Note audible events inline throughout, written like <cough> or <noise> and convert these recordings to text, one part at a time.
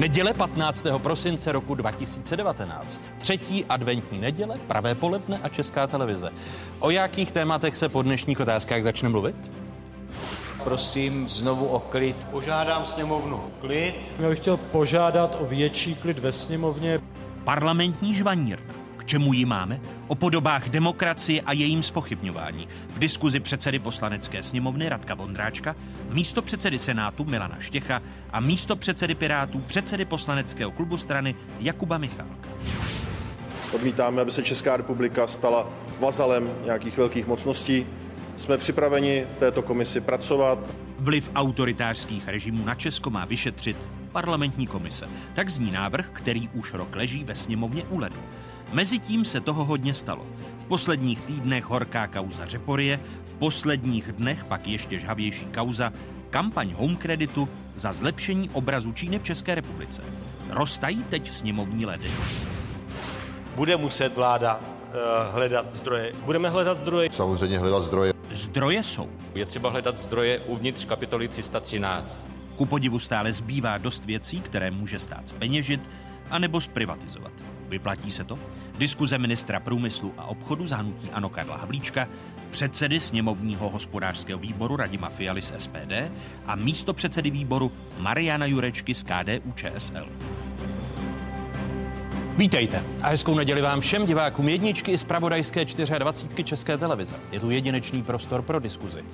Neděle 15. prosince roku 2019. Třetí adventní neděle, pravé poledne a česká televize. O jakých tématech se po dnešních otázkách začne mluvit? Prosím znovu o klid. Požádám sněmovnu o klid. Já bych chtěl požádat o větší klid ve sněmovně. Parlamentní žvanírna. K čemu ji máme? O podobách demokracie a jejím spochybňování. V diskuzi předsedy poslanecké sněmovny Radka Vondráčka, místo předsedy Senátu Milana Štěcha a místo předsedy Pirátů předsedy poslaneckého klubu strany Jakuba Michálka. Odmítáme, aby se Česká republika stala vazalem nějakých velkých mocností. Jsme připraveni v této komisi pracovat. Vliv autoritářských režimů na Česko má vyšetřit parlamentní komise. Tak zní návrh, který už rok leží ve sněmovně u ledu. Mezitím se toho hodně stalo. V posledních týdnech horká kauza Řeporie, v posledních dnech pak ještě žhavější kauza kampaň Home Creditu za zlepšení obrazu Číny v České republice. Roztají teď sněmovní ledy. Bude muset vláda uh, hledat zdroje. Budeme hledat zdroje. Samozřejmě hledat zdroje. Zdroje jsou. Je třeba hledat zdroje uvnitř kapitoly 313. Ku podivu stále zbývá dost věcí, které může stát zpeněžit anebo zprivatizovat. Vyplatí se to? Diskuze ministra průmyslu a obchodu zahnutí Ano Karla Havlíčka, předsedy sněmovního hospodářského výboru Radima Fialy z SPD a místo předsedy výboru Mariana Jurečky z KDU ČSL. Vítejte a hezkou neděli vám všem divákům jedničky i z pravodajské 24 České televize. Je tu jedinečný prostor pro diskuzi.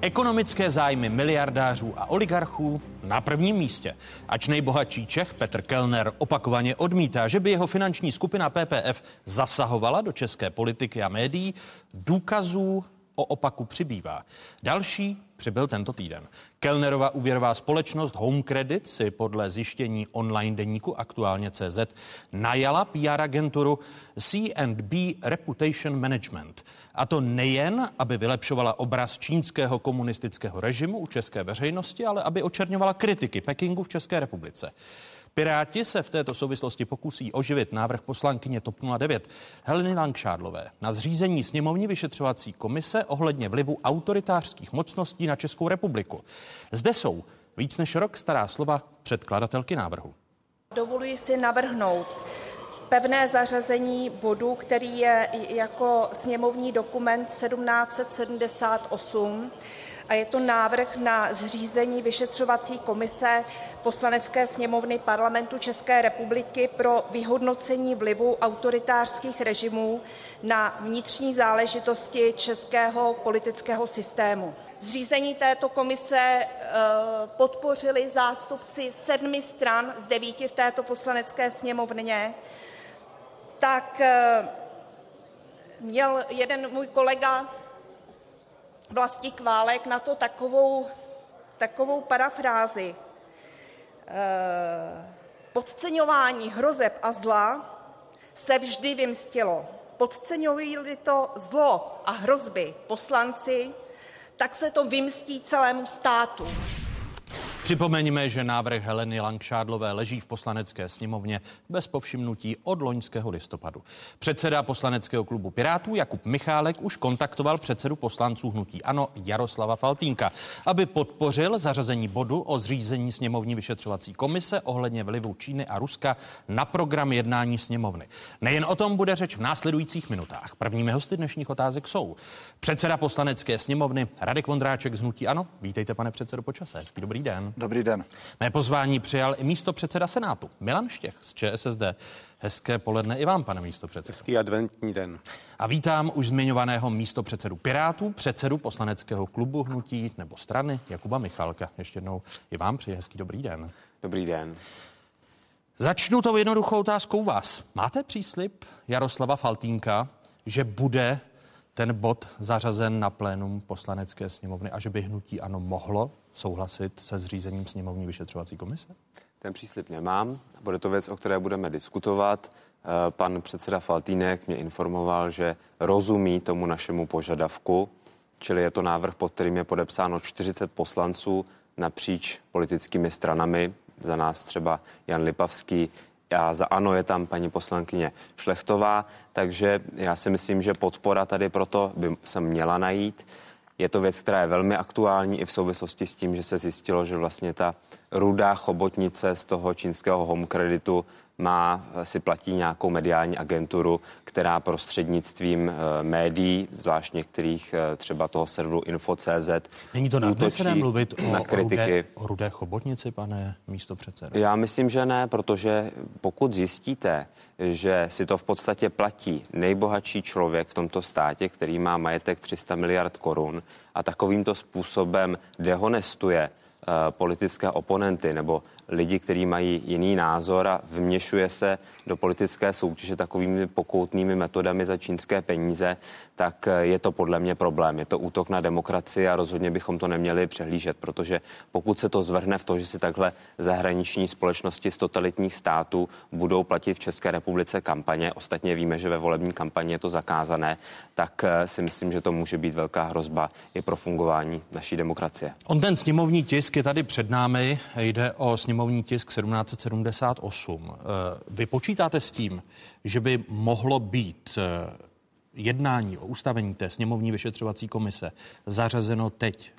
Ekonomické zájmy miliardářů a oligarchů na prvním místě. Ač nejbohatší Čech Petr Kellner opakovaně odmítá, že by jeho finanční skupina PPF zasahovala do české politiky a médií, důkazů o opaku přibývá. Další přibyl tento týden. Kellnerova úvěrová společnost Home Credit si podle zjištění online deníku aktuálně CZ najala PR agenturu C&B Reputation Management. A to nejen, aby vylepšovala obraz čínského komunistického režimu u české veřejnosti, ale aby očerňovala kritiky Pekingu v České republice. Piráti se v této souvislosti pokusí oživit návrh poslankyně TOP 09 Heleny Langšádlové na zřízení sněmovní vyšetřovací komise ohledně vlivu autoritářských mocností na Českou republiku. Zde jsou víc než rok stará slova předkladatelky návrhu. Dovoluji si navrhnout pevné zařazení bodu, který je jako sněmovní dokument 1778 a je to návrh na zřízení vyšetřovací komise Poslanecké sněmovny Parlamentu České republiky pro vyhodnocení vlivu autoritářských režimů na vnitřní záležitosti českého politického systému. Zřízení této komise eh, podpořili zástupci sedmi stran z devíti v této poslanecké sněmovně, tak eh, měl jeden můj kolega Vlastík Válek na to takovou, takovou parafrázi. E, podceňování hrozeb a zla se vždy vymstilo. Podceňují-li to zlo a hrozby poslanci, tak se to vymstí celému státu. Připomeňme, že návrh Heleny Langšádlové leží v poslanecké sněmovně bez povšimnutí od loňského listopadu. Předseda poslaneckého klubu Pirátů Jakub Michálek už kontaktoval předsedu poslanců hnutí Ano Jaroslava Faltínka, aby podpořil zařazení bodu o zřízení sněmovní vyšetřovací komise ohledně vlivu Číny a Ruska na program jednání sněmovny. Nejen o tom bude řeč v následujících minutách. Prvními hosty dnešních otázek jsou předseda poslanecké sněmovny Radek Vondráček z hnutí Ano. Vítejte, pane předsedo, počase. Hezký dobrý den. Dobrý den. Mé pozvání přijal i místo předseda Senátu Milan Štěch z ČSSD. Hezké poledne i vám, pane místo předsedo. Hezký adventní den. A vítám už zmiňovaného místo předsedu Pirátů, předsedu poslaneckého klubu hnutí nebo strany Jakuba Michalka. Ještě jednou i vám přeji hezký dobrý den. Dobrý den. Začnu tou jednoduchou otázkou vás. Máte příslip Jaroslava Faltínka, že bude ten bod zařazen na plénum poslanecké sněmovny a že by hnutí ano mohlo souhlasit se zřízením sněmovní vyšetřovací komise? Ten příslip nemám. Bude to věc, o které budeme diskutovat. Eh, pan předseda Faltínek mě informoval, že rozumí tomu našemu požadavku, čili je to návrh, pod kterým je podepsáno 40 poslanců napříč politickými stranami. Za nás třeba Jan Lipavský, a za ANO je tam paní poslankyně Šlechtová, takže já si myslím, že podpora tady proto by se měla najít. Je to věc, která je velmi aktuální i v souvislosti s tím, že se zjistilo, že vlastně ta rudá chobotnice z toho čínského home kreditu má, si platí nějakou mediální agenturu, která prostřednictvím eh, médií, zvlášť některých eh, třeba toho serveru Info.cz, Není to nadnesené mluvit o, na o, kritiky. rudé, o rudé chobotnici, pane místo předsedo? Já myslím, že ne, protože pokud zjistíte, že si to v podstatě platí nejbohatší člověk v tomto státě, který má majetek 300 miliard korun a takovýmto způsobem dehonestuje eh, politické oponenty nebo lidi, kteří mají jiný názor a vměšuje se do politické soutěže takovými pokoutnými metodami za čínské peníze, tak eh, je to podle mě problém. Je to útok na demokracii a rozhodně bychom to neměli přehlížet, protože pokud se to zvrhne v to, že si takhle zahraniční společnosti z totalitních států budou platit v České republice kampaně, ostatně víme, že ve volební kampani je to zakázané, tak eh, si myslím, že to může být velká hrozba i pro fungování naší demokracie. On ten sněmovní tisk je tady před námi, jde o sněmovní tisk 1778. Eh, Vy počítáte s tím, že by mohlo být eh, jednání o ustavení té sněmovní vyšetřovací komise zařazeno teď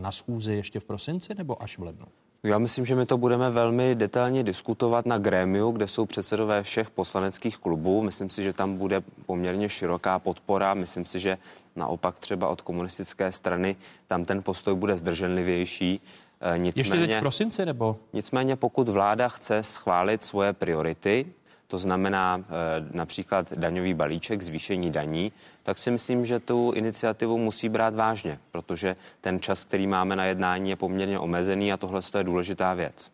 na schůzi ještě v prosinci nebo až v lednu? Já myslím, že my to budeme velmi detailně diskutovat na grémiu, kde jsou předsedové všech poslaneckých klubů. Myslím si, že tam bude poměrně široká podpora. Myslím si, že naopak třeba od komunistické strany tam ten postoj bude zdrženlivější. Eh, Ještě teď v prosinci nebo? Nicméně pokud vláda chce schválit svoje priority, to znamená eh, například daňový balíček, zvýšení daní, tak si myslím, že tu iniciativu musí brát vážně, protože ten čas, který máme na jednání, je poměrně omezený a tohle je důležitá věc.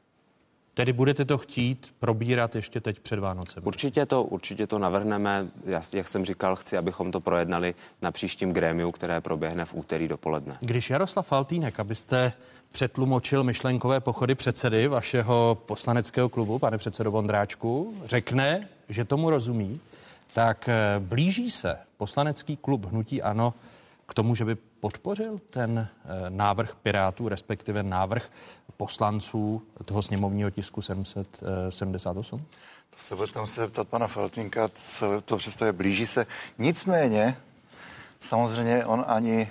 Tedy budete to chtít probírat ještě teď před Vánocem? Určitě to, určitě to navrhneme. Já, jak jsem říkal, chci, abychom to projednali na příštím grémiu, které proběhne v úterý dopoledne. Když Jaroslav Faltýnek, abyste přetlumočil myšlenkové pochody předsedy vašeho poslaneckého klubu, pane předsedo Vondráčku, řekne, že tomu rozumí, tak eh, blíží se poslanecký klub Hnutí Ano k tomu, že by podpořil ten eh, návrh Pirátů, respektive návrh poslanců toho sněmovního tisku 778? To se bude tam se zeptat pana Faltinka, co to představuje, blíží se. Nicméně, samozřejmě on ani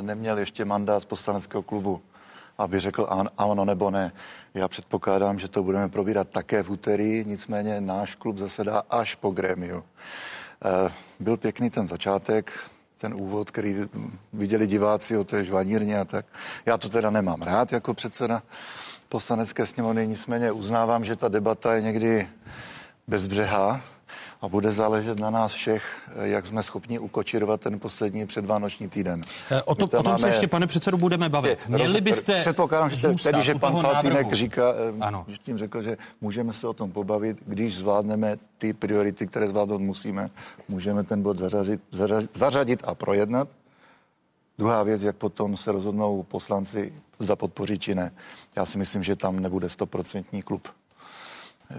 neměl ještě mandát z poslaneckého klubu, aby řekl an, ano nebo ne. Já předpokládám, že to budeme probírat také v úterý, nicméně náš klub zasedá až po grémiu. Eh, Byl pěkný ten začátek, ten úvod, který viděli diváci o té žvanírně a tak. Já to teda nemám rád jako předseda poslanecké sněmovny, nicméně uznávám, že ta debata je někdy bezbřehá a bude záležet na nás všech, jak jsme schopni ukočírovat ten poslední předvánoční týden. Eh, O, to, o tom se máme- ještě, pane předsedu, budeme bavit. Měli byste Předpokládám, že tedy, že pan Faltýnek návrhu. říká, eh, Ano. že tím řekl, že můžeme se o tom pobavit, když zvládneme ty priority, které zvládnout musíme, můžeme ten bod zařadit, zařadit, zařadit a projednat. Druhá věc, jak potom se rozhodnou poslanci, zda podpoří či ne. Já si myslím, že tam nebude stoprocentní klub.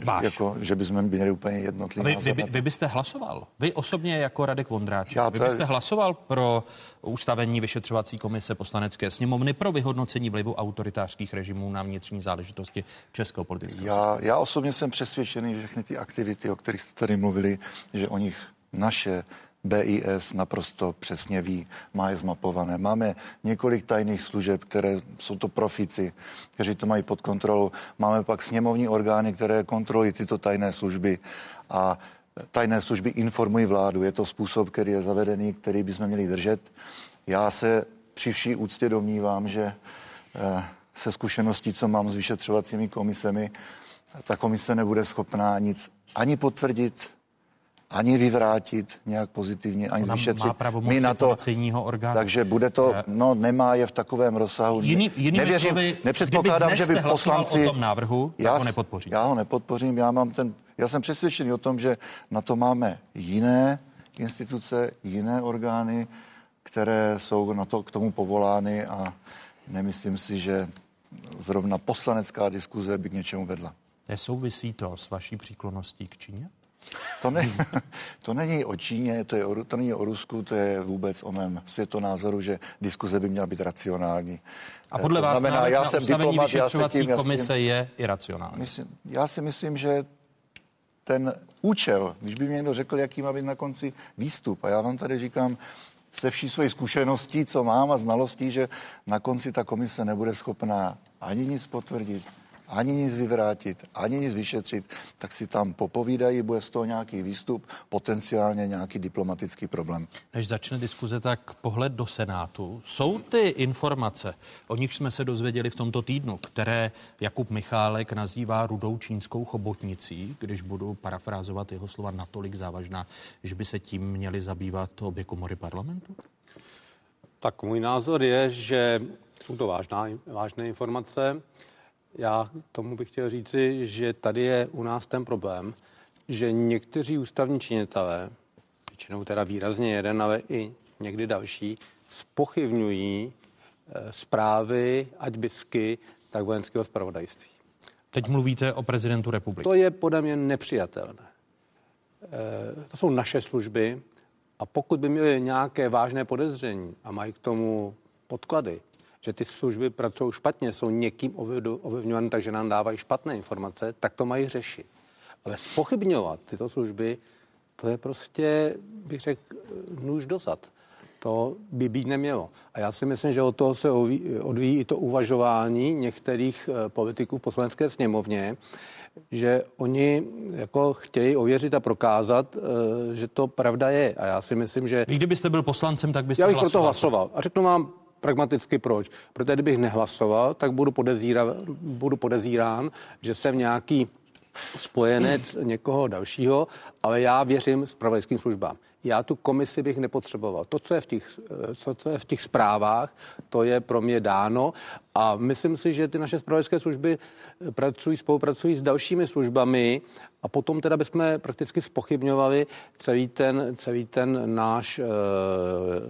Váš. Jako, že bychom měli úplně jednotlivý Vy, vy, vy, byste hlasoval, vy osobně jako Radek Vondráček, vy byste hlasoval pro ustavení vyšetřovací komise poslanecké sněmovny pro vyhodnocení vlivu autoritářských režimů na vnitřní záležitosti českého politického Já, já osobně jsem přesvědčený, že všechny ty aktivity, o kterých jste tady mluvili, že o nich naše BIS naprosto přesně ví, má je zmapované. Máme několik tajných služeb, které jsou to profici, kteří to mají pod kontrolou. Máme pak sněmovní orgány, které kontrolují tyto tajné služby a tajné služby informují vládu. Je to způsob, který je zavedený, který bychom měli držet. Já se při vší úctě domnívám, že eh, se zkušeností, co mám s vyšetřovacími komisemi, ta komise nebude schopná nic ani potvrdit, ani vyvrátit nějak pozitivně, ani Ona vyšetřit. má pravomoci policejního orgánu. Takže bude to, Eh, no nemá je v takovém rozsahu. Jiný, jinými Nevěřím, slovy, nepředpokládám, že by poslanci... o tom návrhu, tak ho nepodpoříte. Já ho nepodpořím, já mám ten, já jsem přesvědčený o tom, že na to máme jiné instituce, jiné orgány, které jsou na to k tomu povolány a nemyslím si, že zrovna poslanecká diskuze by k něčemu vedla. Nesouvisí to s vaší příklonností k Číně? To, ne, <laughs> to není o Číně, to, je o, to není o Rusku, to je vůbec o mém světonázoru, že diskuze by měla být racionální. A podle to vás znamená, návrh já na jsem diplomat, já se tím, já se tím- komise je iracionální. Myslím, já si myslím, že ten účel, když by mi někdo řekl, jaký má být na konci výstup, a já vám tady říkám, se vší svojí zkušeností, co mám a znalostí, že na konci ta komise nebude schopná ani nic potvrdit, ani nic vyvrátit, ani nic vyšetřit, tak si tam popovídají, bude z toho nějaký výstup, potenciálně nějaký diplomatický problém. Než začne diskuze, tak pohled do Senátu. Jsou ty informace, o nich jsme se dozvěděli v tomto týdnu, které Jakub Michálek nazývá rudou čínskou chobotnicí, když budu parafrázovat jeho slova natolik závažná, že by se tím měli zabývat obě komory parlamentu? Tak můj názor je, že jsou to vážná, vážné informace. Já tomu bych chtěl říci, že tady je u nás ten problém, že někteří ústavní činitelé, většinou teda výrazně jeden, ale i někdy další, spochybňují e, zprávy, ať bisky, tak vojenského zpravodajství. Teď mluvíte o prezidentu republiky. To je podle mě nepřijatelné. E, to jsou naše služby a pokud by měly nějaké vážné podezření a mají k tomu podklady, že ty služby pracují špatně, jsou někým ovlivňovány, takže nám dávají špatné informace, tak to mají řešit. Ale spochybňovat tyto služby, to je prostě, bych řekl, nůž dozad. To by být nemělo. A já si myslím, že od toho se odvíjí i to uvažování některých eh, politiků v poslanecké sněmovně, že oni jako chtějí ověřit a prokázat, eh, že to pravda je. A já si myslím, že... Vy kdybyste byl poslancem, tak byste Já bych proto hlasoval. A řeknu vám pragmaticky proč. Protože kdybych nehlasoval, tak budu, podezíra, budu podezírán, že jsem nějaký spojenec někoho dalšího, ale já věřím spravodajským službám. Já tu komisi bych nepotřeboval. To, co je v těch, co, co je v těch zprávách, to je pro mě dáno a myslím si, že ty naše spravodajské služby pracují, spolupracují s dalšími službami a potom teda bychom prakticky spochybňovali celý ten, celý ten náš e,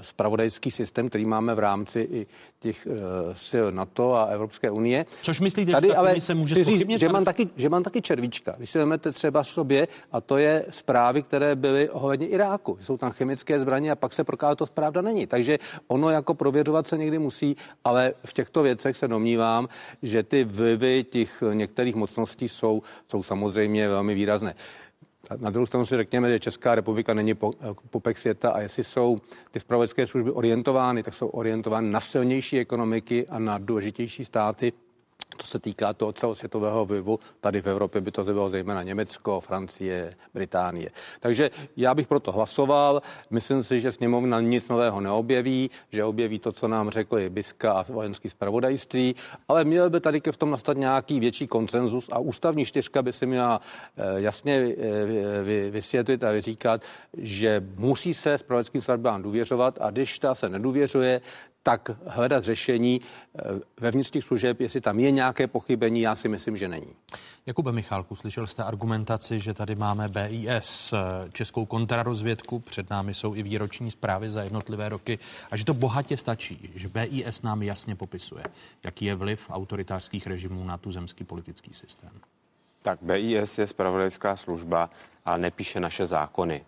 spravodajský systém, který máme v rámci i těch e, sil NATO a Evropské unie. Což myslíte, Tady, že ale se může říct, že mám, taky, že mám taky červíčka. Když si vezmete třeba sobě, a to je zprávy, které byly ohledně Iráku. Jsou tam chemické zbraně a pak se prokázalo, to pravda není. Takže ono jako prověřovat se někdy musí, ale v těchto věcech se domnívám, že ty vlivy těch některých mocností jsou, jsou samozřejmě velmi výrazné. Na druhou stranu si řekněme, že Česká republika není popek světa a jestli jsou ty spravodajské služby orientovány, tak jsou orientovány na silnější ekonomiky a na důležitější státy, to se týká toho celosvětového vlivu, tady v Evropě by to bylo zejména Německo, Francie, Británie. Takže já bych proto hlasoval. Myslím si, že sněmovna nic nového neobjeví, že objeví to, co nám řekli Biska a vojenský zpravodajství, ale měl by tady v tom nastat nějaký větší koncenzus a ústavní čtyřka by se měla eh, jasně eh, vysvětlit a vyříkat, že musí se zpravodajským službám důvěřovat a když ta se nedůvěřuje, tak hledat řešení eh, vevnitř těch služeb, jestli tam je nějaké pochybení, já si myslím, že není. Jakube Michálku, slyšel jste argumentaci, že tady máme BIS, eh, Českou kontrarozvědku, před námi jsou i výroční zprávy za jednotlivé roky a že to bohatě stačí, že BIS nám jasně popisuje, jaký je vliv autoritářských režimů na tu zemský politický systém. Tak BIS je spravodajská služba, ale nepíše naše zákony.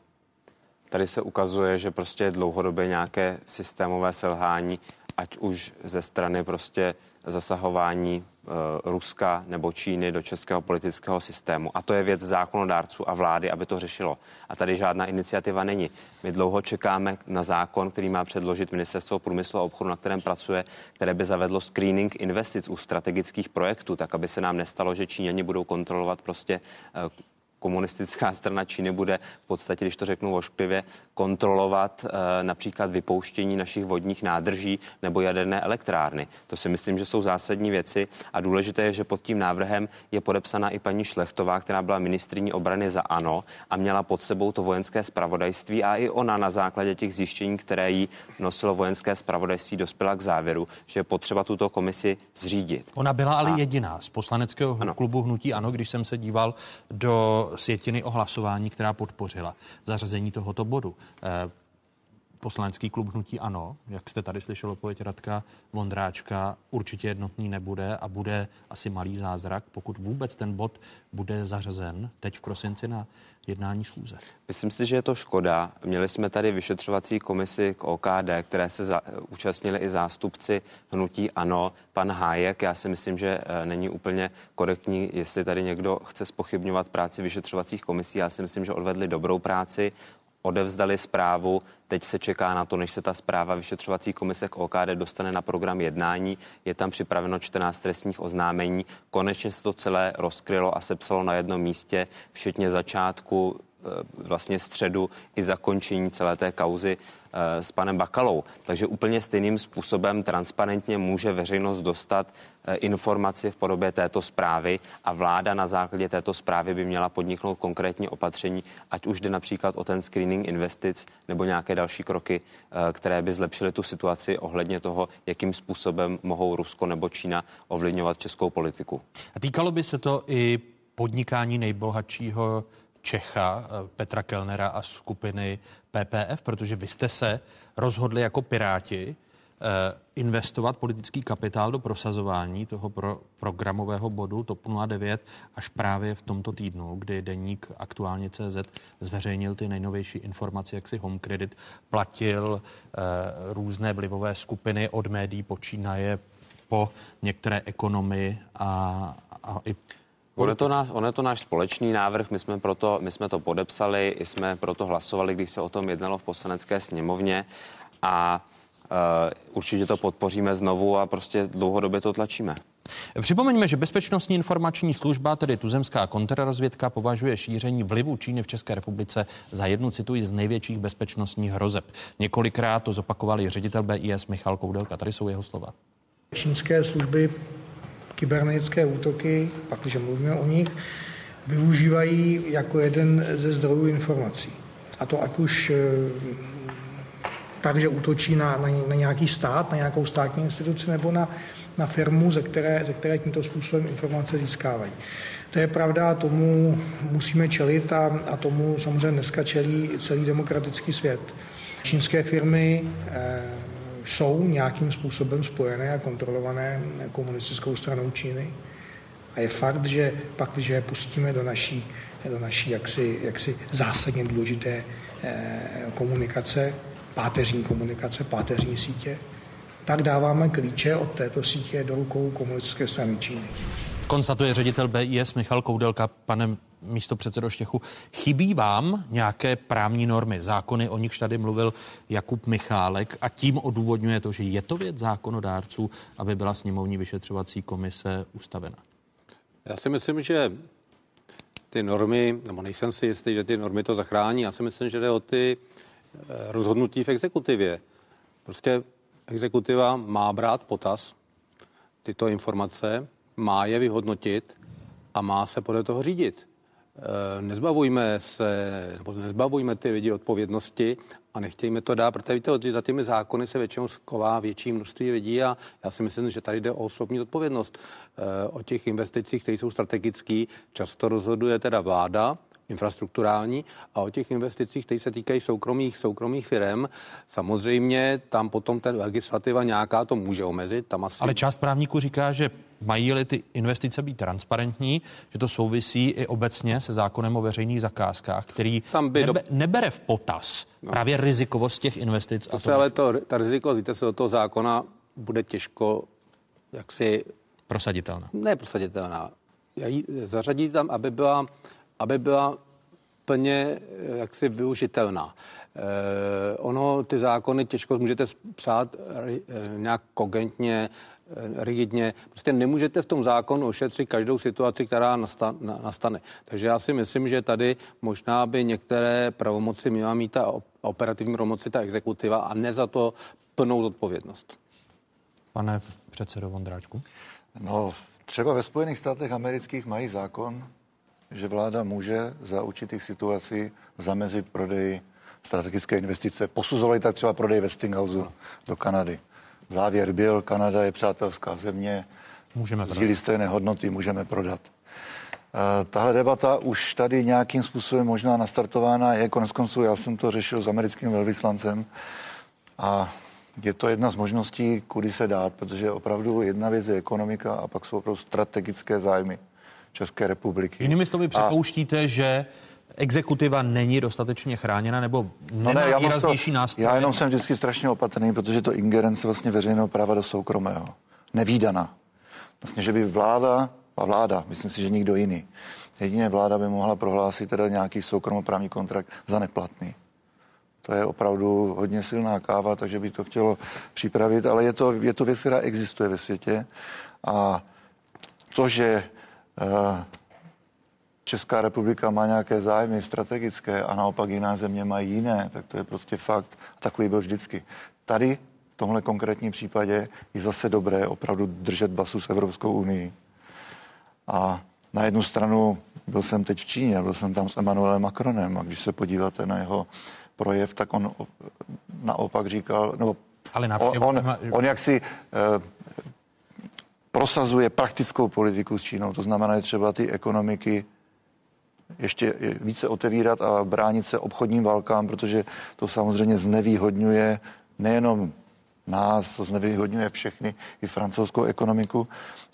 Tady se ukazuje, že prostě je dlouhodobě nějaké systémové selhání, ať už ze strany prostě zasahování e, Ruska nebo Číny do českého politického systému. A to je věc zákonodárců a vlády, aby to řešilo. A tady žádná iniciativa není. My dlouho čekáme na zákon, který má předložit Ministerstvo průmyslu a obchodu, na kterém pracuje, které by zavedlo screening investic u strategických projektů, tak aby se nám nestalo, že Číňani budou kontrolovat prostě e, komunistická <laughs> strana Číny bude v podstatě, když to řeknu ošklivě, kontrolovat e, například vypouštění našich vodních nádrží nebo jaderné elektrárny. To si myslím, že jsou zásadní věci a důležité je, že pod tím návrhem je podepsaná i paní Šlechtová, která byla ministriní obrany za ANO a měla pod sebou to vojenské spravodajství a i ona na základě těch zjištění, které jí nosilo vojenské spravodajství, dospěla k závěru, že je potřeba tuto komisi zřídit. Ona byla ale a... jediná z poslaneckého ano. klubu Hnutí Ano, když jsem se díval do sjetiny o hlasování, která podpořila zařazení tohoto bodu. Eh, poslanecký klub Hnutí Ano, jak jste tady slyšel odpověď Radka Vondráčka, určitě jednotný nebude a bude asi malý zázrak, pokud vůbec ten bod bude zařazen teď v prosinci na jednání schůze. Myslím si, že je to škoda. Měli jsme tady vyšetřovací komisi k OKD, které se za, účastnili i zástupci hnutí ANO. Pan Hájek, já si myslím, že e, není úplně korektní, jestli tady někdo chce spochybňovat práci vyšetřovacích komisí. Já si myslím, že odvedli dobrou práci odevzdali zprávu. Teď se čeká na to, než se ta zpráva vyšetřovací komise k OKD dostane na program jednání. Je tam připraveno 14 trestních oznámení. Konečně se to celé rozkrylo a sepsalo na jednom místě, včetně začátku Eh, vlastně středu i zakončení celé té kauzy s panem Bakalou. Takže úplně stejným způsobem transparentně může veřejnost dostat eh, informaci v podobě této zprávy a vláda na základě této zprávy by měla podniknout konkrétní opatření, ať už jde například o ten screening investic nebo nějaké další kroky, které by zlepšily tu situaci ohledně toho, jakým způsobem mohou Rusko nebo Čína ovlivňovat českou politiku. A týkalo by se to i podnikání nejbohatšího Čecha, eh, Petra Kellnera a skupiny PPF, protože vy jste se rozhodli jako Piráti eh, investovat politický kapitál do prosazování toho pro, programového bodu TOP 09 až právě v tomto týdnu, kdy deník aktuálně CZ zveřejnil ty nejnovější informace, jak si Home Credit platil eh, různé vlivové skupiny od médií počínaje po některé ekonomy a, a i On je, to náš, on je to náš společný návrh, my jsme, proto, my jsme to podepsali, i jsme proto hlasovali, když se o tom jednalo v poslanecké sněmovně a uh, určitě to podpoříme znovu a prostě dlouhodobě to tlačíme. Připomeňme, že Bezpečnostní informační služba, tedy tuzemská kontrarozvědka, považuje šíření vlivu Číny v České republice za jednu, cituji, z největších bezpečnostních hrozeb. Několikrát to zopakovali ředitel BIS Michal Koudelka. Tady jsou jeho slova. Čínské služby kybernetické útoky, pak když mluvíme o nich, využívají jako jeden ze zdrojů informací. A to ať už eh, tak, že útočí na, na, na nějaký stát, na nějakou státní instituci nebo na, na firmu, ze které, ze které tímto způsobem informace získávají. To je pravda, tomu musíme čelit a, a tomu samozřejmě dneska čelí celý demokratický svět. Čínské firmy eh, jsou nějakým způsobem spojené a kontrolované komunistickou stranou Číny. A je fakt, že pak, když je pustíme do naší, do naší jaksi, jaksi zásadně důležité eh, komunikace, páteřní komunikace, páteřní sítě, tak dáváme klíče od této sítě do rukou komunistické strany Číny. Konstatuje ředitel BIS Michal Koudelka. Pane místo předsedo Štěchu, chybí vám nějaké právní normy, zákony, o nichž tady mluvil Jakub Michálek a tím odůvodňuje to, že je to věc zákonodárců, aby byla sněmovní vyšetřovací komise ustavena? Já si myslím, že ty normy, nebo nejsem si jistý, že ty normy to zachrání. Já si myslím, že jde o ty eh, rozhodnutí v exekutivě. Prostě exekutiva má brát potaz tyto informace, má je vyhodnotit a má se podle toho řídit. Eh, nezbavujme se, nebo nezbavujme ty lidi odpovědnosti a nechtějme to dát, protože víte, že za těmi zákony se většinou sková větší množství lidí a já si myslím, že tady jde o osobní odpovědnost. Eh, o těch investicích, které jsou strategické, často rozhoduje teda vláda, infrastrukturální a o těch investicích, které se týkají soukromých, soukromých firm. Samozřejmě tam potom ten legislativa nějaká to může omezit. Tam asi... Ale část právníků říká, že mají-li ty investice být transparentní, že to souvisí i obecně se zákonem o veřejných zakázkách, který tam by nebe, do... nebere v potaz no. právě rizikovost těch investic. To a se ale to, ta rizikovost, víte, se do toho zákona bude těžko jaksi... Prosaditelná. Ne prosaditelná. Zařadit tam, aby byla aby byla plně eh, jaksi využitelná. Eh, ono, ty zákony těžko můžete psát eh, nějak kogentně, eh, rigidně. Prostě nemůžete v tom zákonu ošetřit každou situaci, která nastane. Takže já si myslím, že tady možná by některé pravomoci měla mít ta operativní pravomoci, ta exekutiva a ne za to plnou zodpovědnost. Pane předsedo Vondráčku. No, třeba ve Spojených státech amerických mají zákon, že vláda může za určitých situací zamezit prodej strategické investice. Posuzovali tak třeba prodej Westinghouse do Kanady. Závěr byl, Kanada je přátelská země, můžeme sdílí stejné hodnoty, můžeme prodat. Uh, tahle debata už tady nějakým způsobem možná nastartována je. Konec konců já jsem to řešil s americkým velvyslancem a je to jedna z možností, kudy se dát, protože opravdu jedna věc je ekonomika a pak jsou opravdu strategické zájmy. České republiky. Jinými slovy připouštíte, a... že exekutiva není dostatečně chráněna nebo nemá no ne, já výraznější nástroj? Já jenom jsem vždycky strašně opatrný, protože to ingerence vlastně veřejného práva do soukromého. Nevídana. Vlastně, že by vláda, a vláda, myslím si, že nikdo jiný, jedině vláda by mohla prohlásit teda nějaký soukromoprávní kontrakt za neplatný. To je opravdu hodně silná káva, takže by to chtělo připravit, ale je to, je to věc, která existuje ve světě. A to, že Česká republika má nějaké zájmy strategické a naopak jiná země mají jiné, tak to je prostě fakt. A takový byl vždycky. Tady v tomhle konkrétním případě je zase dobré opravdu držet basu s Evropskou unii. A na jednu stranu byl jsem teď v Číně, byl jsem tam s Emmanuelem Macronem a když se podíváte na jeho projev, tak on naopak říkal, nebo Ale on, on, on jak si eh, prosazuje praktickou politiku s Čínou, to znamená, že třeba ty ekonomiky ještě více otevírat a bránit se obchodním válkám, protože to samozřejmě znevýhodňuje nejenom nás, to znevýhodňuje všechny, i francouzskou ekonomiku,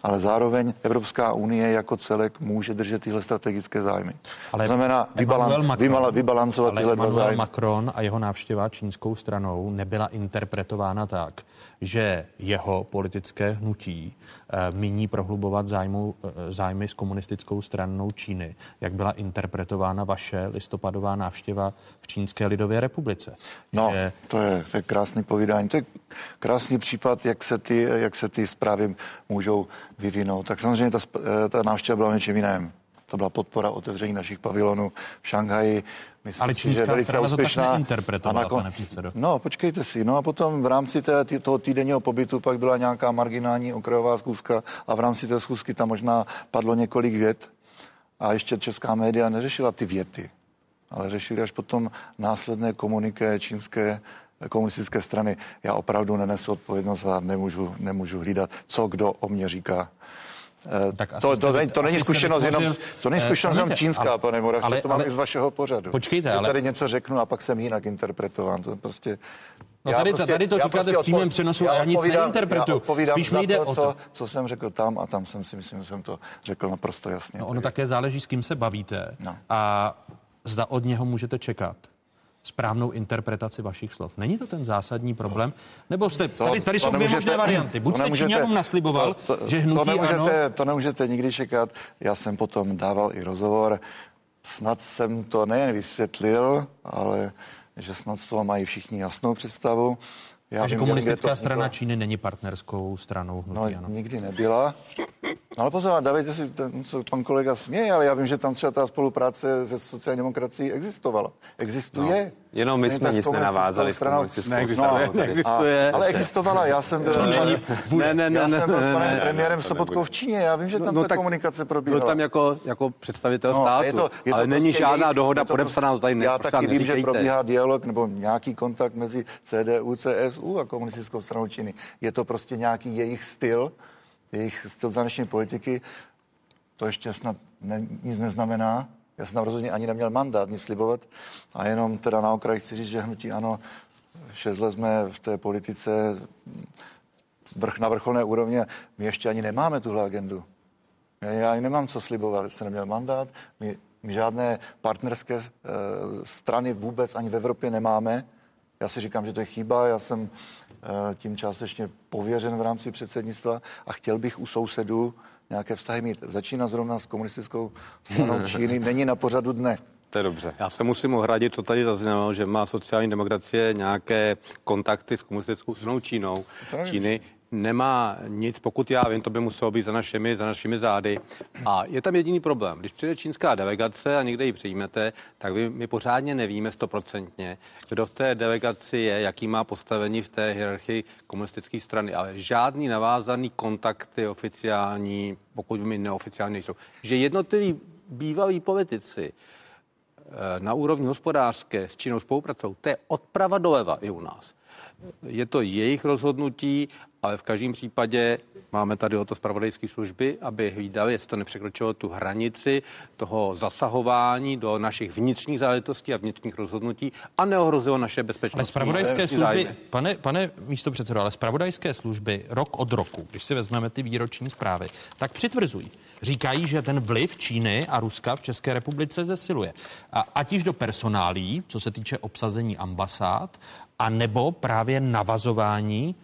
ale zároveň Evropská unie jako celek může držet tyhle strategické zájmy. Ale to znamená vybalan, Macron, vymala, vybalancovat ale tyhle dva zájmy. Macron a jeho návštěva čínskou stranou nebyla interpretována tak, že jeho politické hnutí e, míní prohlubovat zájmu, e, zájmy s komunistickou stranou Číny, jak byla interpretována vaše listopadová návštěva v Čínské lidové republice. No, že... to, je, to je krásný povídání. To je krásný případ, jak se ty, jak se ty zprávy můžou vyvinout. Tak samozřejmě ta, eh, ta návštěva byla něčím jiném. To byla podpora otevření našich pavilonů v Šanghaji. Myslím Ale čínská si, že velice strana úspěšná. to tak neinterpretovala, nakon... pane předsedo. No, počkejte si. No a potom v rámci té, tý, toho týdenního pobytu pak byla nějaká marginální okrajová zkouška a v rámci té schůzky tam možná padlo několik vět a ještě česká média neřešila ty věty, ale řešili až potom následné komuniké čínské komunistické strany. Já opravdu nenesu odpovědnost a nemůžu, nemůžu hlídat, co kdo o mě říká. Eh, tak to, to, to, to není zkušenost jenom, to není eh, zkušenost jenom čínská, ale, pane Moravče, ale, to mám ale, i z vašeho pořadu. Počkejte, ale... Tady něco řeknu a pak jsem jinak interpretován. To prostě, No tady, prostě, tady to říkáte prostě v přímém přenosu já a já nic neinterpretuju. Spíš mi jde to, o to. Co, co jsem řekl tam a tam jsem si myslím, že jsem to řekl naprosto jasně. No ono také záleží, s kým se bavíte no. a zda od něho můžete čekat správnou interpretaci vašich slov. Není to ten zásadní problém? Nebo jste, to, tady, tady to jsou dvě možné varianty. Buď jste Číňanům nasliboval, to, to, že hnutí to nemůžete, ano... To nemůžete nikdy čekat. Já jsem potom dával i rozhovor. Snad jsem to nejen vysvětlil, ale že snad z toho mají všichni jasnou představu. Já Takže komunistická to strana Číny není partnerskou stranou hnutí, no, ano. nikdy nebyla. No ale pozor, dávejte si, ten, co pan kolega směje, ale já vím, že tam třeba ta spolupráce se sociální demokracií existovala. Existuje. No. Jenom my jsme nic nenavázali s komunistickou no, neexistuje. Ale existovala, já jsem byl, Co není? Ne, ne, ne, já ne, jsem byl ne, s panem ne, premiérem Sobotkou v Číně, já vím, že tam no, ta tak komunikace probíhala. Byl tam jako, jako představitel no, státu, je to, je to ale není prostě žádná jejich, dohoda podepsaná, to tady Já taky vím, že probíhá dialog nebo nějaký kontakt mezi CDU, CSU a komunistickou stranou Číny. Je to prostě nějaký jejich styl, jejich styl zahraniční politiky. To ještě snad ne, nic neznamená. Já jsem tam rozhodně ani neměl mandát nic slibovat a jenom teda na okraji chci říct, že hnutí ano, šest let jsme v té politice vrch na vrcholné úrovně, my ještě ani nemáme tuhle agendu. Já ani nemám co slibovat, jsem neměl mandát, my, my žádné partnerské uh, strany vůbec ani v Evropě nemáme. Já si říkám, že to je chyba, já jsem uh, tím částečně pověřen v rámci předsednictva a chtěl bych u sousedů nějaké vztahy mít. Začíná zrovna s komunistickou stranou <laughs> Číny, není na pořadu dne. To je dobře. Já se musím ohradit, co tady zaznělo, že má sociální demokracie nějaké kontakty s komunistickou stranou Čínou. Číny nemá nic, pokud já vím, to by muselo být za našimi, za našimi zády. A je tam jediný problém. Když přijde čínská delegace a někde ji přijmete, tak vy, my pořádně nevíme stoprocentně, kdo v té delegaci je, jaký má postavení v té hierarchii komunistické strany, ale žádný navázaný kontakty oficiální, pokud mi neoficiální nejsou. Že jednotliví bývalí politici eh, na úrovni hospodářské s Čínou spolupracují, to je odprava doleva i u nás. Je to jejich rozhodnutí ale v každém případě máme tady o to zpravodajské služby, aby hlídali, jestli to nepřekročilo tu hranici toho zasahování do našich vnitřních záležitostí a vnitřních rozhodnutí a neohrozilo naše bezpečnost. Ale zpravodajské služby, pane, pane místo předsedo, ale zpravodajské služby rok od roku, když si vezmeme ty výroční zprávy, tak přitvrzují. Říkají, že ten vliv Číny a Ruska v České republice zesiluje. A ať již do personálí, co se týče obsazení ambasád, a nebo právě navazování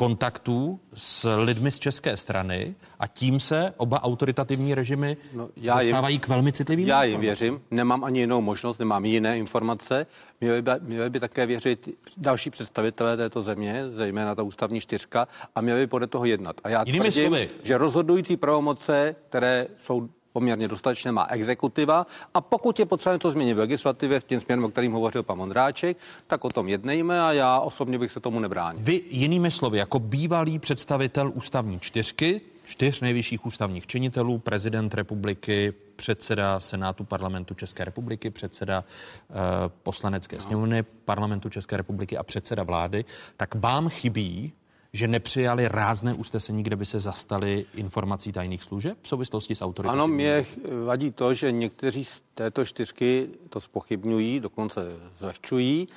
kontaktů s lidmi z české strany a tím se oba autoritativní režimy no, já dostávají jim, k velmi citlivým Já jim věřím, nemám ani jinou možnost, nemám jiné informace. Měli by, měli by také věřit další představitelé této země, zejména ta ústavní čtyřka, a měli by podle toho jednat. A já Jinými tvrdím, slovy. že rozhodující pravomoce, které jsou poměrně dostatečně má exekutiva a pokud je potřeba něco změnit v legislativě v tím směrem, o kterým hovořil pan Mondráček, tak o tom jednejme a já osobně bych se tomu nebránil. Vy jinými slovy, jako bývalý představitel ústavní čtyřky, čtyř nejvyšších ústavních činitelů, prezident republiky, předseda Senátu parlamentu České republiky, předseda uh, poslanecké sněmovny parlamentu České republiky a předseda vlády, tak vám chybí že nepřijali rázné usnesení, kde by se zastali informací tajných služeb v souvislosti s autoritou? Ano, mě vadí to, že někteří z této čtyřky to spochybňují, dokonce zlehčují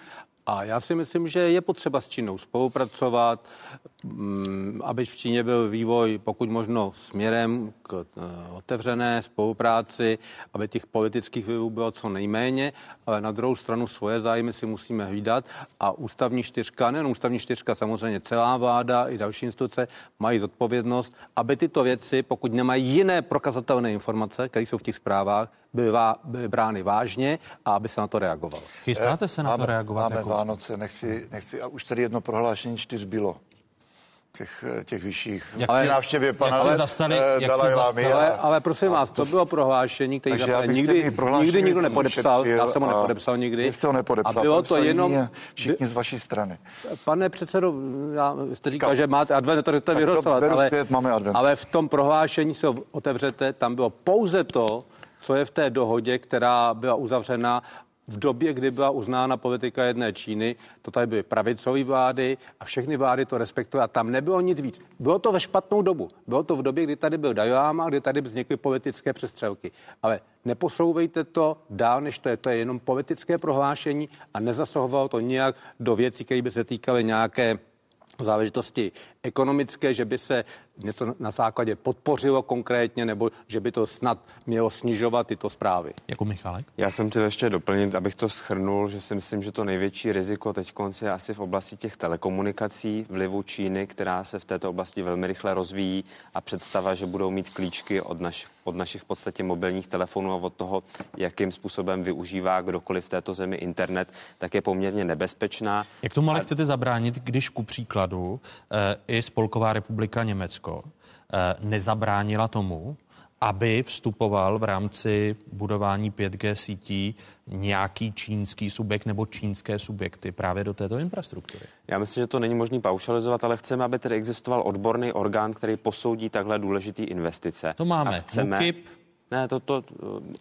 a já si myslím, že je potřeba s Čínou spolupracovat, mm, aby v Číně byl vývoj pokud možno směrem k eh, otevřené spolupráci, aby těch politických vlivů bylo co nejméně, ale na druhou stranu svoje zájmy si musíme hlídat a ústavní čtyřka, nejen ústavní čtyřka, samozřejmě celá vláda i další instituce mají zodpovědnost, aby tyto věci, pokud nemají jiné prokazatelné informace, které jsou v těch zprávách, byly, vá, byly brány vážně a aby se na to reagovalo. Chystáte se na máme, to reagovat? Máme jako Vánoce, nechci, nechci, a už tady jedno prohlášení čtyř bylo těch, těch vyšších. Jak ale, návštěvě pana jak se zastali, jak se zastali. Ale, ale prosím vás, to, to bylo prohlášení, které nikdy, nikdy nikdo nepodepsal. Já jsem ho nepodepsal nikdy. Vy jste ho nepodepsal. A bylo to jenom... Všichni z vaší strany. Pane předsedo, já, jste říkal, Ka... že máte advent, to chcete vyhrocovat, ale, zpět, máme advent. ale v tom prohlášení se otevřete, tam bylo pouze to, co je v té dohodě, která byla uzavřena v době, kdy byla uznána politika jedné Číny, to tady byly pravicové vlády a všechny vlády to respektovaly a tam nebylo nic víc. Bylo to ve špatnou dobu. Bylo to v době, kdy tady byl Dajoláma, kdy tady vznikly politické přestřelky. Ale neposouvejte to dál, než to je. To je jenom politické prohlášení a nezasahovalo to nijak do věcí, které by se týkaly nějaké záležitosti ekonomické, že by se něco na základě podpořilo konkrétně, nebo že by to snad mělo snižovat tyto zprávy. Jako Michálek? Já jsem chtěl ještě doplnit, abych to schrnul, že si myslím, že to největší riziko teď je asi v oblasti těch telekomunikací, vlivu Číny, která se v této oblasti velmi rychle rozvíjí a představa, že budou mít klíčky od, naš, od našich v podstatě mobilních telefonů a od toho, jakým způsobem využívá kdokoliv v této zemi internet, tak je poměrně nebezpečná. Jak tomu ale a... chcete zabránit, když ku příkladu eh, i Spolková republika Německo eh, nezabránila tomu, aby vstupoval v rámci budování 5G sítí nějaký čínský subjekt nebo čínské subjekty právě do této infrastruktury? Já myslím, že to není možné paušalizovat, ale chceme, aby tedy existoval odborný orgán, který posoudí takhle důležitý investice. To máme. A chceme, UKIP, ne, to, to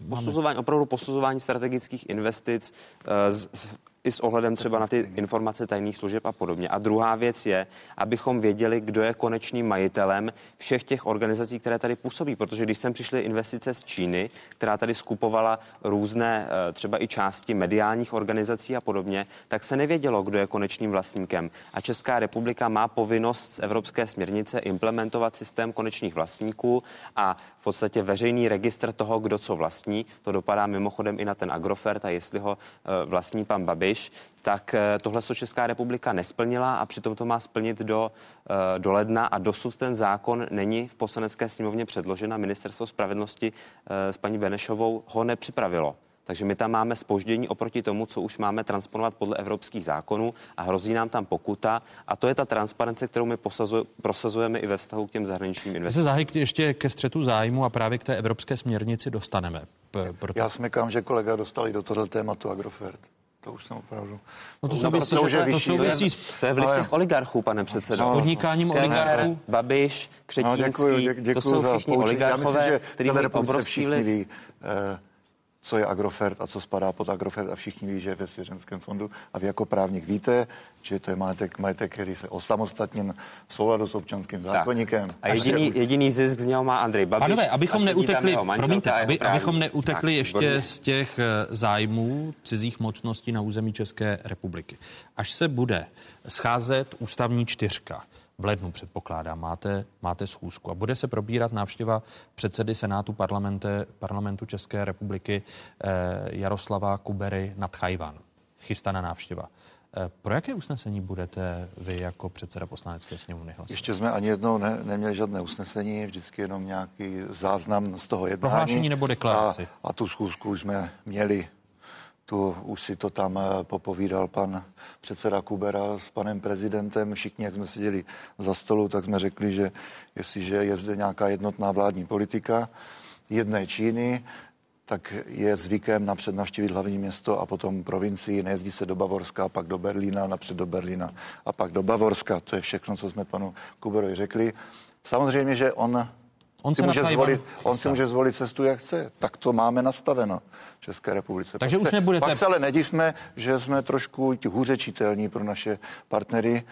posuzování, opravdu posuzování strategických investic uh, z, z i s ohledem třeba na ty informace tajných služeb a podobně. A druhá věc je, abychom věděli, kdo je konečným majitelem všech těch organizací, které tady působí. Protože když sem přišly investice z Číny, která tady skupovala různé eh, třeba i části mediálních organizací a podobně, tak se nevědělo, kdo je konečným vlastníkem. A Česká republika má povinnost z Evropské směrnice implementovat systém konečných vlastníků a v podstatě veřejný registr toho, kdo co vlastní. To dopadá mimochodem i na ten Agrofert a jestli ho eh, vlastní pan Babiš tak eh, tohle to Česká republika nesplnila a přitom to má splnit do, eh, do ledna a dosud ten zákon není v poslanecké sněmovně předložen a ministerstvo spravedlnosti s paní Benešovou ho nepřipravilo. Takže my tam máme spoždění oproti tomu, co už máme transponovat podle evropských zákonů a hrozí nám tam pokuta. A to je ta transparence, kterou my prosazujeme i ve vztahu k těm zahraničním investicím. Se ještě ke střetu zájmu a právě k té evropské směrnici dostaneme. Proto... Já smekám, že kolega dostal i do tohle tématu Agrofert. To už jsem opravdu. No to, souvisí, to, to, to souvisí s... To je vliv těch oligarchů, pane předsedo. No, podnikáním oligarchů. Babiš, Křetínský, no, děkuji, dě, děkuji to jsou všichni oligarchové, kteří mají obrovský vliv. Ví, eh, co je Agrofert a co spadá pod Agrofert a všichni ví, že je ve svěřenském fondu a vy jako právník víte, že to je majetek, majetek který se osamostatněn v souladu s občanským zákonníkem. A jediný, jediný zisk z něho má Andrej Babiš. Panové, abychom neutekli, promiňte, aby, abychom neutekli tak, ještě výborně. z těch eh, zájmů cizích mocností na území České republiky. Až se bude scházet ústavní čtyřka, v lednu předpokládám, máte, máte schůzku a bude se probírat návštěva předsedy Senátu parlamentu České republiky eh, Jaroslava Kubery nad Chajvan. Chystaná návštěva. Eh, pro jaké usnesení budete vy jako předseda poslanecké sněmovny hlasovat? Ještě jsme ani jednou ne, neměli žádné usnesení, vždycky jenom nějaký záznam z toho jednání. Prohlášení nebo deklaraci? A, a tu schůzku už jsme měli. Tu už si to tam eh, popovídal pan předseda Kubera s panem prezidentem. Všichni, jak jsme seděli za stolu, tak jsme řekli, že jestliže je zde nějaká jednotná vládní politika jedné Číny, tak je zvykem napřed navštívit hlavní město a potom provincii. Nejezdí se do Bavorska, pak do Berlína, napřed do Berlína a pak do Bavorska. To je všechno, co jsme panu Kuberovi řekli. Samozřejmě, že on On, si může zvolit, on si může zvolit cestu, jak chce. Tak to máme nastaveno v České republice. Takže pak už se, nebudete... Pak se ale nedivme, že jsme trošku hůře čitelní pro naše partnery,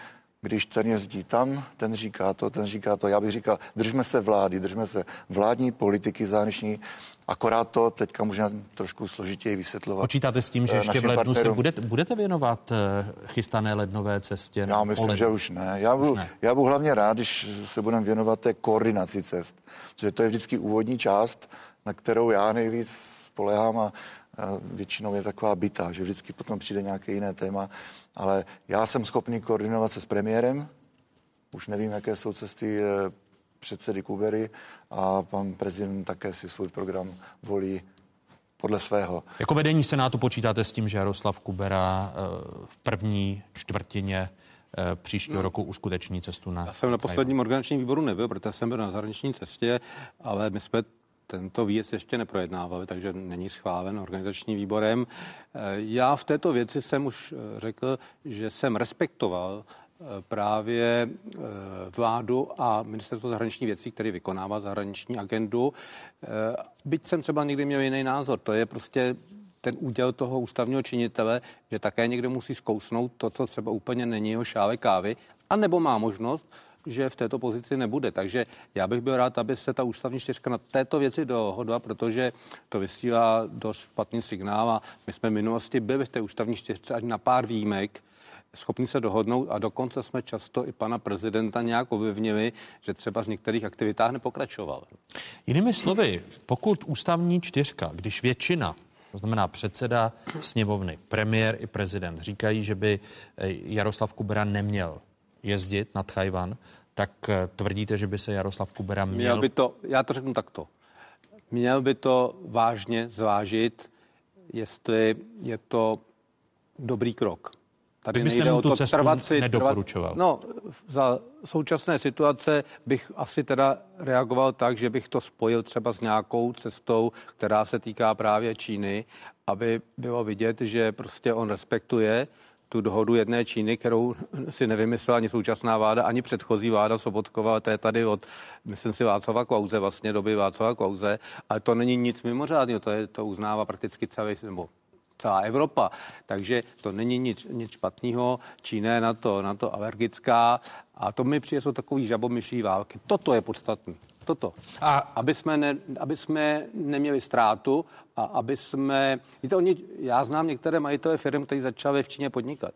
když ten jezdí tam, ten říká to, ten říká to. Já bych říkal, držme se vlády, držme se vládní politiky zahraniční, akorát to teďka možná trošku složitěji vysvětlovat. Počítáte s tím, že eh, ještě v lednu partnerům. se budete, budete věnovat eh, chystané lednové cestě? Já myslím, že už ne. Já budu, ne. já budu hlavně rád, když se budeme věnovat té koordinaci cest, protože to je vždycky úvodní část, na kterou já nejvíc spolehám a většinou je taková bytá, že vždycky potom přijde nějaké jiné téma, ale já jsem schopný koordinovat se s premiérem, už nevím, jaké jsou cesty eh, předsedy Kubery a pan prezident také si svůj program volí podle svého. Jako vedení Senátu počítáte s tím, že Jaroslav Kubera eh, v první čtvrtině eh, příštího no. roku uskuteční cestu na... Já jsem na posledním organizačním výboru nebyl, protože jsem byl na zahraniční cestě, ale my jsme tento výjezd ještě neprojednávali, takže není schválen organizačním výborem. Eh, já v této věci jsem už eh, řekl, že jsem respektoval eh, právě vládu a ministerstvo zahraničních věcí, který vykonává zahraniční agendu. Byť jsem třeba někdy měl jiný názor, to je prostě ten úděl toho ústavního činitele, že také někdo musí zkousnout to, co třeba úplně není jeho šále kávy, anebo má možnost že v této pozici nebude. Takže já bych byl rád, aby se ta ústavní čtyřka na této věci dohodla, protože to vysílá dost špatný signál a my jsme v minulosti byli v té ústavní čtyřce až na pár výjimek, schopni se dohodnout a dokonce jsme často i pana prezidenta nějak ovlivnili, že třeba v některých aktivitách nepokračoval. Jinými slovy, pokud ústavní čtyřka, když většina to znamená předseda sněmovny, premiér i prezident říkají, že by Jaroslav Kubera neměl jezdit na Tchajvan, tak eh, tvrdíte, že by se Jaroslav Kubera měl... Měl by to, já to řeknu takto, měl by to vážně zvážit, jestli je to dobrý krok. Tady nejde o to cestu trvat si, nedoporučoval. Trvat, no, za současné situace bych asi teda reagoval tak, že bych to spojil třeba s nějakou cestou, která se týká právě Číny, aby bylo vidět, že prostě on respektuje tu dohodu jedné Číny, kterou <laughs> si nevymyslela ani současná vláda, ani předchozí vláda Sobotkova, to je tady od, myslím si, Václava Klauze, vlastně doby Václava Klauze, ale to není nic mimořádného, to, je, to uznává prakticky celý, nebo celá Evropa. Takže to není nic, nic špatného. Čína je na to, na to alergická a to mi přijde takový žabomyší války. Toto je podstatné toto. A aby jsme, ne, aby jsme neměli ztrátu a aby jsme... Víte, oni, já znám některé majitele firm, kteří začali v Číně podnikat.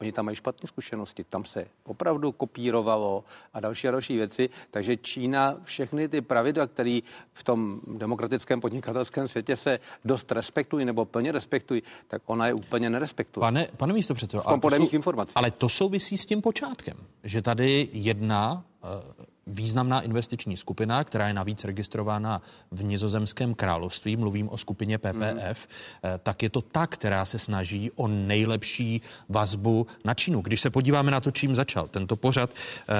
Oni tam mají špatné zkušenosti, tam se opravdu kopírovalo a další a další věci, takže Čína všechny ty pravidla, které v tom demokratickém podnikatelském světě se dost respektují nebo plně respektují, tak ona je úplně nerespektuje. Pane, pane místo předsedo, ale, informací. ale to souvisí s tím počátkem, že tady jedna uh, významná investiční skupina, která je navíc registrována v Nizozemském království, mluvím o skupině PPF, mm. tak je to ta, která se snaží o nejlepší vazbu na Čínu. Když se podíváme na to, čím začal tento pořad, eh,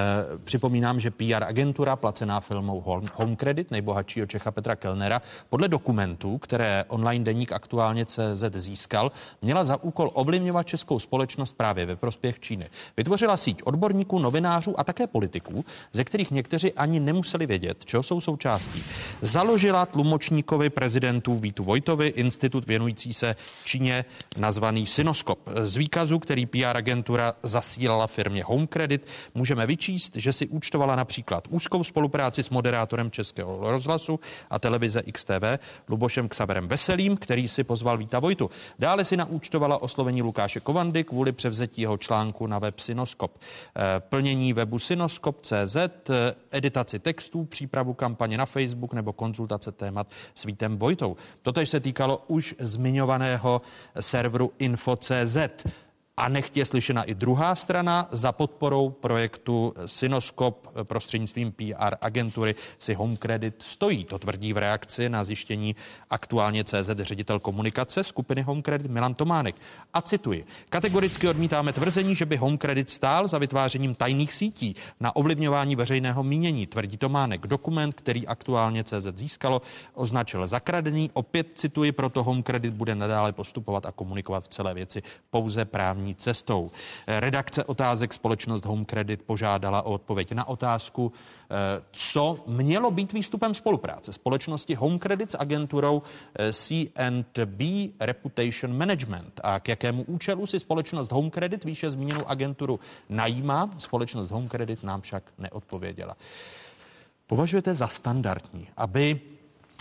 připomínám, že PR agentura placená filmou Home Credit, nejbohatšího Čecha Petra Kellnera, podle dokumentů, které online deník aktuálně CZ získal, měla za úkol ovlivňovat českou společnost právě ve prospěch Číny. Vytvořila síť odborníků, novinářů a také politiků, ze kterých někteří ani nemuseli vědět, čeho jsou součástí. Založila tlumočníkovi prezidentu Vítu Vojtovi institut věnující se Číně nazvaný Synoskop. Z výkazu, který PR agentura zasílala firmě Home Credit, můžeme vyčíst, že si účtovala například úzkou spolupráci s moderátorem Českého rozhlasu a televize XTV Lubošem Ksaverem Veselým, který si pozval Víta Vojtu. Dále si naúčtovala oslovení Lukáše Kovandy kvůli převzetí jeho článku na web Synoskop. Eh, plnění webu Synoskop.cz editaci textů, přípravu kampaně na Facebook nebo konzultace témat s Vítem Vojtou. Totež se týkalo už zmiňovaného serveru Info.cz. A nechtě slyšena i druhá strana za podporou projektu Synoskop prostřednictvím PR agentury si Home Credit stojí. To tvrdí v reakci na zjištění aktuálně CZ ředitel komunikace skupiny Home Credit Milan Tománek. A cituji. Kategoricky odmítáme tvrzení, že by Home Credit stál za vytvářením tajných sítí na ovlivňování veřejného mínění, tvrdí Tománek. Dokument, který aktuálně CZ získalo, označil za kradený. Opět cituji, proto Home Credit bude nadále postupovat a komunikovat v celé věci pouze právní cestou. Redakce otázek společnost Home Credit požádala o odpověď na otázku, eh, co mělo být výstupem spolupráce společnosti Home Credit s agenturou eh, C&B Reputation Management a k jakému účelu si společnost Home Credit výše zmíněnou agenturu najímá. Společnost Home Credit nám však neodpověděla. Považujete za standardní, aby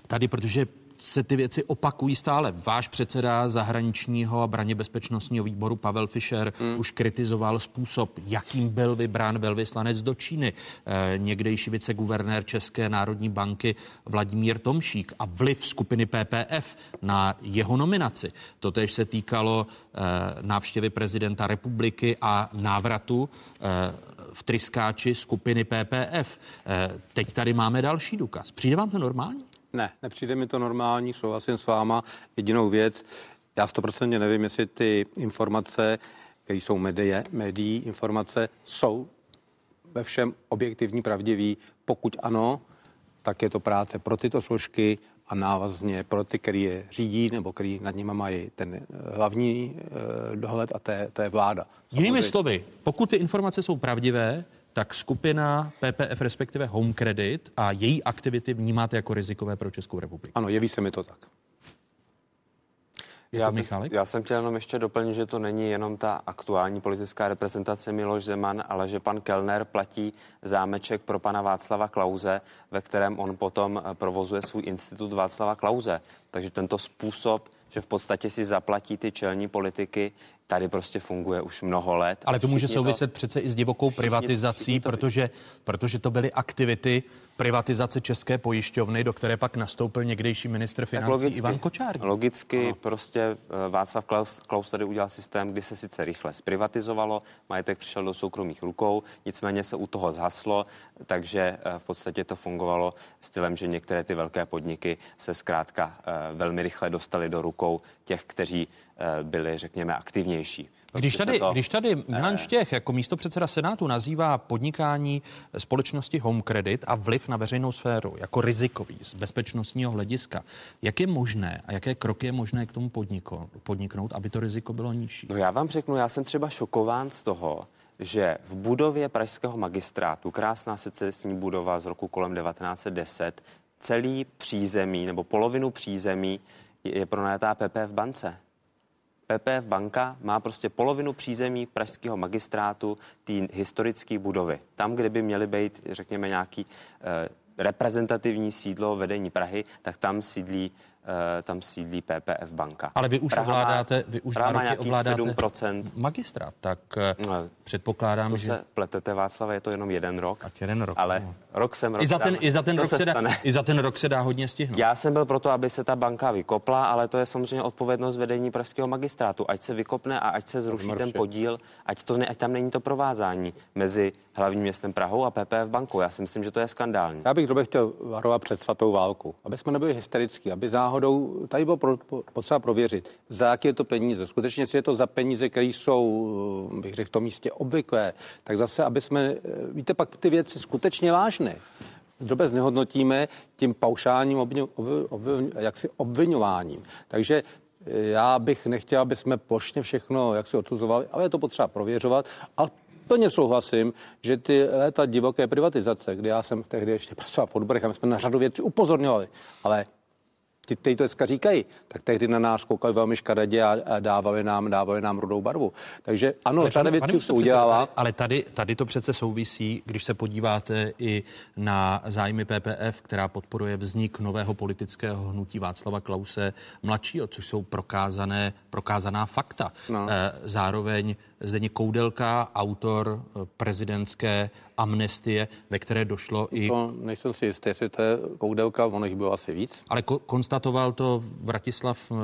tady, protože se ty věci opakují stále. Váš předseda zahraničního a braně bezpečnostního výboru Pavel Fischer hmm. už kritizoval způsob, jakým byl vybrán velvyslanec do Číny. E, někdejší viceguvernér České národní banky Vladimír Tomšík a vliv skupiny PPF na jeho nominaci. Totež se týkalo e, návštěvy prezidenta republiky a návratu e, v tryskáči skupiny PPF. Teď tady máme další důkaz. Přijde vám to normální? Ne, nepřijde mi to normální, souhlasím s váma. Jedinou věc, já stoprocentně nevím, jestli ty informace, které jsou médie, médií, informace jsou ve všem objektivní, pravdivý. Pokud ano, tak je to práce pro tyto složky a návazně pro ty, který je řídí nebo který nad nimi mají ten eh, hlavní eh, dohled a to je, to je vláda. Samozřejmě. Jinými slovy, pokud ty informace jsou pravdivé, tak skupina PPF, respektive Home Credit a její aktivity vnímáte jako rizikové pro Českou republiku? Ano, jeví se mi to tak. Já, bych, já jsem chtěl jenom ještě doplnit, že to není jenom ta aktuální politická reprezentace Miloš Zeman, ale že pan Kellner platí zámeček pro pana Václava Klauze, ve kterém on potom eh, provozuje svůj institut Václava Klauze. Takže tento způsob, že v podstatě si zaplatí ty čelní politiky, tady prostě funguje už mnoho let. Ale to může souviset to, přece i s divokou všichni, privatizací, všichni to protože, protože to byly aktivity privatizace České pojišťovny, do které pak nastoupil někdejší ministr financí logicky, Ivan Kočár. Logicky ano. prostě eh, Václav Klaus, Klaus tady udělal systém, kdy se sice rychle zprivatizovalo, majetek přišel do soukromých rukou, nicméně se u toho zhaslo, takže eh, v podstatě to fungovalo stylem, že některé ty velké podniky se zkrátka eh, velmi rychle dostaly do rukou těch, kteří byli, řekněme, aktivnější. Když tady, když tady Milan Štěch jako místo předseda Senátu nazývá podnikání společnosti Home Credit a vliv na veřejnou sféru jako rizikový z bezpečnostního hlediska, jak je možné a jaké kroky je možné k tomu podniko, podniknout, aby to riziko bylo nižší? No já vám řeknu, já jsem třeba šokován z toho, že v budově pražského magistrátu, krásná secesní budova z roku kolem 1910, celý přízemí nebo polovinu přízemí je pronajatá PP v bance. PPF banka má prostě polovinu přízemí pražského magistrátu té historické budovy. Tam, kde by měly být, řekněme, nějaký eh, reprezentativní sídlo vedení Prahy, tak tam sídlí tam sídlí PPF banka. Ale vy už Praha ovládáte, vy už Praha má ovládáte 7%. magistrát, tak eh, no, předpokládám, to že... se pletete, Václav, je to jenom jeden rok. Tak jeden rok. Ale no. rok jsem rok I za ten, dám, i za ten rok se, se dá, I za ten rok se dá hodně stihnout. Já jsem byl proto, aby se ta banka vykopla, ale to je samozřejmě odpovědnost vedení pražského magistrátu. Ať se vykopne a ať se zruší ten podíl, ať, to ne, ať tam není to provázání mezi hlavním městem Prahou a PPF bankou. Já si myslím, že to je skandální. Já bych to chtěl varovat před svatou válku, aby jsme nebyli hysterický, aby náhodou tady bylo pro, potřeba prověřit, za jaké je to peníze. Skutečně, jestli je to za peníze, které jsou, bych řekl, v tom místě obvyklé, tak zase, aby jsme, víte, pak ty věci skutečně vážné vůbec nehodnotíme tím paušálním obvinu, obvinu, jaksi obvinováním. Takže já bych nechtěl, aby jsme plošně všechno jak si odsuzovali, ale je to potřeba prověřovat. A plně souhlasím, že ty léta divoké privatizace, kdy já jsem tehdy ještě pracoval v odborech a my jsme na řadu věcí upozorňovali, ale ti, kteří to dneska říkají, tak tehdy na nás koukali velmi škaredě a dávali nám, dávali nám rudou barvu. Takže ano, ale řada věcí se udělala. Ale tady, tady to přece souvisí, když se podíváte i na zájmy PPF, která podporuje vznik nového politického hnutí Václava Klause mladšího, což jsou prokázané, prokázaná fakta. No. Eh, zároveň Zdeněk Koudelka, autor eh, prezidentské amnestie, ve které došlo i... To nejsem si jistý, jestli to je Koudelka, ono jich bylo asi víc. Ale ko- konstatoval to Vratislav uh,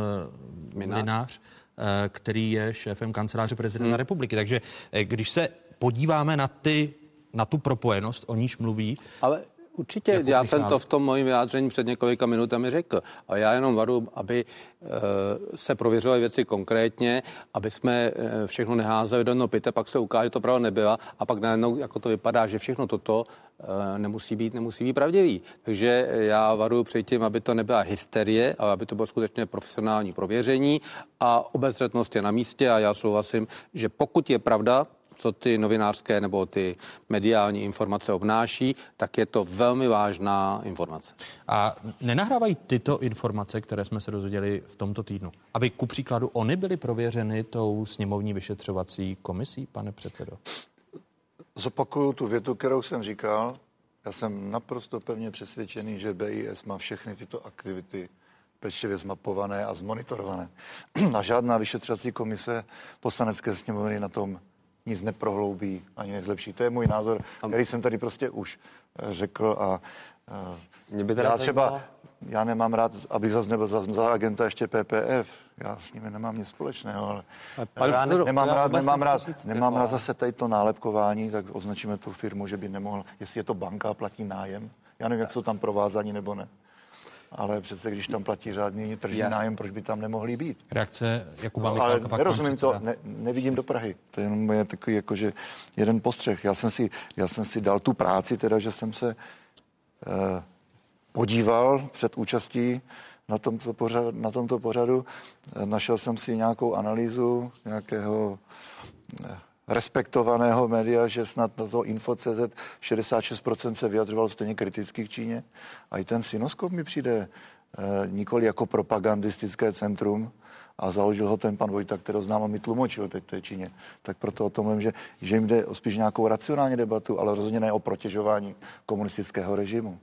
Minář. Minář eh, který je šéfem kanceláře prezidenta hmm. republiky. Takže eh, když se podíváme na ty na tu propojenost, o níž mluví. Ale Určitě, jako já jsem to v tom mojím vyjádření před několika minutami řekl. A já jenom varu, aby e, se prověřovaly věci konkrétně, aby jsme e, všechno neházeli do jednoho pyte, pak se ukáže, že to pravda nebyla a pak najednou jako to vypadá, že všechno toto e, nemusí být, nemusí být pravdivý. Takže já varuji před tím, aby to nebyla hysterie, ale aby to bylo skutečně profesionální prověření a obezřetnost je na místě a já souhlasím, že pokud je pravda, co ty novinářské nebo ty mediální informace obnáší, tak je to velmi vážná informace. A nenahrávají tyto informace, které jsme se dozvěděli v tomto týdnu, aby ku příkladu oni byly prověřeny tou sněmovní vyšetřovací komisí, pane předsedo? Zopakuju tu větu, kterou jsem říkal. Já jsem naprosto pevně přesvědčený, že BIS má všechny tyto aktivity pečlivě zmapované a zmonitorované. <clears throat> A žádná vyšetřovací komise poslanecké sněmovny na tom nic neprohloubí ani nezlepší. To je můj názor, který jsem tady prostě už eh, řekl a eh, Mě by já třeba, zajímalo... já nemám rád, aby zase nebyl za, za agenta ještě PPF. Já s nimi nemám nic společného, ale já ne, nemám rád, nemám rád, říct, nemám rád zase tady to nálepkování, tak označíme tu firmu, že by nemohl, jestli je to banka a platí nájem. Já nevím, jak jsou tam provázaní nebo ne ale přece když tam platí řádný tržní Já. nájem, proč by tam nemohli být? Reakce Jakuba no, Ale nerozumím to, ne, nevidím do Prahy. To je jenom je takový jakože jeden postřeh. Já jsem, si, já jsem si dal tu práci, teda, že jsem se eh, podíval před účastí na tomto, pořad, na tomto pořadu. Eh, našel jsem si nějakou analýzu nějakého eh, respektovaného média, že snad na to Info.cz 66% se vyjadřoval stejně kriticky k Číně. A i ten Sinoskop mi přijde e, nikoli jako propagandistické centrum, a založil ho ten pan Vojta, kterého znám a mi tlumočil teď té Číně. Tak proto o tom mluvím, že, že jim jde o spíš nějakou racionální debatu, ale rozhodně ne o protěžování komunistického režimu.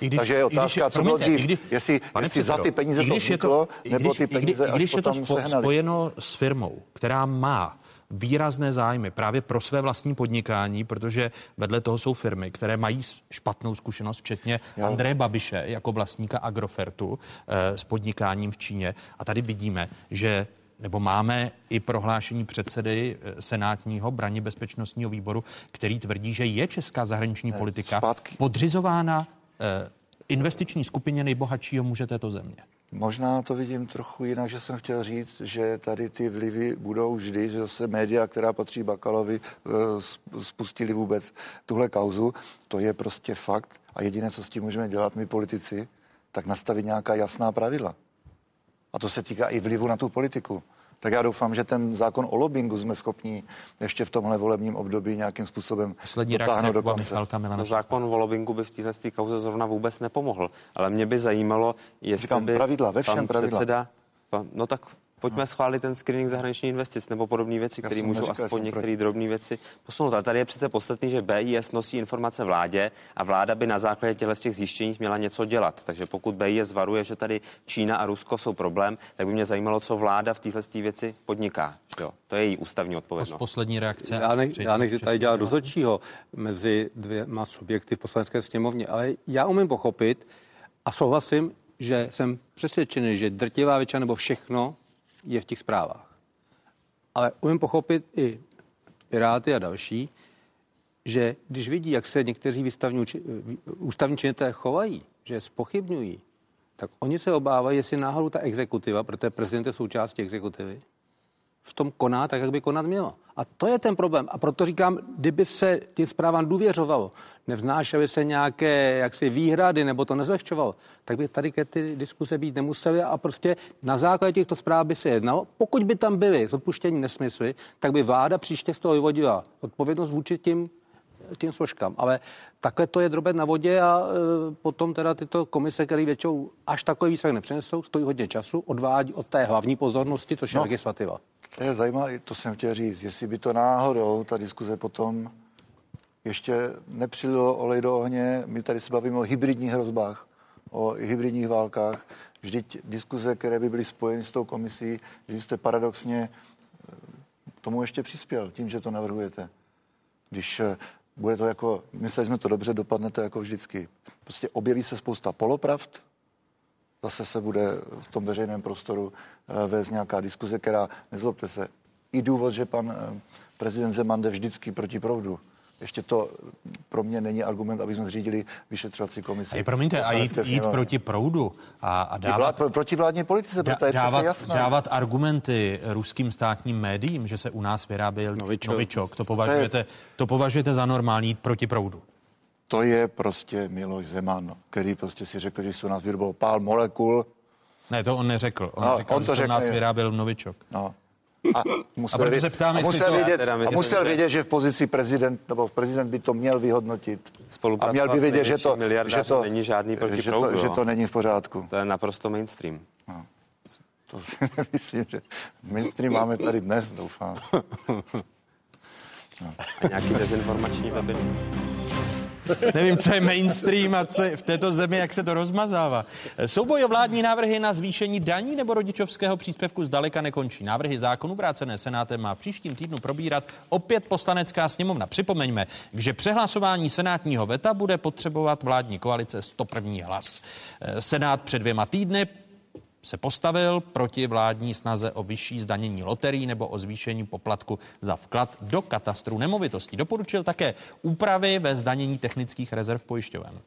I když, Takže je otázka, když, co bylo dřív, když, jestli, jestli za ty peníze to vzniklo, nebo ty peníze i když, až je to spo, spojeno s firmou, která má výrazné zájmy právě pro své vlastní podnikání, protože vedle toho jsou firmy, které mají špatnou zkušenost, včetně. Andreje Babiše jako vlastníka Agrofertu eh, s podnikáním v Číně. A tady vidíme, že nebo máme i prohlášení předsedy eh, senátního braně bezpečnostního výboru, který tvrdí, že je česká zahraniční ne, politika zpátky. podřizována eh, investiční skupině nejbohatšího muže této země. Možná to vidím trochu jinak, že jsem chtěl říct, že tady ty vlivy budou vždy, že zase média, která patří Bakalovi, eh, spustili vůbec tuhle kauzu. To je prostě fakt a jediné, co s tím můžeme dělat my politici, tak nastavit nějaká jasná pravidla. A to se týká i vlivu na tu politiku tak já doufám, že ten zákon o lobbingu jsme schopni ještě v tomhle volebním období nějakým způsobem Poslední dotáhnout do konce. No, zákon o lobbingu by v téhle kauze zrovna vůbec nepomohl. Ale mě by zajímalo, jestli Říkám, by pravidla, ve všem pravidla. Předseda, no tak pojďme no. schválit ten screening zahraniční investic nebo podobné věci, které můžou neříkal, aspoň některé drobné věci posunout. Ale tady je přece podstatný, že BIS nosí informace vládě a vláda by na základě těchto těch zjištění měla něco dělat. Takže pokud BIS varuje, že tady Čína a Rusko jsou problém, tak by mě zajímalo, co vláda v téhle věci podniká. Jo, to je její ústavní odpovědnost. Poslední reakce. Já, ne, já nechci tady dělat rozhodčího mezi dvěma subjekty v poslanecké sněmovně, ale já umím pochopit a souhlasím, že jsem přesvědčený, že drtivá většina nebo všechno je v těch zprávách. Ale umím pochopit i Piráty a další, že když vidí, jak se někteří výstavní, ústavní činitelé chovají, že spochybňují, tak oni se obávají, jestli náhodou ta exekutiva, protože prezident je součástí exekutivy, v tom koná tak, jak by konat mělo. A to je ten problém. A proto říkám, kdyby se tím zprávám důvěřovalo, nevznášely se nějaké jaksi výhrady nebo to nezlehčovalo, tak by tady ke ty diskuse být nemusely a prostě na základě těchto zpráv by se jednalo. Pokud by tam byly s odpuštěním nesmysly, tak by vláda příště z toho vyvodila odpovědnost vůči tím tím složkám. Ale takhle to je drobet na vodě a e, potom teda tyto komise, které většinou až takový výsledek nepřinesou, stojí hodně času, odvádí od té hlavní pozornosti, což je no, legislativa. To je zajímavé, to jsem chtěl říct, jestli by to náhodou, ta diskuze potom ještě nepřililo olej do ohně, my tady se bavíme o hybridních hrozbách, o hybridních válkách, vždyť diskuze, které by byly spojeny s tou komisí, že jste paradoxně e, tomu ještě přispěl tím, že to navrhujete. Když e, bude to jako, mysleli jsme to dobře, dopadne to jako vždycky. Prostě objeví se spousta polopravd, zase se bude v tom veřejném prostoru eh, vést nějaká diskuze, která, nezlobte se, i důvod, že pan eh, prezident Zeman jde vždycky proti proudu. Ještě to pro mě není argument, aby jsme zřídili vyšetřovací komisi. A promiňte, a jít, jít proti proudu a, a dávat, vlád, proti vládní politice, da, to je dávat, jasné. dávat argumenty ruským státním médiím, že se u nás vyráběl novičok, novičok to, považujete, to, je, to považujete za normální jít proti proudu? To je prostě Miloš Zeman, který prostě si řekl, že se u nás vyrobilo pár molekul. Ne, to on neřekl. On no, řekl, on to že řekl, nás vyráběl novičok. No. A musel, a se ptám, a musel, to, vědět, a musel vědět, že v pozici prezident, nebo prezident by to měl vyhodnotit. A měl by vědět, že to, že to, není žádný proti že, to, že to není v pořádku. To je naprosto mainstream. No. To si <laughs> nemyslím, že mainstream máme tady dnes, doufám. No. <laughs> A nějaký dezinformační weby? Nevím, co je mainstream a co je v této zemi, jak se to rozmazává. Souboj o vládní návrhy na zvýšení daní nebo rodičovského příspěvku zdaleka nekončí. Návrhy zákonů vrácené Senátem má příštím týdnu probírat opět poslanecká sněmovna. Připomeňme, že přehlasování senátního veta bude potřebovat vládní koalice 101. hlas. Senát před dvěma týdny se postavil proti vládní snaze o vyšší zdanění loterií nebo o zvýšení poplatku za vklad do katastru nemovitostí. Doporučil také úpravy ve zdanění technických rezerv pojišťoven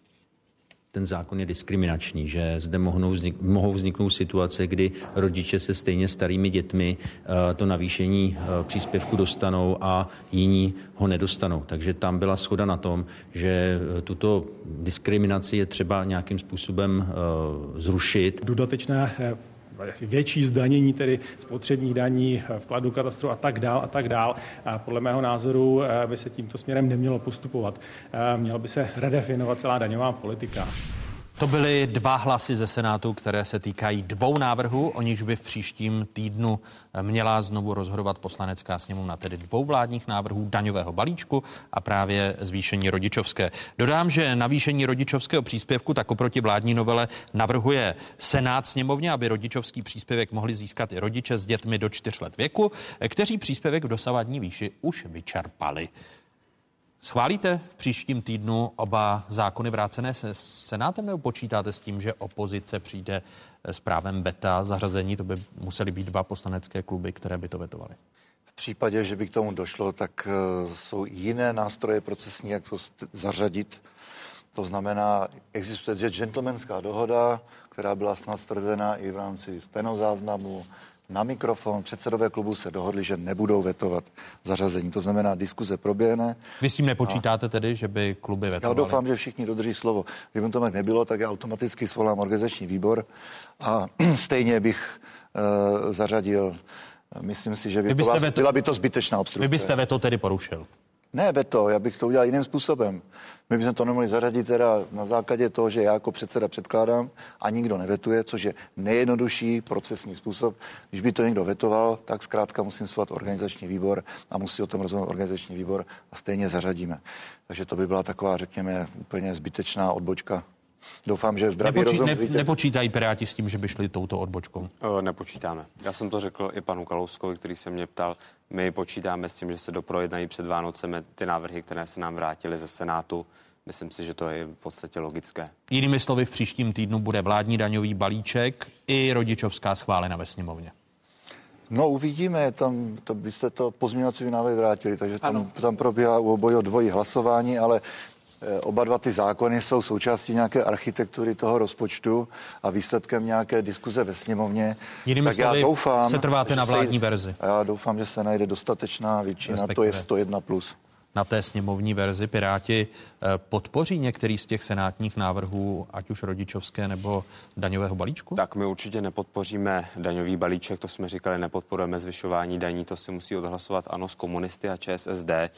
ten zákon je diskriminační, že zde mohou, vznik, mohou vzniknout situace, kdy rodiče se stejně starými dětmi uh, to navýšení uh, příspěvku dostanou a jiní ho nedostanou. Takže tam byla schoda na tom, že uh, tuto diskriminaci je třeba nějakým způsobem zrušit. Dodatečné větší zdanění tedy spotřebních daní, vkladu katastru a tak dál a tak dál. Podle mého názoru eh, by se tímto směrem nemělo postupovat. Eh, měla by se redefinovat celá daňová politika. To byly dva hlasy ze Senátu, které se týkají dvou návrhů, o nichž by v příštím týdnu měla znovu rozhodovat poslanecká sněmovna, tedy dvou vládních návrhů daňového balíčku a právě zvýšení rodičovské. Dodám, že navýšení rodičovského příspěvku tak oproti vládní novele navrhuje Senát sněmovně, aby rodičovský příspěvek mohli získat i rodiče s dětmi do čtyř let věku, kteří příspěvek v dosavadní výši už vyčerpali. Schválíte v příštím týdnu oba zákony vrácené se Senátem nebo počítáte s tím, že opozice přijde s právem beta zařazení? To by museli být dva poslanecké kluby, které by to vetovaly. V případě, že by k tomu došlo, tak uh, jsou jiné nástroje procesní, jak to zařadit. To znamená, existuje gentlemanská dohoda, která byla snad stvrzena i v rámci stenozáznamu, na mikrofon předsedové klubu se dohodli, že nebudou vetovat zařazení. To znamená, diskuze proběhne. Vy s tím nepočítáte a... tedy, že by kluby vetovaly? Já doufám, že všichni dodrží slovo. Kdyby to tak nebylo, tak já automaticky svolám organizační výbor a <clears throat> stejně bych uh, zařadil Myslím si, že by to vás, veto... byla by to zbytečná obstrukce. Vy byste veto tedy porušil? Ne, veto, já bych to udělal jiným způsobem. My bychom to nemohli zařadit teda na základě toho, že já jako předseda předkládám a nikdo nevetuje, což je nejjednodušší procesní způsob. Když by to někdo vetoval, tak zkrátka musím svolat organizační výbor a musí o tom rozhodnout organizační výbor a stejně zařadíme. Takže to by byla taková, řekněme, úplně zbytečná odbočka Doufám, že zdravý Nepočí, rozum... Ne, nepočítají Piráti s tím, že by šli touto odbočkou? O, nepočítáme. Já jsem to řekl i panu Kalouskovi, který se mě ptal. My počítáme s tím, že se doprojednají před Vánocemi ty návrhy, které se nám vrátily ze Senátu. Myslím si, že to je v podstatě logické. Jinými slovy, v příštím týdnu bude vládní daňový balíček i rodičovská schválena ve sněmovně. No uvidíme, tam to byste to pozměňovací návrhy vrátili, takže tam, tam probíhá boj o dvojí hlasování, ale oba dva ty zákony jsou součástí nějaké architektury toho rozpočtu a výsledkem nějaké diskuze ve sněmovně. Jinými tak já doufám, se trváte na vládní verzi. Já doufám, že se najde dostatečná většina, Respektive. to je 101+. Plus na té sněmovní verzi. Piráti eh, podpoří některý z těch senátních návrhů, ať už rodičovské nebo daňového balíčku? Tak my určitě nepodpoříme daňový balíček, to jsme říkali, nepodporujeme zvyšování daní, to si musí odhlasovat ano s komunisty a ČSSD. Eh,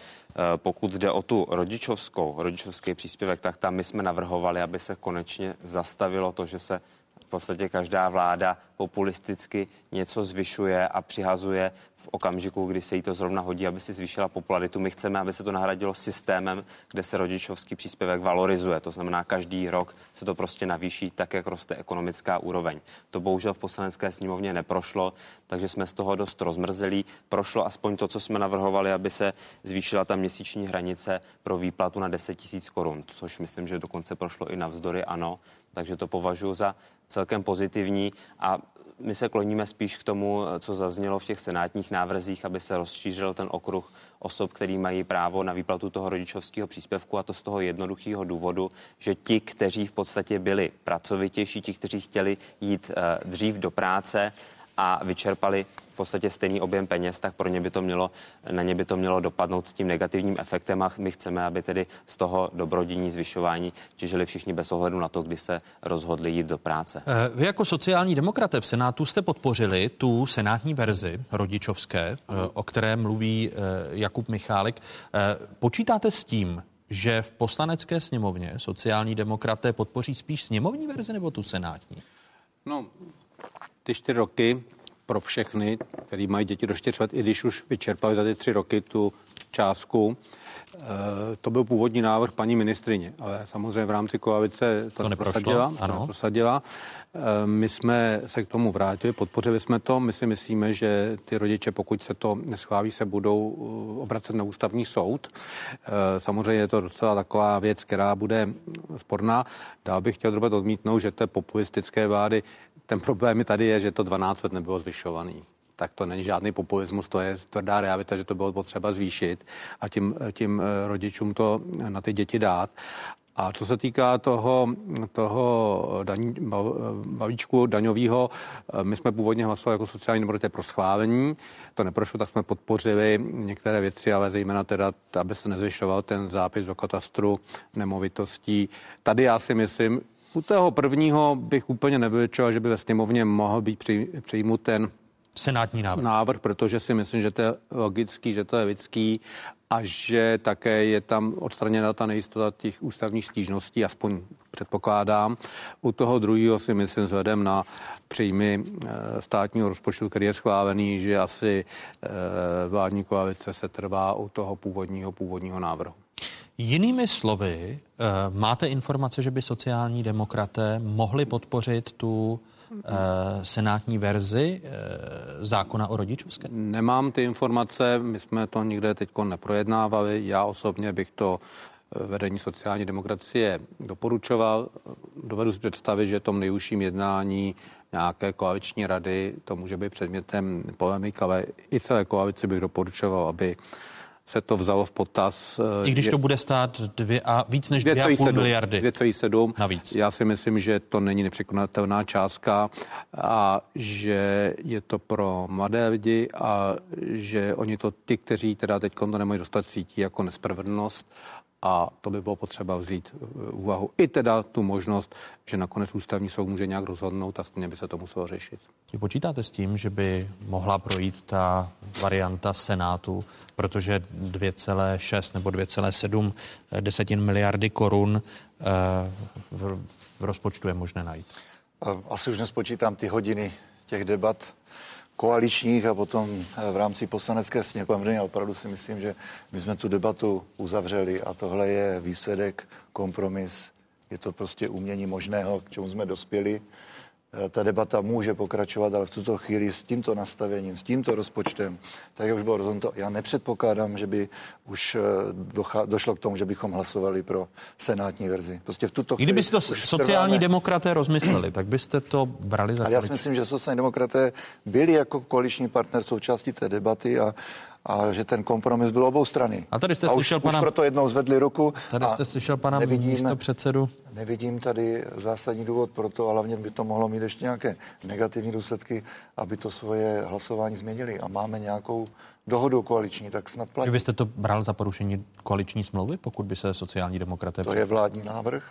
pokud jde o tu rodičovskou, rodičovský příspěvek, tak tam my jsme navrhovali, aby se konečně zastavilo to, že se v podstatě každá vláda populisticky něco zvyšuje a přihazuje okamžiku, kdy se jí to zrovna hodí, aby si zvýšila popularitu. My chceme, aby se to nahradilo systémem, kde se rodičovský příspěvek valorizuje. To znamená, každý rok se to prostě navýší tak, jak roste ekonomická úroveň. To bohužel v poslanecké sněmovně neprošlo, takže jsme z toho dost rozmrzelí. Prošlo aspoň to, co jsme navrhovali, aby se zvýšila ta měsíční hranice pro výplatu na 10 000 korun, což myslím, že dokonce prošlo i navzdory ano. Takže to považuji za celkem pozitivní a my se kloníme spíš k tomu, co zaznělo v těch senátních návrzích, aby se rozšířil ten okruh osob, který mají právo na výplatu toho rodičovského příspěvku a to z toho jednoduchého důvodu, že ti, kteří v podstatě byli pracovitější, ti, kteří chtěli jít uh, dřív do práce, a vyčerpali v podstatě stejný objem peněz, tak pro ně by to mělo, na ně by to mělo dopadnout tím negativním efektem a my chceme, aby tedy z toho dobrodění zvyšování těžili všichni bez ohledu na to, kdy se rozhodli jít do práce. Eh, vy jako sociální demokraté v Senátu jste podpořili tu senátní verzi rodičovské, eh, o které mluví eh, Jakub Michálek. Počítáte s tím, že v poslanecké sněmovně sociální demokraté podpoří spíš sněmovní verzi nebo tu senátní? No, ty čtyři roky pro všechny, který mají děti do čtyř let, i když už vyčerpali za ty tři roky tu částku. Eh, to byl původní návrh paní ministrině, ale samozřejmě v rámci koalice to, to neprosadila. Ano. To neprosadila. Eh, my jsme se k tomu vrátili, podpořili jsme to. My si myslíme, že ty rodiče, pokud se to neschválí, se budou eh, obracet na ústavní soud. Samozřejmě je to docela taková věc, která bude sporná. Dál bych chtěl drobet odmítnout, že to je populistické vlády. Ten problém tady je, že to 12 let nebylo zvyšovaný tak to není žádný populismus, to je tvrdá realita, že to bylo potřeba zvýšit a tím, tím eh, rodičům to na ty děti dát. A co se týká toho, toho daň, balíčku daňového, eh, my jsme původně hlasovali jako sociální demokraté pro schválení, to neprošlo, tak jsme podpořili některé věci, ale zejména teda, aby se nezvyšoval ten zápis do katastru nemovitostí. Tady já si myslím, u toho prvního bych úplně nevyčoval, že by ve sněmovně mohl být přijmut ten senátní návrh. návrh, protože si myslím, že to je logický, že to je lidský a že také je tam odstraněna ta nejistota těch ústavních stížností, aspoň předpokládám. U toho druhého si myslím vzhledem na příjmy eh, státního rozpočtu, který je schválený, že asi eh, vládní koalice se trvá u toho původního původního návrhu. Jinými slovy, eh, máte informace, že by sociální demokraté mohli podpořit tu Eh, senátní verzi eh, zákona o rodičovské? Nemám ty informace, my jsme to nikde teď neprojednávali. Já osobně bych to vedení sociální demokracie doporučoval. Dovedu si představit, že tom nejúžším jednání nějaké koaliční rady to může být předmětem polemik, ale i celé koalici bych doporučoval, aby se to vzalo v potaz. Eh, I když to bude stát dvě a víc než 2,5 miliardy. 2,7 navíc. Já si myslím, že to není nepřekonatelná částka a že je to pro mladé lidi a že oni to, ti, kteří teda teď to nemají dostat, cítí jako nespravedlnost a to by bylo potřeba vzít v úvahu. I teda tu možnost, že nakonec ústavní soud může nějak rozhodnout a stejně by se to muselo řešit. Vy počítáte s tím, že by mohla projít ta varianta Senátu, protože 2,6 nebo 2,7 desetin miliardy korun eh, v rozpočtu je možné najít? Asi už nespočítám ty hodiny těch debat koaličních a potom eh, v rámci poslanecké sněmovny a opravdu si myslím, že my jsme tu debatu uzavřeli a tohle je výsledek, kompromis, je to prostě umění možného, k čemu jsme dospěli. Eh, ta debata může pokračovat, ale v tuto chvíli s tímto nastavením, s tímto rozpočtem, tak jak už bylo rozhodnuto, já nepředpokládám, že by už eh, došlo k tomu, že bychom hlasovali pro senátní verzi. Prostě v tuto chvíli... Kdyby si to sociální trváme... demokraté rozmysleli, tak byste to brali za Ale já si myslím, že sociální demokraté byli jako koaliční partner součástí té debaty a a že ten kompromis byl obou strany. A tady jste a slyšel už, pana... Už proto jednou zvedli ruku. Tady jste slyšel pana nevidím, místo předsedu. Nevidím tady zásadní důvod pro to, ale hlavně by to mohlo mít ještě nějaké negativní důsledky, aby to svoje hlasování změnili. A máme nějakou dohodu koaliční, tak snad platí. Vy jste to bral za porušení koaliční smlouvy, pokud by se sociální demokraté... To je vládní návrh.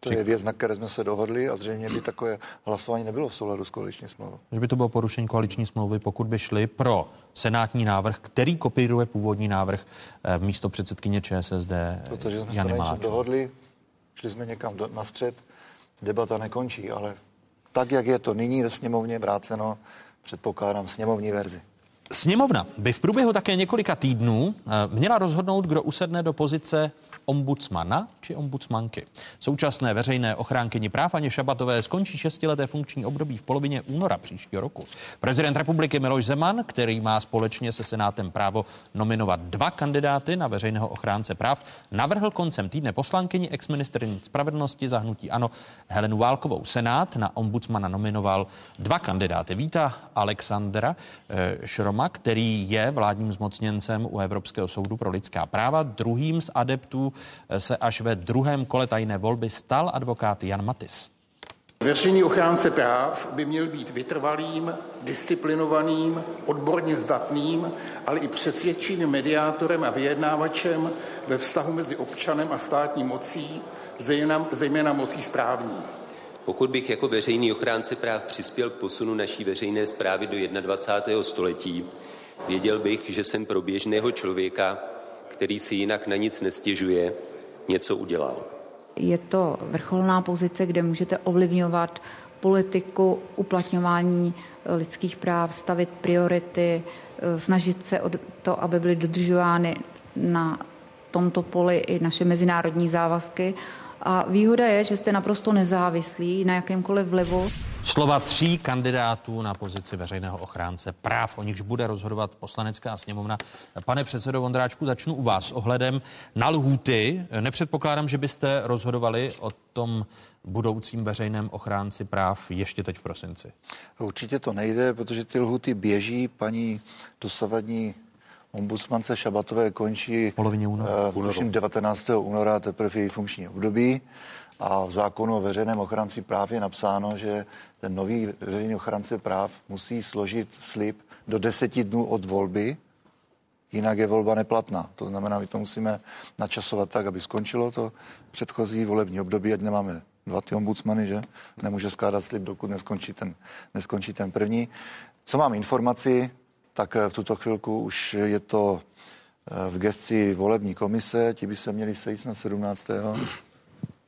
To je věc, na které jsme se dohodli a zřejmě by takové hlasování nebylo v souladu s koaliční smlouvou. Že by to bylo porušení koaliční smlouvy, pokud by šli pro senátní návrh, který kopíruje původní návrh eh, místo předsedkyně ČSSD Protože jsme Jany se na dohodli, šli jsme někam do, na střed, debata nekončí, ale tak, jak je to nyní ve sněmovně vráceno, předpokládám sněmovní verzi. Sněmovna by v průběhu také několika týdnů eh, měla rozhodnout, kdo usedne do pozice ombudsmana či ombudsmanky. Současné veřejné ochránkyni práv Aně Šabatové skončí šestileté funkční období v polovině února příštího roku. Prezident republiky Miloš Zeman, který má společně se Senátem právo nominovat dva kandidáty na veřejného ochránce práv, navrhl koncem týdne poslankyni exministrní spravedlnosti zahnutí Ano Helenu Válkovou. Senát na ombudsmana nominoval dva kandidáty. Víta Alexandra eh, Šroma, který je vládním zmocněncem u Evropského soudu pro lidská práva, druhým z adeptů se až ve druhém kole tajné volby stal advokát Jan Matis. Veřejný ochránce práv by měl být vytrvalým, disciplinovaným, odborně zdatným, ale i přesvědčivým mediátorem a vyjednávačem ve vztahu mezi občanem a státní mocí, zejména, zejména mocí správní. Pokud bych jako veřejný ochránce práv přispěl k posunu naší veřejné zprávy do 21. století, věděl bych, že jsem pro běžného člověka který si jinak na nic nestěžuje, něco udělal. Je to vrcholná pozice, kde můžete ovlivňovat politiku, uplatňování lidských práv, stavit priority, snažit se o to, aby byly dodržovány na tomto poli i naše mezinárodní závazky. A výhoda je, že jste naprosto nezávislí na jakémkoliv vlivu. Slova tří kandidátů na pozici veřejného ochránce práv, o nichž bude rozhodovat poslanecká sněmovna. Pane předsedo Vondráčku, začnu u vás ohledem na lhůty. Nepředpokládám, že byste rozhodovali o tom budoucím veřejném ochránci práv ještě teď v prosinci. Určitě to nejde, protože ty lhuty běží. Paní dosavadní ombudsmance Šabatové končí polovině února. Uh, 19. února teprve její funkční období. A v zákonu o veřejném ochránci práv je napsáno, že ten nový veřejný ochránce práv musí složit slib do deseti dnů od volby, jinak je volba neplatná. To znamená, my to musíme načasovat tak, aby skončilo to předchozí volební období, ať nemáme dva ty ombudsmany, že nemůže skládat slib, dokud neskončí ten, neskončí ten první. Co mám informaci, tak v tuto chvilku už je to eh, v gesci volební komise, ti by se měli sejít na 17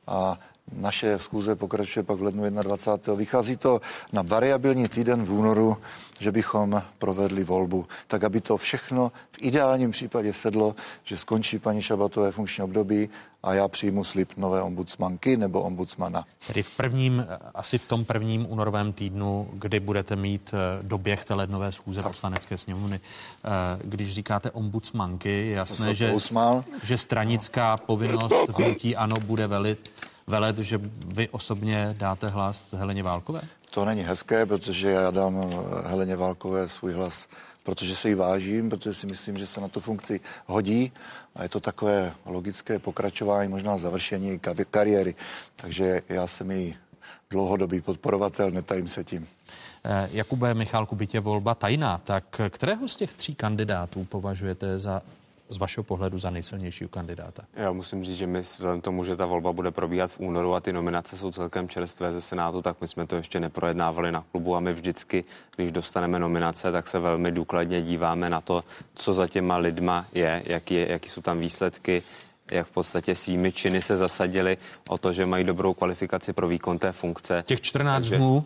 a naše schůze pokračuje pak v lednu 21. Vychází to na variabilní týden v únoru, že bychom provedli volbu, tak aby to všechno v ideálním případě sedlo, že skončí paní Šabatové funkční období a já přijmu slib nové ombudsmanky nebo ombudsmana. Tedy v prvním, asi v tom prvním únorovém týdnu, kdy budete mít eh, doběh té lednové schůze tak. poslanecké sněmovny. Eh, když říkáte ombudsmanky, je jasné, že, že stranická povinnost hnutí ano bude velit velet, že vy osobně dáte hlas Heleně Válkové? To není hezké, protože já dám Heleně Válkové svůj hlas, protože se jí vážím, protože si myslím, že se na tu funkci hodí a je to takové logické pokračování, možná završení kariéry. Takže já jsem jí dlouhodobý podporovatel, netajím se tím. Eh, Jakube Michálku, bytě volba tajná, tak kterého z těch tří kandidátů považujete za z vašeho pohledu za nejsilnějšího kandidáta? Já musím říct, že my vzhledem tomu, že ta volba bude probíhat v únoru a ty nominace jsou celkem čerstvé ze Senátu, tak my jsme to ještě neprojednávali na klubu a my vždycky, když dostaneme nominace, tak se velmi důkladně díváme na to, co za těma lidma je, jaký, je, jaký jsou tam výsledky, jak v podstatě svými činy se zasadili o to, že mají dobrou kvalifikaci pro výkon té funkce. Těch 14 Takže... dnů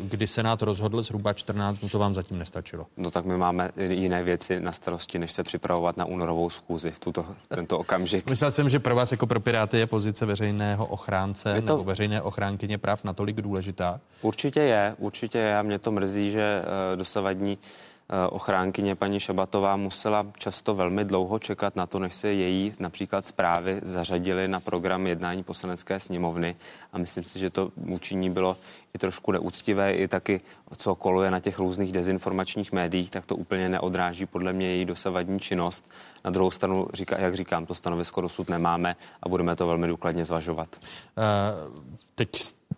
kdy Senát rozhodl zhruba 14 dnů, to vám zatím nestačilo. No tak my máme jiné věci na starosti, než se připravovat na únorovou schůzi v, tuto, v tento okamžik. Myslel jsem, že pro vás jako pro Piráty je pozice veřejného ochránce to... nebo veřejné ochránkyně práv natolik důležitá? Určitě je, určitě je a mě to mrzí, že uh, dosavadní Eh, ochránkyně paní Šabatová musela často velmi dlouho čekat na to, než se její například zprávy zařadily na program jednání poslanecké sněmovny a myslím si, že to účinní bylo i trošku neúctivé, i taky co koluje na těch různých dezinformačních médiích, tak to úplně neodráží podle mě její dosavadní činnost. Na druhou stranu, říká, jak říkám, to stanovisko dosud nemáme a budeme to velmi důkladně zvažovat. Uh, teď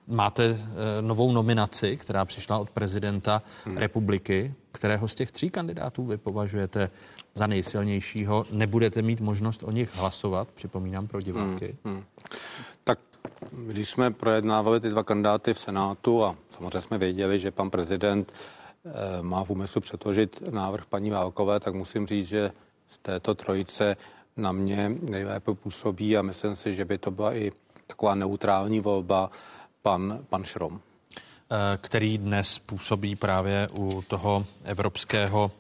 máte uh, novou nominaci, která přišla od prezidenta hmm. republiky. Kterého z těch tří kandidátů vy považujete za nejsilnějšího? Nebudete mít možnost o nich hlasovat, připomínám pro diváky. Hmm. Hmm. Tak když jsme projednávali ty dva kandidáty v Senátu a samozřejmě jsme věděli, že pan prezident eh, má v úmyslu předložit návrh paní Válkové, tak musím říct, že z této trojice na mě nejlépe působí a myslím si, že by to byla i taková neutrální volba pan, pan Šrom. Který dnes působí právě u toho evropského,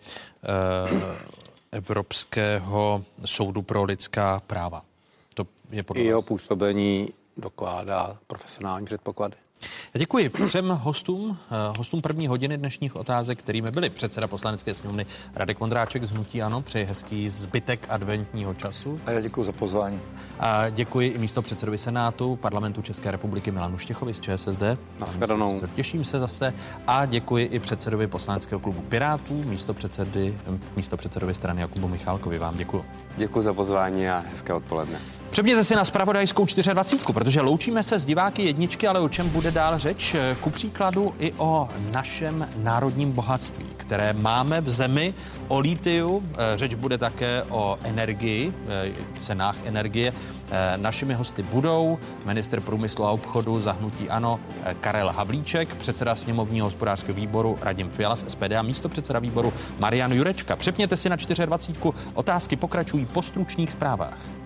Evropského soudu pro lidská práva. To je podle Jeho působení dokládá profesionální předpoklady. Děkuji třem hostům, eh, hostům první hodiny dnešních otázek, kterými byli předseda poslanecké sněmovny Radek Vondráček z Hnutí Ano. Přeji hezký zbytek adventního času. A já děkuji za pozvání. A děkuji i místo předsedovi Senátu parlamentu České republiky Milanu Štěchovi z ČSSD. Naschledanou. Těším se zase. A děkuji i předsedovi poslaneckého klubu Pirátů, místo, předsedy, místo předsedovi strany Jakubu Michálkovi. Vám děkuji. Děkuji za pozvání a hezké odpoledne. Přepněte si na spravodajskou 24, protože loučíme se s diváky jedničky, ale o čem bude dál řeč? Ku příkladu i o našem národním bohatství, které máme v zemi, o lítiu. Eh, řeč bude také o energii, eh, cenách energie. Eh, našimi hosty budou minister průmyslu a obchodu zahnutí ANO Karel Havlíček, předseda sněmovního hospodářského výboru Radim Fiala z SPD a místo předseda výboru Marian Jurečka. Přepněte si na 24. Otázky pokračují po stručných zprávách.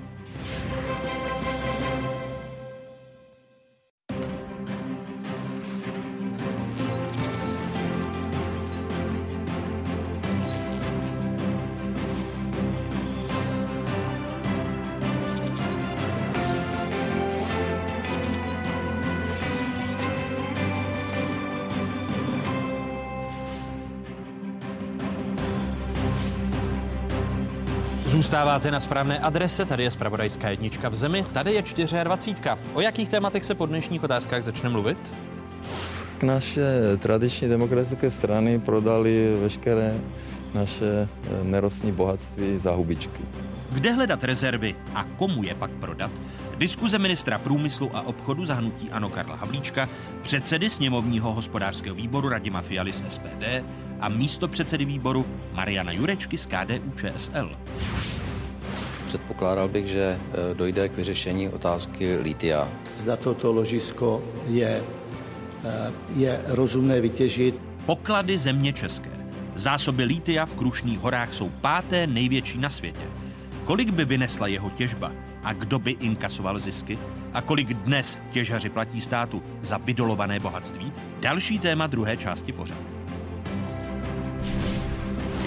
Zůstáváte na správné adrese, tady je spravodajská jednička v zemi, tady je 24. O jakých tématech se po dnešních otázkách začne mluvit? Naše tradiční demokratické strany prodali veškeré naše eh, nerostní bohatství za hubičky. Kde hledat rezervy a komu je pak prodat? Diskuze ministra průmyslu a obchodu zahnutí Ano Karla Havlíčka, předsedy sněmovního hospodářského výboru Radima Fialy z SPD a místo předsedy výboru Mariana Jurečky z KDU ČSL. Předpokládal bych, že e, dojde k vyřešení otázky litia. Zda toto ložisko je, e, je rozumné vytěžit. Poklady země české. Zásoby lítia v Krušných horách jsou páté největší na světě. Kolik by vynesla jeho těžba a kdo by inkasoval zisky? A kolik dnes těžaři platí státu za vydolované bohatství? Další téma druhé části pořadu.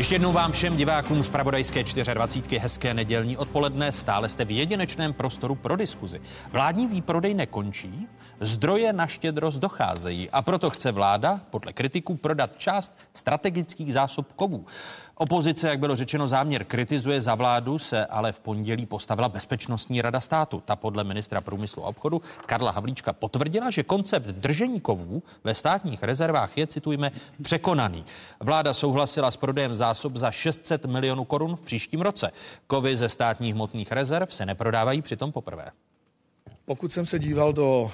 Ještě jednou vám všem divákům z Pravodajské 24. hezké nedělní odpoledne. Stále jste v jedinečném prostoru pro diskuzi. Vládní výprodej nekončí, zdroje na štědrost docházejí a proto chce vláda podle kritiků prodat část strategických zásob kovů. Opozice, jak bylo řečeno, záměr kritizuje za vládu, se ale v pondělí postavila Bezpečnostní rada státu. Ta podle ministra průmyslu a obchodu Karla Havlíčka potvrdila, že koncept držení kovů ve státních rezervách je, citujme, překonaný. Vláda souhlasila s prodejem zásob za 600 milionů korun v příštím roce. Kovy ze státních hmotných rezerv se neprodávají přitom poprvé. Pokud jsem se díval do uh,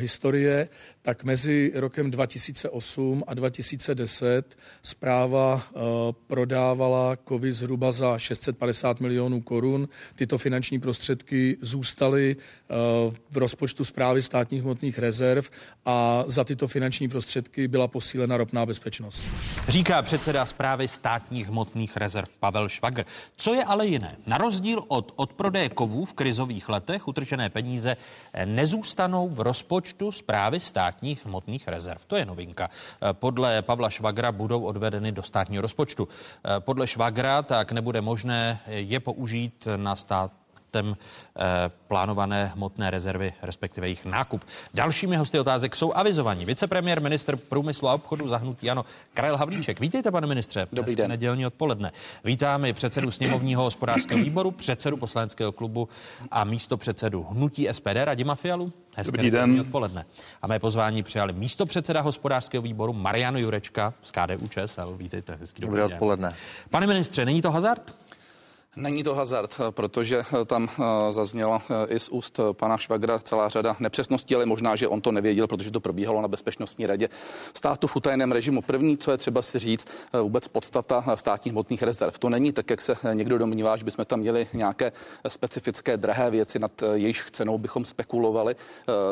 historie, tak mezi rokem 2008 a 2010 zpráva uh, prodávala kovy zhruba za 650 milionů korun. Tyto finanční prostředky zůstaly uh, v rozpočtu zprávy státních hmotných rezerv a za tyto finanční prostředky byla posílena ropná bezpečnost. Říká předseda zprávy státních hmotných rezerv Pavel Švagr. Co je ale jiné? Na rozdíl od odprodeje kovů v krizových letech utržené peníze nezůstanou v rozpočtu zprávy státních hmotných rezerv. To je novinka. Podle Pavla Švagra budou odvedeny do státního rozpočtu. Podle Švagra tak nebude možné je použít na stát státem eh, plánované hmotné rezervy, respektive jejich nákup. Dalšími hosty otázek jsou avizovaní. Vicepremiér, minister průmyslu a obchodu zahnutí ano, Karel Havlíček. Vítejte, pane ministře. Dobrý den. Nedělní odpoledne. Vítáme předsedu sněmovního hospodářského výboru, předsedu poslaneckého klubu a místo předsedu hnutí SPD Radima Fialu. Hezké Dobrý den. odpoledne. A mé pozvání přijali místo předseda hospodářského výboru Mariano Jurečka z KDU ČSL. Vítejte. Hezký dobrý, dobrý odpoledne. Pane ministře, není to hazard? Není to hazard, protože tam eh, zazněla eh, i z úst pana Švagra celá řada nepřesností, ale možná, že on to nevěděl, protože to probíhalo na Bezpečnostní radě státu v utajeném režimu. První, co je třeba si říct, eh, vůbec podstata státních hmotných rezerv. To není tak, jak se někdo domnívá, že bychom tam měli nějaké specifické drahé věci, nad jejich cenou bychom spekulovali.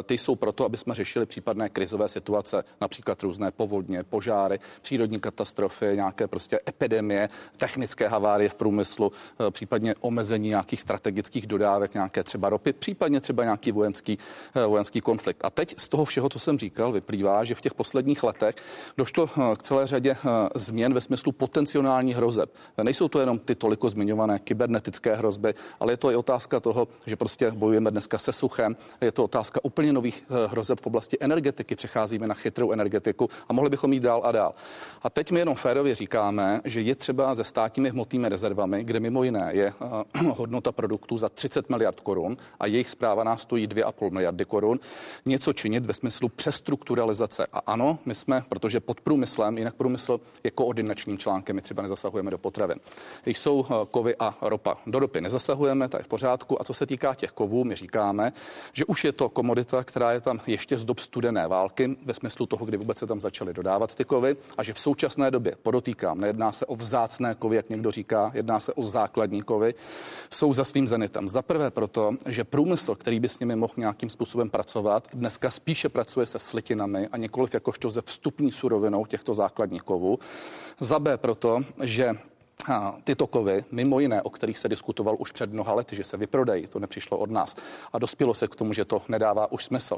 Ty jsou proto, aby jsme řešili případné krizové situace, například různé povodně, požáry, přírodní katastrofy, nějaké prostě epidemie, technické havárie v průmyslu, případně omezení nějakých strategických dodávek, nějaké třeba ropy, případně třeba nějaký vojenský, vojenský konflikt. A teď z toho všeho, co jsem říkal, vyplývá, že v těch posledních letech došlo k celé řadě změn ve smyslu potenciální hrozeb. Nejsou to jenom ty toliko zmiňované kybernetické hrozby, ale je to i otázka toho, že prostě bojujeme dneska se suchem. Je to otázka úplně nových hrozeb v oblasti energetiky. Přecházíme na chytrou energetiku a mohli bychom jít dál a dál. A teď my jenom férově říkáme, že je třeba ze státními hmotnými rezervami, kde mimo jiné je <clears throat> hodnota produktů za 30 miliard korun a jejich zpráva nás stojí 2,5 miliardy korun, něco činit ve smyslu přestrukturalizace. A ano, my jsme, protože pod průmyslem, jinak průmysl je koordinačním článkem, my třeba nezasahujeme do potravin. Jsou eh, kovy a ropa. Do ropy nezasahujeme, to je v pořádku. A co se týká těch kovů, my říkáme, že už je to komodita, která je tam ještě z dob studené války, ve smyslu toho, kdy vůbec se tam začaly dodávat ty kovy, a že v současné době, podotýkám, nejedná se o vzácné kovy, jak někdo říká, jedná se o základní kovy, jsou za svým zenitem. Za prvé proto, že průmysl, který by s nimi mohl nějakým způsobem pracovat, dneska spíše pracuje se slitinami a nikoliv jakožto ze vstupní surovinou těchto základních kovů. Za B proto, že tyto kovy, mimo jiné, o kterých se diskutoval už před mnoha lety, že se vyprodají, to nepřišlo od nás. A dospělo se k tomu, že to nedává už smysl.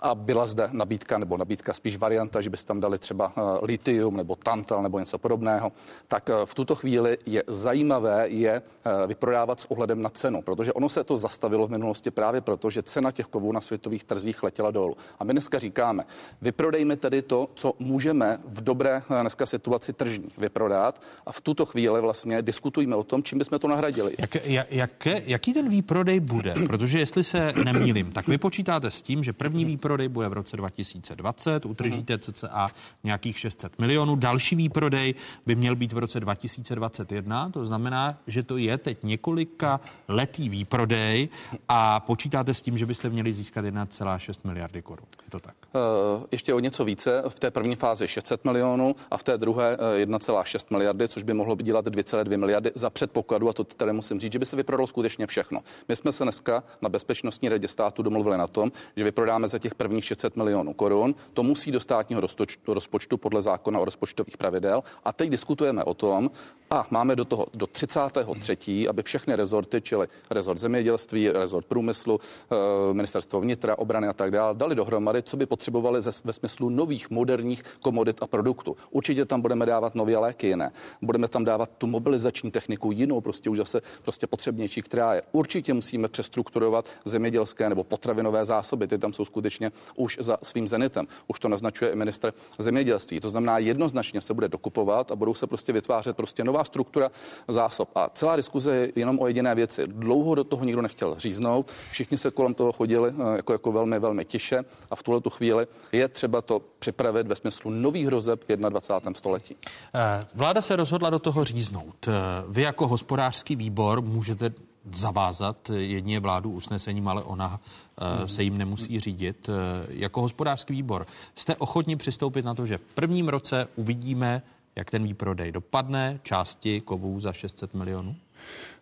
A byla zde nabídka, nebo nabídka spíš varianta, že by tam dali třeba litium nebo tantal nebo něco podobného. Tak v tuto chvíli je zajímavé je vyprodávat s ohledem na cenu, protože ono se to zastavilo v minulosti právě proto, že cena těch kovů na světových trzích letěla dolů. A my dneska říkáme, vyprodejme tedy to, co můžeme v dobré dneska situaci tržní vyprodat a v tuto chvíli vlastně diskutujeme o tom, čím bychom to nahradili. Jak, jak, jaký ten výprodej bude? Protože jestli se nemýlím, tak vy počítáte s tím, že první výprodej bude v roce 2020, utržíte cca nějakých 600 milionů, další výprodej by měl být v roce 2021, to znamená, že to je teď několika letý výprodej a počítáte s tím, že byste měli získat 1,6 miliardy korun. Je to tak? Uh, ještě o něco více. V té první fázi 600 milionů a v té druhé 1,6 eh, miliardy, což by mohlo dělat 2,2 miliardy za předpokladu, a to tady musím říct, že by se vyprodalo skutečně všechno. My jsme se dneska na Bezpečnostní radě státu domluvili na tom, že vyprodáme za těch prvních 600 milionů korun. To musí do státního rozpočtu, podle zákona o rozpočtových pravidel. A teď diskutujeme o tom, a máme do toho do 33., aby všechny rezorty, čili rezort zemědělství, rezort průmyslu, eh, ministerstvo vnitra, obrany a tak dále, dali dohromady, co by potřebovali ve smyslu nových moderních komodit a produktů. Určitě tam budeme dávat nové léky jiné. Budeme tam dávat tu mobilizační techniku jinou, prostě už zase prostě potřebnější, která je. Určitě musíme přestrukturovat zemědělské nebo potravinové zásoby. Ty tam jsou skutečně už za svým zenitem. Už to naznačuje i minister zemědělství. To znamená, jednoznačně se bude dokupovat a budou se prostě vytvářet prostě nová struktura zásob. A celá diskuze je jenom o jediné věci. Dlouho do toho nikdo nechtěl říznout, všichni se kolem toho chodili eh, jako, jako velmi, velmi tiše a v tuhle tu chvíli je třeba to připravit ve smyslu nových hrozeb v 21. století. Eh, vláda se rozhodla do toho říznout. Eh, vy jako hospodářský výbor můžete zavázat jedně vládu usnesením, ale ona hmm. se jim nemusí řídit. Jako hospodářský výbor jste ochotni přistoupit na to, že v prvním roce uvidíme, jak ten výprodej dopadne, části kovů za 600 milionů?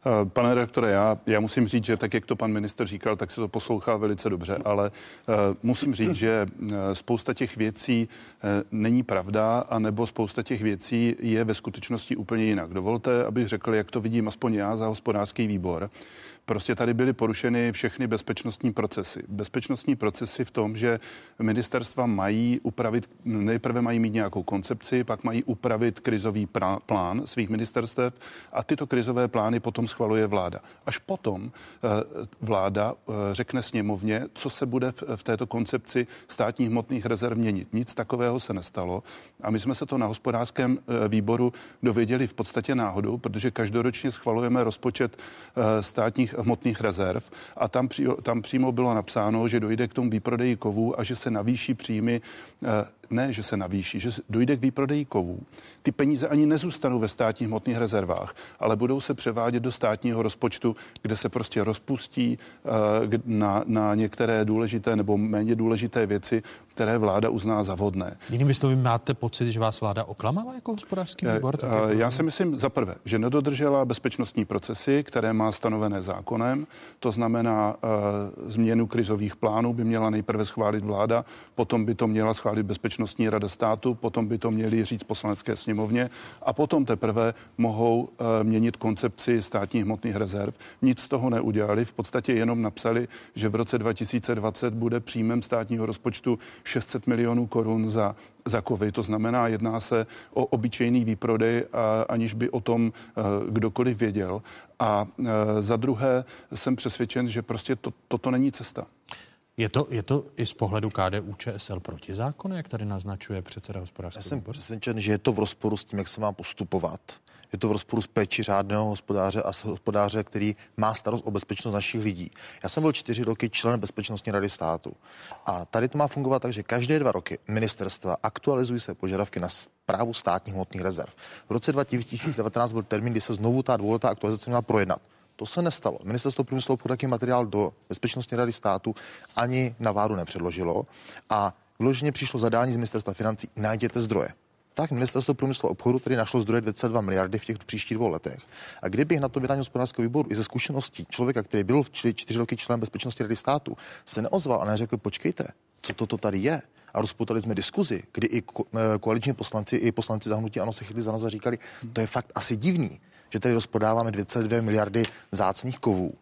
Eh, pane redaktore, já, já musím říct, že tak, jak to pan minister říkal, tak se to poslouchá velice dobře, ale uh, musím říct, že uh, spousta těch věcí není pravda, anebo spousta těch věcí je ve skutečnosti úplně jinak. Dovolte, abych řekl, jak to vidím aspoň já za hospodářský výbor. Prostě tady byly porušeny všechny bezpečnostní procesy. Bezpečnostní procesy v tom, že ministerstva mají upravit, nejprve mají mít nějakou koncepci, pak mají upravit krizový plán svých ministerstev a tyto krizové plány potom schvaluje vláda. Až potom eh, vláda eh, řekne sněmovně, co se bude v této koncepci státních hmotných rezerv měnit. Nic takového se nestalo a my jsme se to na hospodářském eh, výboru dověděli v podstatě náhodou, protože každoročně schvalujeme rozpočet státních hmotných rezerv a tam, tam přímo bylo napsáno, že dojde k tomu výprodeji kovů a že se navýší příjmy ne, že se navýší, že dojde k výprodeji kovů. Ty peníze ani nezůstanou ve státních hmotných rezervách, ale budou se převádět do státního rozpočtu, kde se prostě rozpustí uh, na, na některé důležité nebo méně důležité věci, které vláda uzná za vodné. Jinými slovy, máte pocit, že vás vláda oklamala jako hospodářský eh, výbor? Tak uh, já si myslím za prvé, že nedodržela bezpečnostní procesy, které má stanovené zákonem. To znamená, uh, změnu krizových plánů by měla nejprve schválit vláda, potom by to měla schválit bezpečnostní Bezpečnostní rada státu, potom by to měli říct poslanecké sněmovně a potom teprve mohou eh, měnit koncepci státních hmotných rezerv. Nic z toho neudělali, v podstatě jenom napsali, že v roce 2020 bude příjmem státního rozpočtu 600 milionů korun za za kovy. To znamená, jedná se o obyčejný výprodej, aniž by o tom eh, kdokoliv věděl. A eh, za druhé jsem přesvědčen, že prostě to, toto není cesta. Je to, je to i z pohledu KDU ČSL zákonu, jak tady naznačuje předseda hospodářského Já jsem přesvědčen, že je to v rozporu s tím, jak se má postupovat. Je to v rozporu s péči řádného hospodáře a hospodáře, který má starost o bezpečnost našich lidí. Já jsem byl čtyři roky člen Bezpečnostní rady státu. A tady to má fungovat tak, že každé dva roky ministerstva aktualizují se požadavky na zprávu státních hmotných rezerv. V roce 2019 byl termín, kdy se znovu ta dvouletá aktualizace měla projednat. To se nestalo. Ministerstvo průmyslu obchodu taky materiál do Bezpečnostní rady státu ani na vládu nepředložilo a vloženě přišlo zadání z ministerstva financí, najděte zdroje tak ministerstvo průmyslu obchodu tedy našlo zdroje 22 miliardy v těch příštích dvou letech. A kdybych na to vydání hospodářského výboru i ze zkušeností člověka, který byl v čtyři, čtyři roky členem bezpečnosti rady státu, se neozval a neřekl, počkejte, co toto tady je, a rozpoutali jsme diskuzi, kdy i eh, koaliční poslanci, i poslanci zahnutí ano se chytli za nás a říkali, to je fakt asi divný, že tady rozpodáváme 2,2 miliardy vzácných kovů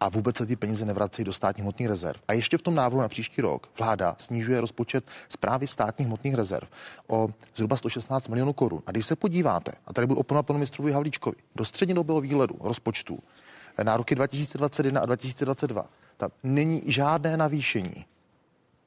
a vůbec se ty peníze nevracejí do státních hmotných rezerv. A ještě v tom návrhu na příští rok vláda snižuje rozpočet zprávy státních hmotných rezerv o zhruba 116 milionů korun. A když se podíváte, a tady byl opona panu ministrovi Havlíčkovi, do střednědobého výhledu rozpočtu na roky 2021 a 2022, tam není žádné navýšení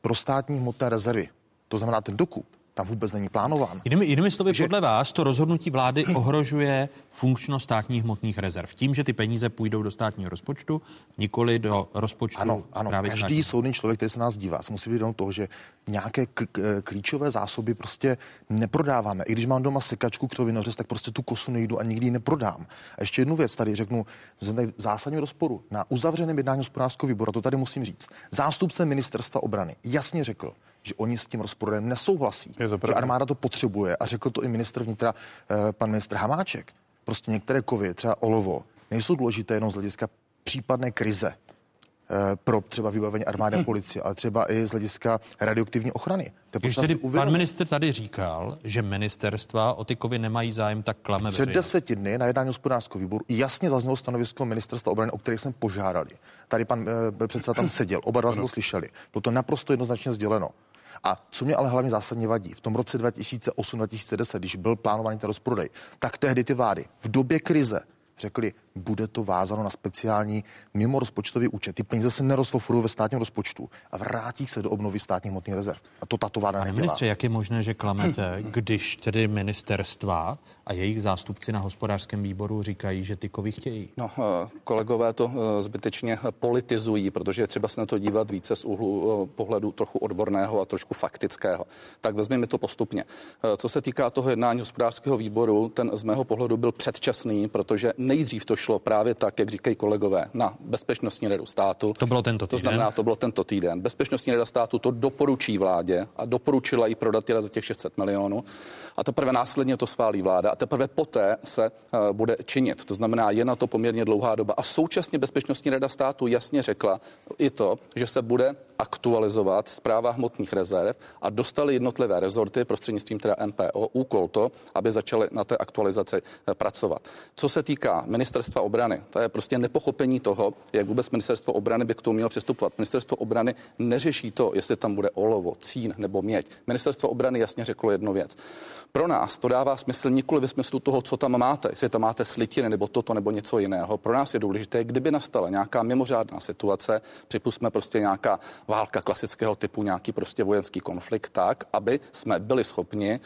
pro státní hmotné rezervy. To znamená, ten dokup tam vůbec není plánován. Jinými, jinými slovy, že... podle vás to rozhodnutí vlády ohrožuje funkčnost státních hmotných rezerv. Tím, že ty peníze půjdou do státního rozpočtu, nikoli do rozpočtu. Ano, ano. Každý státní. soudný člověk, který se nás dívá, se musí vědět toho, že nějaké k- klíčové zásoby prostě neprodáváme. I když mám doma sekačku křovinořez, tak prostě tu kosu nejdu a nikdy ji neprodám. A ještě jednu věc tady řeknu, v zásadním rozporu na uzavřeném jednání hospodářského výboru, to tady musím říct. Zástupce ministerstva obrany jasně řekl, že oni s tím rozporem nesouhlasí. že armáda to potřebuje a řekl to i ministr vnitra, eh, pan ministr Hamáček. Prostě některé kovy, třeba olovo, nejsou důležité jenom z hlediska případné krize eh, pro třeba vybavení armády a <clears throat> policie, ale třeba i z hlediska radioaktivní ochrany. To Když tedy pan minister tady říkal, že ministerstva o ty kovy nemají zájem, tak klame Před deseti dny na jednání hospodářského výboru jasně zaznělo stanovisko ministerstva obrany, o kterých jsme požádali. Tady pan e, předseda tam seděl, oba dva jsme to slyšeli. Bylo to naprosto jednoznačně sděleno. A co mě ale hlavně zásadně vadí, v tom roce 2008-2010, když byl plánovaný ten rozprodej, tak tehdy ty vlády v době krize řekli, bude to vázáno na speciální mimo rozpočtový účet. Ty peníze se nerozfofují ve státním rozpočtu a vrátí se do obnovy státních hmotných rezerv. A to tato vláda nedělá. Ministře, jak je možné, že klamete, <clears throat> když tedy ministerstva a jejich zástupci na hospodářském výboru říkají, že ty kovy chtějí? No, eh, kolegové to eh, zbytečně politizují, protože je třeba se na to dívat více z úhlu eh, pohledu trochu odborného a trošku faktického. Tak vezměme to postupně. Co se týká toho jednání hospodářského výboru, ten z mého pohledu byl předčasný, protože nejdřív to šlo právě tak, jak říkají kolegové, na Bezpečnostní radu státu. To bylo tento týden. To znamená, to bylo tento týden. Bezpečnostní rada státu to doporučí vládě a doporučila i prodat za těch 600 milionů. A teprve následně to schválí vláda a teprve poté se uh, bude činit. To znamená, je na to poměrně dlouhá doba. A současně Bezpečnostní rada státu jasně řekla i to, že se bude aktualizovat zpráva hmotných rezerv a dostali jednotlivé rezorty prostřednictvím teda MPO úkol to, aby začaly na té aktualizaci eh, pracovat. Co se týká ministerstva obrany, to je prostě nepochopení toho, jak vůbec ministerstvo obrany by k tomu mělo přistupovat. Ministerstvo obrany neřeší to, jestli tam bude olovo, cín nebo měď. Ministerstvo obrany jasně řeklo jednu věc. Pro nás to dává smysl nikoli ve smyslu toho, co tam máte, jestli tam máte slitiny nebo toto nebo něco jiného. Pro nás je důležité, kdyby nastala nějaká mimořádná situace, připustme prostě nějaká válka klasického typu, nějaký prostě vojenský konflikt, tak, aby jsme byli schopni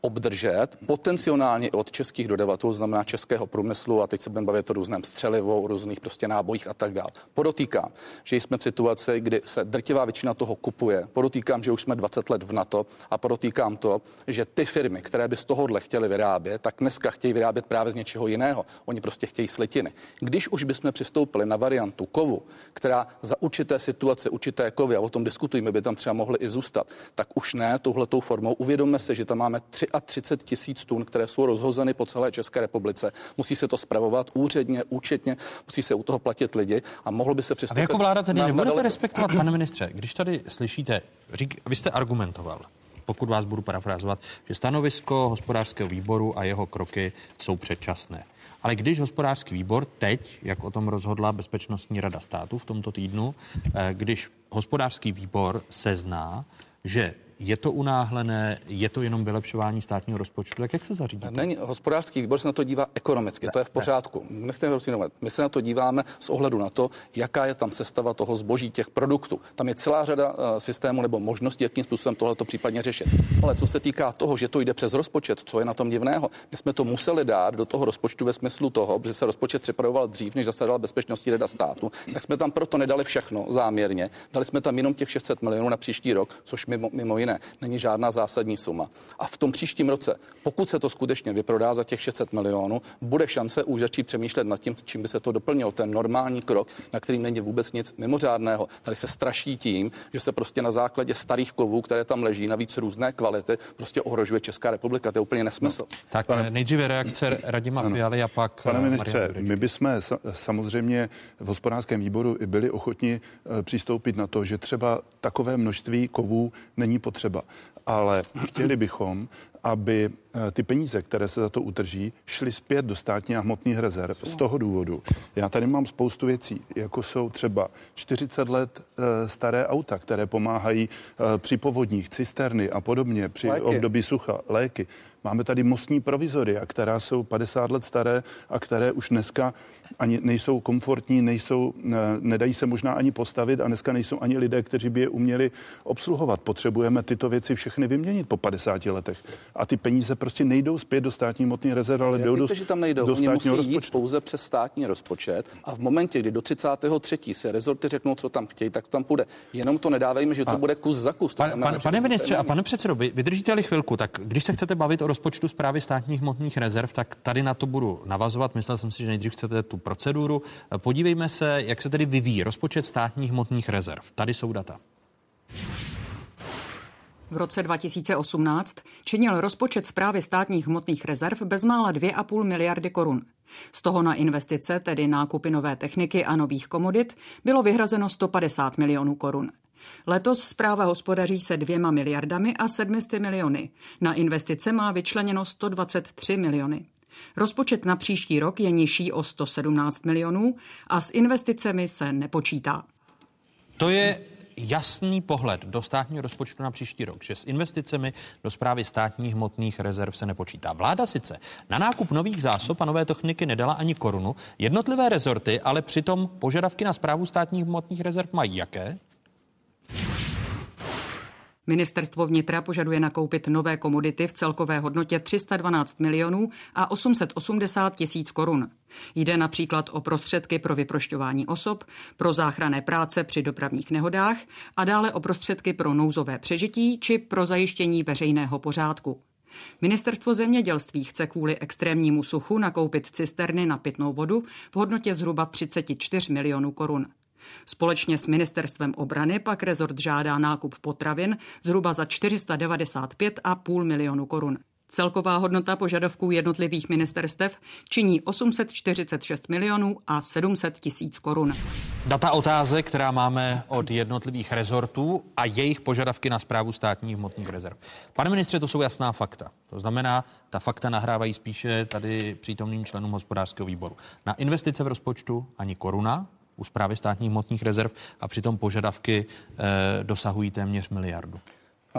obdržet potenciálně od českých dodavatelů, znamená českého průmyslu, a teď se budeme bavit o různém střelivou, různých prostě nábojích a tak dále. Podotýkám, že jsme v situaci, kdy se drtivá většina toho kupuje. Podotýkám, že už jsme 20 let v NATO a podotýkám to, že ty firmy, které by z tohohle chtěly vyrábět, tak dneska chtějí vyrábět právě z něčeho jiného. Oni prostě chtějí slitiny. Když už bychom přistoupili na variantu kovu, která za určité situace, určité kovy, a o tom diskutujeme, by tam třeba mohly i zůstat, tak už ne touhletou formou. Uvědomme se, že tam máme 33 tisíc tun, které jsou rozhozeny po celé České republice. Musí se to spravovat úředně, účetně, musí se u toho platit lidi a mohlo by se přistoupit. A jako vláda tedy nebudete daleko... respektovat, <clears throat> pane ministře, když tady slyšíte, řík, vy jste argumentoval, pokud vás budu parafrázovat, že stanovisko hospodářského výboru a jeho kroky jsou předčasné. Ale když hospodářský výbor teď, jak o tom rozhodla Bezpečnostní rada státu v tomto týdnu, eh, když hospodářský výbor sezná, že je to unáhlené, je to jenom vylepšování státního rozpočtu, tak jak se zařídí? Není, hospodářský výbor se na to dívá ekonomicky, ne, to je v pořádku. Ne. Nechceme rozvinovat. My se na to díváme z ohledu na to, jaká je tam sestava toho zboží, těch produktů. Tam je celá řada uh, systémů nebo možností, jakým způsobem tohle to případně řešit. Ale co se týká toho, že to jde přes rozpočet, co je na tom divného, my jsme to museli dát do toho rozpočtu ve smyslu toho, že se rozpočet připravoval dřív, než zasedala bezpečnostní rada státu, tak jsme tam proto nedali všechno záměrně. Dali jsme tam jenom těch 600 milionů na příští rok, což mimo, mimo jiné není žádná zásadní suma. A v tom příštím roce, pokud se to skutečně vyprodá za těch 600 milionů, bude šance už začít přemýšlet nad tím, čím by se to doplnilo. Ten normální krok, na kterým není vůbec nic mimořádného. Tady se straší tím, že se prostě na základě starých kovů, které tam leží, navíc různé kvality, prostě ohrožuje Česká republika. To je úplně nesmysl. No, tak pane, nejdříve reakce Radima ano. Fialy a pak. Pane eh, ministře, my bychom samozřejmě v hospodářském výboru byli ochotni eh, přistoupit na to, že třeba takové množství kovů není potřeba ale chtěli bychom, aby ty peníze, které se za to utrží, šly zpět do státních a hmotných rezerv. Z toho důvodu. Já tady mám spoustu věcí, jako jsou třeba 40 let eh, staré auta, které pomáhají eh, při povodních, cisterny a podobně, při léky. období sucha, léky. Máme tady mostní provizoria, která jsou 50 let staré a které už dneska ani nejsou komfortní, nejsou, nedají se možná ani postavit a dneska nejsou ani lidé, kteří by je uměli obsluhovat. Potřebujeme tyto věci všechny vyměnit po 50 letech a ty peníze prostě nejdou zpět do státní motní rezervy, ale jdou do, že tam nejdou. do Oni státního musí rozpočtu. jít pouze přes státní rozpočet a v momentě, kdy do 33. se rezorty řeknou, co tam chtějí, tak to tam půjde. Jenom to nedávejme, že to a bude kus za kus. Pan, pan, pane ministře a pane předsedo, vy, vydržíte-li chvilku, tak když se chcete bavit o rozpočtu zprávy státních hmotných rezerv, tak tady na to budu navazovat. Myslel jsem si, že nejdřív chcete tu proceduru. Podívejme se, jak se tedy vyvíjí rozpočet státních hmotných rezerv. Tady jsou data. V roce 2018 činil rozpočet zprávy státních hmotných rezerv bezmála 2,5 miliardy korun. Z toho na investice, tedy nákupy nové techniky a nových komodit, bylo vyhrazeno 150 milionů korun. Letos zpráva hospodaří se dvěma miliardami a 700 miliony. Na investice má vyčleněno 123 miliony. Rozpočet na příští rok je nižší o 117 milionů a s investicemi se nepočítá. To je jasný pohled do státního rozpočtu na příští rok, že s investicemi do zprávy státních hmotných rezerv se nepočítá. Vláda sice na nákup nových zásob a nové techniky nedala ani korunu, jednotlivé rezorty ale přitom požadavky na zprávu státních hmotných rezerv mají jaké? Ministerstvo vnitra požaduje nakoupit nové komodity v celkové hodnotě 312 milionů a 880 tisíc korun. Jde například o prostředky pro vyprošťování osob, pro záchranné práce při dopravních nehodách a dále o prostředky pro nouzové přežití či pro zajištění veřejného pořádku. Ministerstvo zemědělství chce kvůli extrémnímu suchu nakoupit cisterny na pitnou vodu v hodnotě zhruba 34 milionů korun. Společně s ministerstvem obrany pak rezort žádá nákup potravin zhruba za 495,5 milionu korun. Celková hodnota požadavků jednotlivých ministerstev činí 846 milionů a 700 tisíc korun. Data otázek, která máme od jednotlivých rezortů a jejich požadavky na zprávu státních hmotných rezerv. Pane ministře, to jsou jasná fakta. To znamená, ta fakta nahrávají spíše tady přítomným členům hospodářského výboru. Na investice v rozpočtu ani koruna, u zprávy státních hmotných rezerv a přitom požadavky eh, dosahují téměř miliardu.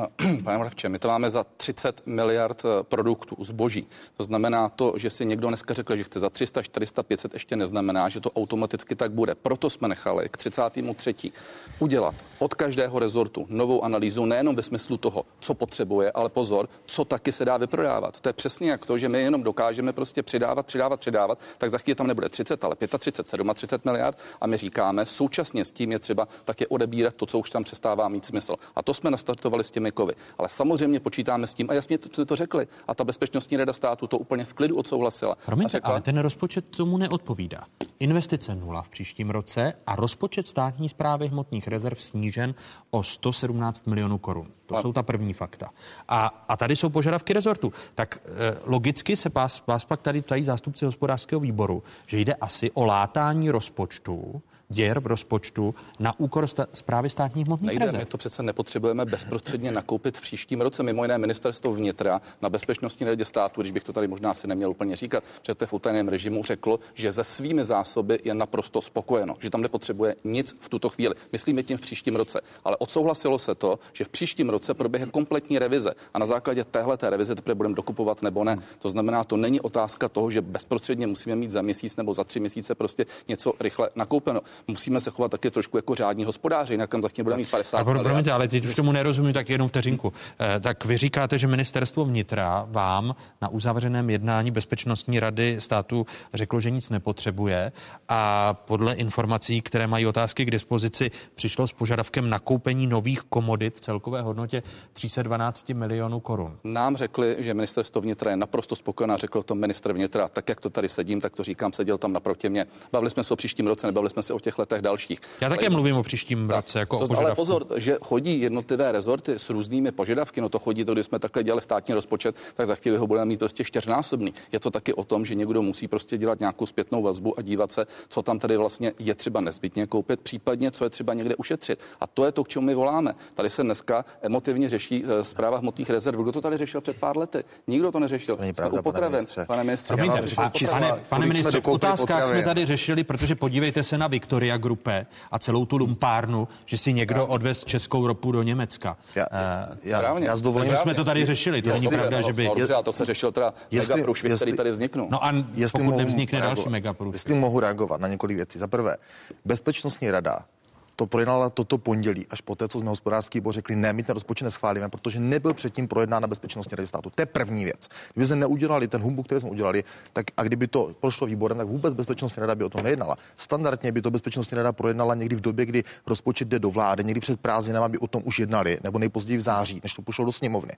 <clears throat> Pane Mravče, my to máme za 30 miliard eh, produktů, zboží. To znamená to, že si někdo dneska řekl, že chce za 300, 400, 500, ještě neznamená, že to automaticky tak bude. Proto jsme nechali k 33. udělat od každého rezortu novou analýzu, nejenom ve smyslu toho, co potřebuje, ale pozor, co taky se dá vyprodávat. To je přesně jak to, že my jenom dokážeme prostě přidávat, přidávat, přidávat, tak za chvíli tam nebude 30, ale 35, 37 miliard a my říkáme, současně s tím je třeba také odebírat to, co už tam přestává mít smysl. A to jsme nastartovali s těmi Mikovi. Ale samozřejmě počítáme s tím, a jasně to, to řekli, a ta bezpečnostní rada státu to úplně v klidu odsouhlasila. Promiňte, řekla, ale ten rozpočet tomu neodpovídá. Investice nula v příštím roce a rozpočet státní zprávy hmotných rezerv snížen o 117 milionů korun. To a... jsou ta první fakta. A, a tady jsou požadavky rezortu. Tak e, logicky se vás, vás pak tady ptají zástupci hospodářského výboru, že jde asi o látání rozpočtu děr v rozpočtu na úkor sta- zprávy státních hmotných Nejde, rezerv. my to přece nepotřebujeme bezprostředně nakoupit v příštím roce. Mimo jiné ministerstvo vnitra na bezpečnostní radě státu, když bych to tady možná asi neměl úplně říkat, že to je v utajeném režimu, řeklo, že ze svými zásoby je naprosto spokojeno, že tam nepotřebuje nic v tuto chvíli. Myslíme tím v příštím roce. Ale odsouhlasilo se to, že v příštím roce proběhne kompletní revize a na základě téhle revize teprve budeme dokupovat nebo ne. To znamená, to není otázka toho, že bezprostředně musíme mít za měsíc nebo za tři měsíce prostě něco rychle nakoupeno. Musíme se chovat taky trošku jako řádní hospodáři, jinak tam chvíli budeme mít 50 Ale pro-. Promiňte, ale teď už tomu nerozumím, tak jenom vteřinku. Eh, Tak vy říkáte, že ministerstvo vnitra vám na uzavřeném jednání Bezpečnostní rady státu řeklo, že nic nepotřebuje a podle informací, které mají otázky k dispozici, přišlo s požadavkem nakoupení nových komodit v celkové hodnotě 312 milionů korun. Nám řekli, že ministerstvo vnitra je naprosto spokojená, řekl to ministr vnitra. Tak jak to tady sedím, tak to říkám, seděl tam naproti mě. Bavili jsme se o příštím roce, nebavili jsme se o těch letech dalších. Já také Ale- mluvím o příštím roce jako o To, ale požadavku. pozor, že chodí jednotlivé rezorty s různými požadavky, no to chodí to, když jsme takhle dělali státní rozpočet, tak za chvíli ho budeme mít prostě čtyřnásobný. Je to taky o tom, že někdo musí prostě dělat nějakou zpětnou vazbu a dívat se, co tam tady vlastně je třeba nezbytně koupit, případně co je třeba někde ušetřit. A to je to, k čemu my voláme. Tady se dneska emotivně řeší eh, zpráva hmotných rezerv. Kdo to tady řešil před pár lety? Nikdo to neřešil. To není jsme pravda, u pane potravin. ministře. Pane ministře, pane, pane jsme ministře, v otázkách jsme tady řešili, protože podívejte se na Victoria Grupe a celou tu lumpárnu, že si někdo odvez českou ropu do Německa. Já- Eh, já- Správně. já s dovolením- Takže jsme to tady řešili, to není Jestli- pravda, že by... No, dobře, a to se řešil teda Jestli- mega průšvih, který jestli- tady vzniknul. No a Jestli pokud mohu nevznikne další reagovat. megaprůšvih. Jestli mohu reagovat na několik věcí. Za prvé, Bezpečnostní rada to projednala toto pondělí, až poté, co jsme hospodářský výbor řekli, ne, my ten rozpočet neschválíme, protože nebyl předtím projednán na bezpečnostní radě státu. To je první věc. Kdyby jsme neudělali ten humbuk, který jsme udělali, tak a kdyby to prošlo výborem, tak vůbec bezpečnostní rada by o tom nejednala. Standardně by to bezpečnostní rada projednala někdy v době, kdy rozpočet jde do vlády, někdy před prázdninami by o tom už jednali, nebo nejpozději v září, než to pošlo do sněmovny.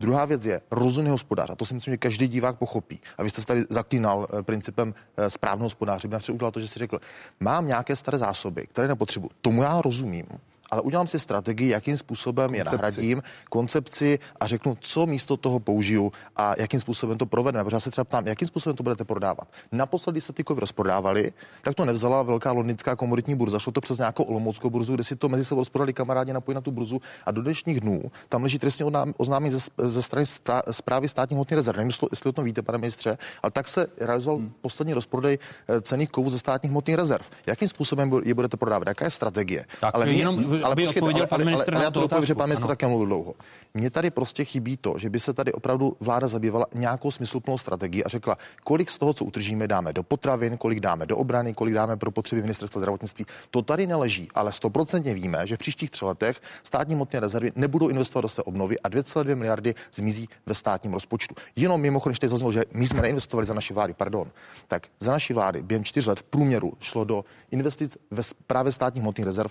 Druhá věc je rozumný hospodář, a to si myslím, že každý divák pochopí. A vy jste se tady zaklínal eh, principem eh, správného hospodáře. By udělal to, že si řekl, mám nějaké staré zásoby, které nepotřebuji. Tomu já rozumím. Ale udělám si strategii, jakým způsobem je nahradím, koncepci a řeknu, co místo toho použiju a jakým způsobem to provedeme. Protože já se třeba ptám, jakým způsobem to budete prodávat. Naposledy se ty kovy rozprodávali, tak to nevzala velká londýnská komoditní burza, šlo to přes nějakou olomouckou burzu, kde si to mezi sebou rozprodali kamarádi napojili na tu burzu a do dnešních dnů tam leží trestně oznámení- ze, ze strany stá, zprávy státní hmotné rezervy. Nevím, jestli- o tom víte, pane ministře, ale tak se realizoval hmm. poslední rozprodej eh, cených kovů ze státních hmotných rezerv. Jakým způsobem je budete prodávat? Jaká je strategie? Tak jenom, aby odpověděl pan ministr ale, na já to dopovím, že pan ministr také mluvil dlouho. Mně tady prostě chybí to, že by se tady opravdu vláda zabývala nějakou smysluplnou strategií a řekla, kolik z toho, co utržíme, dáme do potravin, kolik dáme do obrany, kolik dáme pro potřeby ministerstva zdravotnictví. To tady neleží, ale stoprocentně víme, že v příštích třech letech státní hmotné rezervy nebudou investovat do své obnovy a 2,2 miliardy zmizí ve státním rozpočtu. Jenom mimochodem, když tady zaznělo, že my jsme neinvestovali za naší vlády, pardon, tak za naší vlády během čtyř let v průměru šlo do investic ve právě státních hmotných rezerv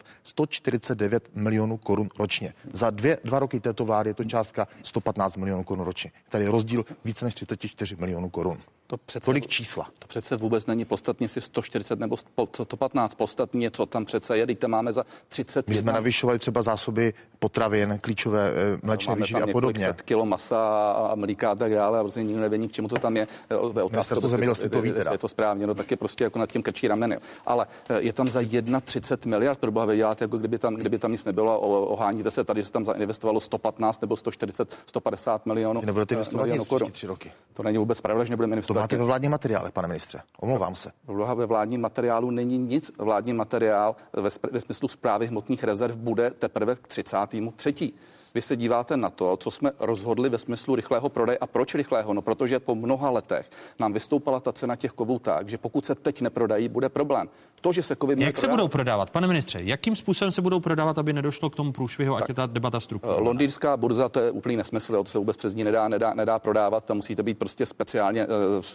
149 milionů korun ročně. Za dvě, dva roky této vlády je to částka 115 milionů korun ročně. Tady je rozdíl více než 34 milionů korun. To přece, Kolik čísla? To přece vůbec není podstatně si 140 nebo 115. Podstatně, co tam přece je, teď tam máme za 30. My jsme navyšovali třeba zásoby potravin, klíčové eh, mléčné výživy a podobně. set kilo masa a mlíka a tak dále a prostě nikdo neví, k čemu to tam je. Eh, Ministerstvo to- zemědělství to ví teda. Je to správně, no tak je prostě jako nad tím krčí rameny. Ale eh, je tam za 31 miliard, pro boha vy děláte, jako kdyby tam, kdyby tam nic nebylo, oháníte se tady, že se tam zainvestovalo 115 nebo 140, 150 milionů. Vy nebudete investovat milionů nic korun. tři roky. To není vůbec pravda, že nebudeme To investovat máte ve vládních materiálech, pane ministře. Omlouvám se. Vloha ve vládním materiálu není nic. Vládní materiál ve, ve smyslu zprávy hmotných rezerv bude teprve k 33. Vy se díváte na to, co jsme rozhodli ve smyslu rychlého prodeje. A proč rychlého? No, protože po mnoha letech nám vystoupala ta cena těch kovů tak, že pokud se teď neprodají, bude problém. To, že se kovy Jak se prodávat- budou prodávat, pane ministře? Jakým způsobem se budou prodávat, aby nedošlo k tomu průšvihu, ať je ta debata strukturovaná? Londýnská burza, to je úplný nesmysl, to se vůbec přes ní nedá, nedá, nedá prodávat, tam musíte být prostě speciálně uh,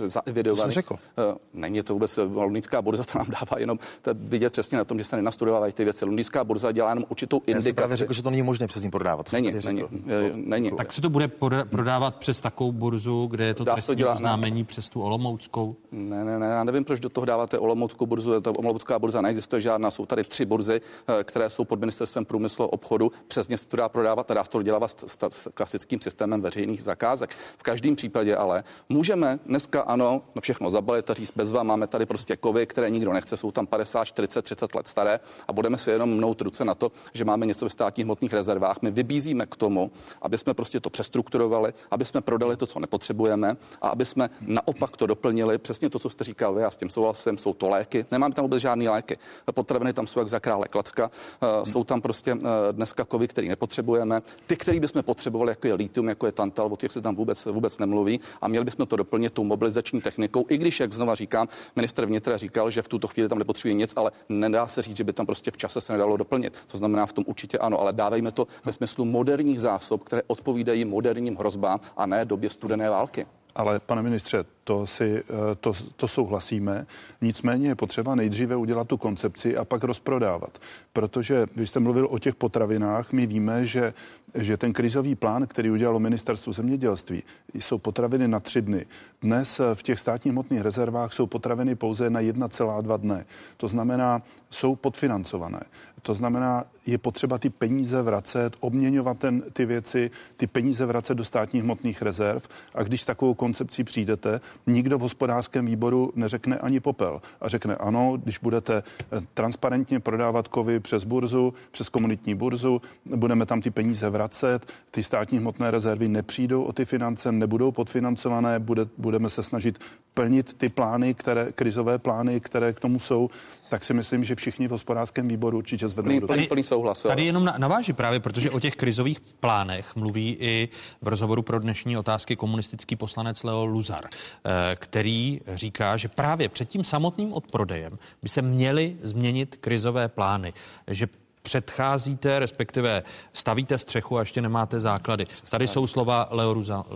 zaevidovaný. To řekl. Uh, není to vůbec, eh, Londýnská burza to nám dává jenom to vidět přesně na tom, že se nenastudovávají ty věci. Londýnská burza dělá jenom určitou Já jsem indikaci. právě řekl, že to není možné přes ní prodávat. Jsem Není, tady není, eh, není. Tak se to bude prodávat přes takovou burzu, kde je to Dá se to trestní dělat, ne. oznámení přes tu Olomouckou? Ne, ne, ne, já nevím, proč do toho dáváte Olomouckou burzu. Ta Olomoucká burza neexistuje žádná, jsou tady tři burzy, eh, které jsou pod ministerstvem průmyslu a obchodu. Přesně se to dá prodávat a dá se to dělat s, s, s klasickým systémem veřejných zakázek. V každém případě ale můžeme dneska ano, no všechno zabalit a říct bez vám, máme tady prostě kovy, které nikdo nechce, jsou tam 50, 40, 30 let staré a budeme si jenom mnout ruce na to, že máme něco ve státních hmotných rezervách. My vybízíme k tomu, aby jsme prostě to přestrukturovali, aby jsme prodali to, co nepotřebujeme a aby jsme naopak to doplnili. Přesně to, co jste říkal vy, já s tím souhlasím, jsou to léky. Nemáme tam vůbec žádné léky. Potraviny tam jsou jak za krále klacka. Eh, jsou tam prostě eh, dneska kovy, který nepotřebujeme. Ty, který bychom potřebovali, jako je litium, jako je tantal, o těch se tam vůbec, vůbec nemluví. A měli bychom to doplnit tou mobilizační technikou, i když, jak znova říkám, minister vnitra říkal, že v tuto chvíli tam nepotřebuje nic, ale nedá se říct, že by tam prostě v čase se nedalo doplnit. To znamená, v tom určitě ano, ale dávejme to ve smyslu moderních zásob, které odpovídají moderním hrozbám a ne době studené války. Ale pane ministře, to, si, eh, to, to souhlasíme. Nicméně je potřeba nejdříve udělat tu koncepci a pak rozprodávat. Protože vy jste mluvil o těch potravinách, my víme, že, že ten krizový plán, který udělalo ministerstvo zemědělství, jsou potraviny na tři dny. Dnes v těch státních hmotných rezervách jsou potraviny pouze na 1,2 dne. To znamená, jsou podfinancované. To znamená, je potřeba ty peníze vracet, obměňovat ten, ty věci, ty peníze vracet do státních hmotných rezerv. A když s takovou koncepcí přijdete, nikdo v hospodářském výboru neřekne ani popel. A řekne ano, když budete eh, transparentně prodávat kovy přes burzu, přes komunitní burzu, budeme tam ty peníze vracet, ty státní hmotné rezervy nepřijdou o ty finance, nebudou podfinancované, bude, budeme se snažit plnit ty plány, které, krizové plány, které k tomu jsou, tak si myslím, že všichni v hospodářském výboru určitě zvednou ruku. Plný, plný souhlas. Tady jenom naváží právě, protože o těch krizových plánech mluví i v rozhovoru pro dnešní otázky komunistický poslanec Leo Luzar, eh, který říká, že právě před tím samotným odprodejem by se měly změnit krizové plány, že předcházíte, respektive stavíte střechu a ještě nemáte základy. Tady jsou slova Leo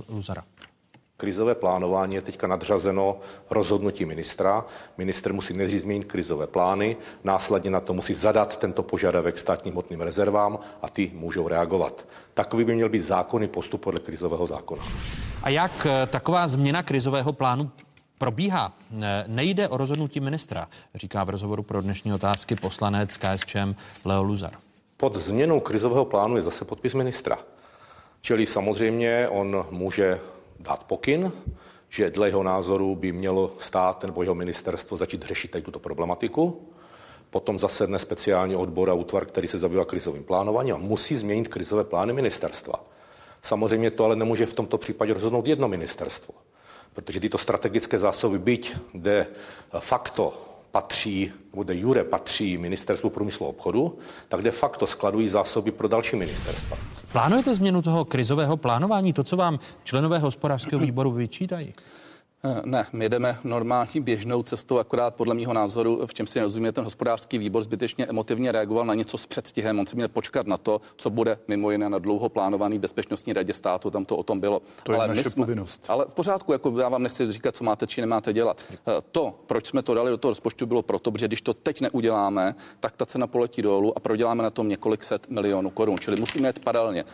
Luzara. Krizové plánování je teďka nadřazeno rozhodnutí ministra. Minister musí nejdřív změnit krizové plány, následně na to musí zadat tento požadavek státním hmotným rezervám a ty můžou reagovat. Takový by měl být zákonný postup podle krizového zákona. A jak eh, taková změna krizového plánu probíhá. Eh, nejde o rozhodnutí ministra, říká v rozhovoru pro dnešní otázky poslanec KSČM Leo Luzar. Pod změnou krizového plánu je zase podpis ministra. Čili samozřejmě on může dát pokyn, že dle jeho názoru by mělo stát nebo jeho ministerstvo začít řešit tady tuto problematiku. Potom zasedne speciální odbor a útvar, který se zabývá krizovým plánováním a musí změnit krizové plány ministerstva. Samozřejmě to ale nemůže v tomto případě rozhodnout jedno ministerstvo, protože tyto strategické zásoby, byť de facto patří, nebo de jure patří ministerstvu průmyslu a obchodu, tak de facto skladují zásoby pro další ministerstva. Plánujete změnu toho krizového plánování, to, co vám členové hospodářského výboru vyčítají? Eh, ne, my jdeme normální běžnou cestou, akorát podle mého názoru, v čem si nerozumíme, ten hospodářský výbor zbytečně emotivně reagoval na něco s předstihem. On si měl počkat na to, co bude mimo jiné na dlouho plánovaný bezpečnostní radě státu, tam to o tom bylo. To ale je naše jsme, povinnost. Ale v pořádku, jako já vám nechci říkat, co máte či nemáte dělat. Eh, to, proč jsme to dali do toho rozpočtu, bylo proto, že když to teď neuděláme, tak ta cena poletí dolů a proděláme na tom několik set milionů korun. Čili musíme jít paralelně.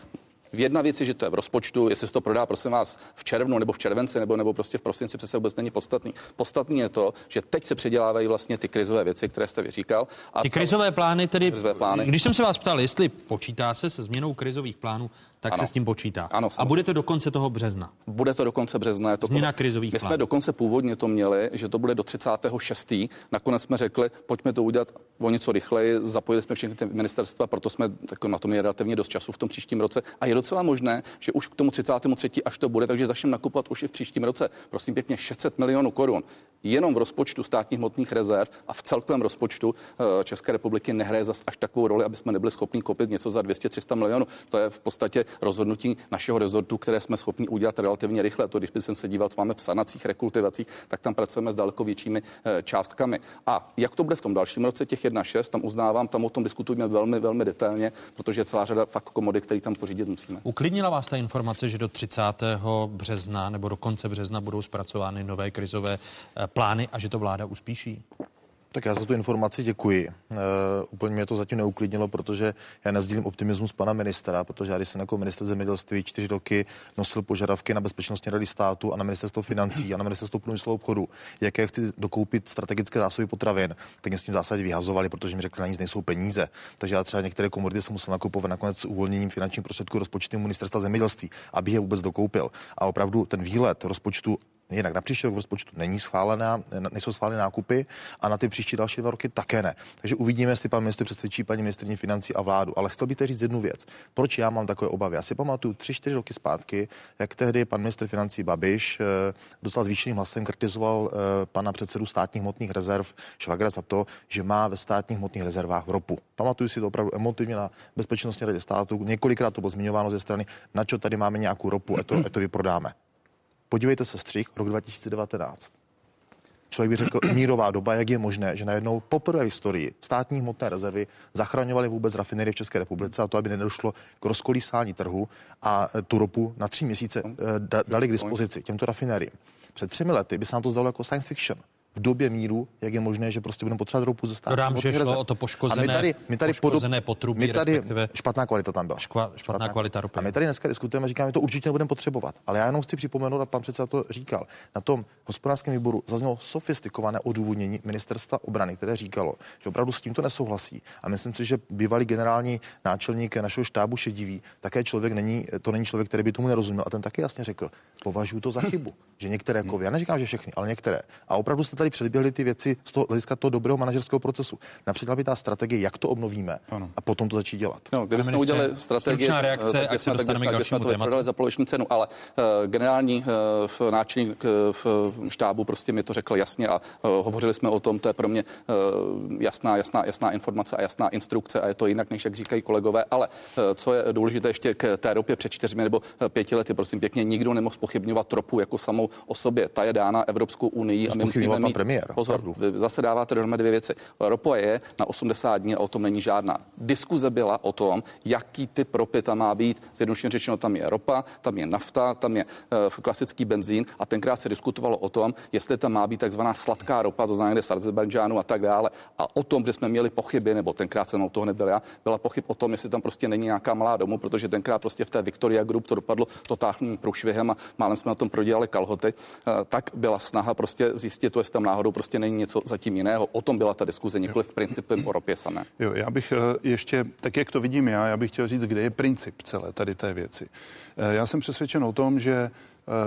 V jedna věc je, že to je v rozpočtu, jestli se to prodá, prosím vás, v červnu nebo v červenci nebo, nebo prostě v prosinci, přece vůbec není podstatný. Podstatný je to, že teď se předělávají vlastně ty krizové věci, které jste vyříkal. A ty krizové plány tedy, krizové plány. když jsem se vás ptal, jestli počítá se se změnou krizových plánů, tak ano. se s tím počítá. Ano, a bude to do konce toho března? Bude to do konce března. Je to Změna krizových My plánů. jsme dokonce původně to měli, že to bude do 36. Nakonec jsme řekli, pojďme to udělat o něco rychleji, zapojili jsme všechny ty ministerstva, proto jsme jako na tom je relativně dost času v tom příštím roce. A je docela možné, že už k tomu 33. až to bude, takže začneme nakupovat už i v příštím roce. Prosím pěkně 600 milionů korun. Jenom v rozpočtu státních hmotných rezerv a v celkovém rozpočtu eh, České republiky nehraje zas až takovou roli, aby jsme nebyli schopni koupit něco za 200-300 milionů. To je v podstatě rozhodnutí našeho rezortu, které jsme schopni udělat relativně rychle. To, když jsem se díval, co máme v sanacích, rekultivacích, tak tam pracujeme s daleko většími eh, částkami. A jak to bude v tom dalším roce, těch 1,6, tam uznávám, tam o tom diskutujeme velmi, velmi detailně, protože je celá řada fakt komody, který tam pořídit musíme. Uklidnila vás ta informace, že do 30. března nebo do konce března budou zpracovány nové krizové eh, plány a že to vláda uspíší? Tak já za tu informaci děkuji. Uh, úplně mě to zatím neuklidnilo, protože já nezdílím optimismus pana ministra, protože já když jsem jako minister zemědělství čtyři roky nosil požadavky na bezpečnostní rady státu a na ministerstvo financí a na ministerstvo průmyslu obchodu, jaké chci dokoupit strategické zásoby potravin, tak mě s tím zásadě vyhazovali, protože mi řekli, na nic nejsou peníze. Takže já třeba některé komodity jsem musel nakupovat nakonec s uvolněním finančních prostředků rozpočtu ministerstva zemědělství, aby je vůbec dokoupil. A opravdu ten výlet rozpočtu Jinak na příští rok v rozpočtu není schválená, nejsou schváleny nákupy a na ty příští další dva roky také ne. Takže uvidíme, jestli pan ministr přesvědčí paní ministrní financí a vládu. Ale chtěl bych říct jednu věc. Proč já mám takové obavy? Já si pamatuju tři, čtyři roky zpátky, jak tehdy pan ministr financí Babiš eh, dostal zvýšeným hlasem, kritizoval eh, pana předsedu státních hmotných rezerv Švagra za to, že má ve státních hmotných rezervách ropu. Pamatuju si to opravdu emotivně na bezpečnostní radě státu. Několikrát to bylo zmiňováno ze strany, na čo tady máme nějakou ropu, a to, a to vyprodáme. Podívejte se střih, rok 2019. Člověk by řekl, <clears throat> mírová doba, jak je možné, že najednou poprvé v historii státní hmotné rezervy zachraňovaly vůbec rafinerie v České republice a to, aby nedošlo k rozkolísání trhu a tu ropu na tři měsíce eh, dali k dispozici těmto rafineriím. Před třemi lety by se nám to zdalo jako science fiction v době míru, jak je možné, že prostě budeme potřebovat ropu ze státu. Dodám, že šlo o to poškozené, a my tady, my tady poškozené potrubí, my tady špatná kvalita tam byla. Škva, špatná, špatná kvalita ropy. A my tady dneska diskutujeme, říkáme, že to určitě nebudeme potřebovat. Ale já jenom chci připomenout, a pan předseda to říkal, na tom hospodářském výboru zaznělo sofistikované odůvodnění ministerstva obrany, které říkalo, že opravdu s tímto nesouhlasí. A myslím si, že bývalý generální náčelník našeho štábu Šedivý také člověk není, to není člověk, který by tomu nerozuměl. A ten taky jasně řekl, považuji to za chybu, že některé kovy, já neříkám, že všechny, ale některé. A opravdu jste tady předběhli ty věci z toho hlediska toho dobrého manažerského procesu. Například by ta strategie, jak to obnovíme ano. a potom to začít dělat. No, kdybychom udělali strategii, reakce, tak jsme, tak jsme, tak jsme to prodali za poloviční cenu, ale uh, generální uh, náčelník uh, štábu prostě mi to řekl jasně a uh, hovořili jsme o tom, to je pro mě uh, jasná, jasná, jasná informace a jasná instrukce a je to jinak, než jak říkají kolegové, ale uh, co je důležité ještě k té ropě před čtyřmi nebo pěti lety, prosím pěkně, nikdo nemohl spochybňovat tropu jako samou o sobě. Ta je dána Evropskou unii a my musíme mít premiér, pozor, vy zase dáváte dohromady dvě věci. Ropa je na 80 dní a o tom není žádná. Diskuze byla o tom, jaký typ ropy tam má být. Zjednodušeně řečeno, tam je ropa, tam je nafta, tam je uh, klasický benzín a tenkrát se diskutovalo o tom, jestli tam má být takzvaná sladká ropa, to znamená kde z Azerbajdžánu a tak dále. A o tom, že jsme měli pochyby, nebo tenkrát jsem o toho nebyl já, byla pochyb o tom, jestli tam prostě není nějaká malá domu, protože tenkrát prostě v té Victoria Group to dopadlo totálním průšvihem a málem jsme na tom prodělali kalhoty, uh, tak byla snaha prostě zjistit, to jestli tam náhodou prostě není něco zatím jiného. O tom byla ta diskuze, nikoli v principem o ropě samé. Jo, já bych eh, ještě, tak jak to vidím já, já bych chtěl říct, kde je princip celé tady té věci. Eh, já jsem přesvědčen o tom, že eh,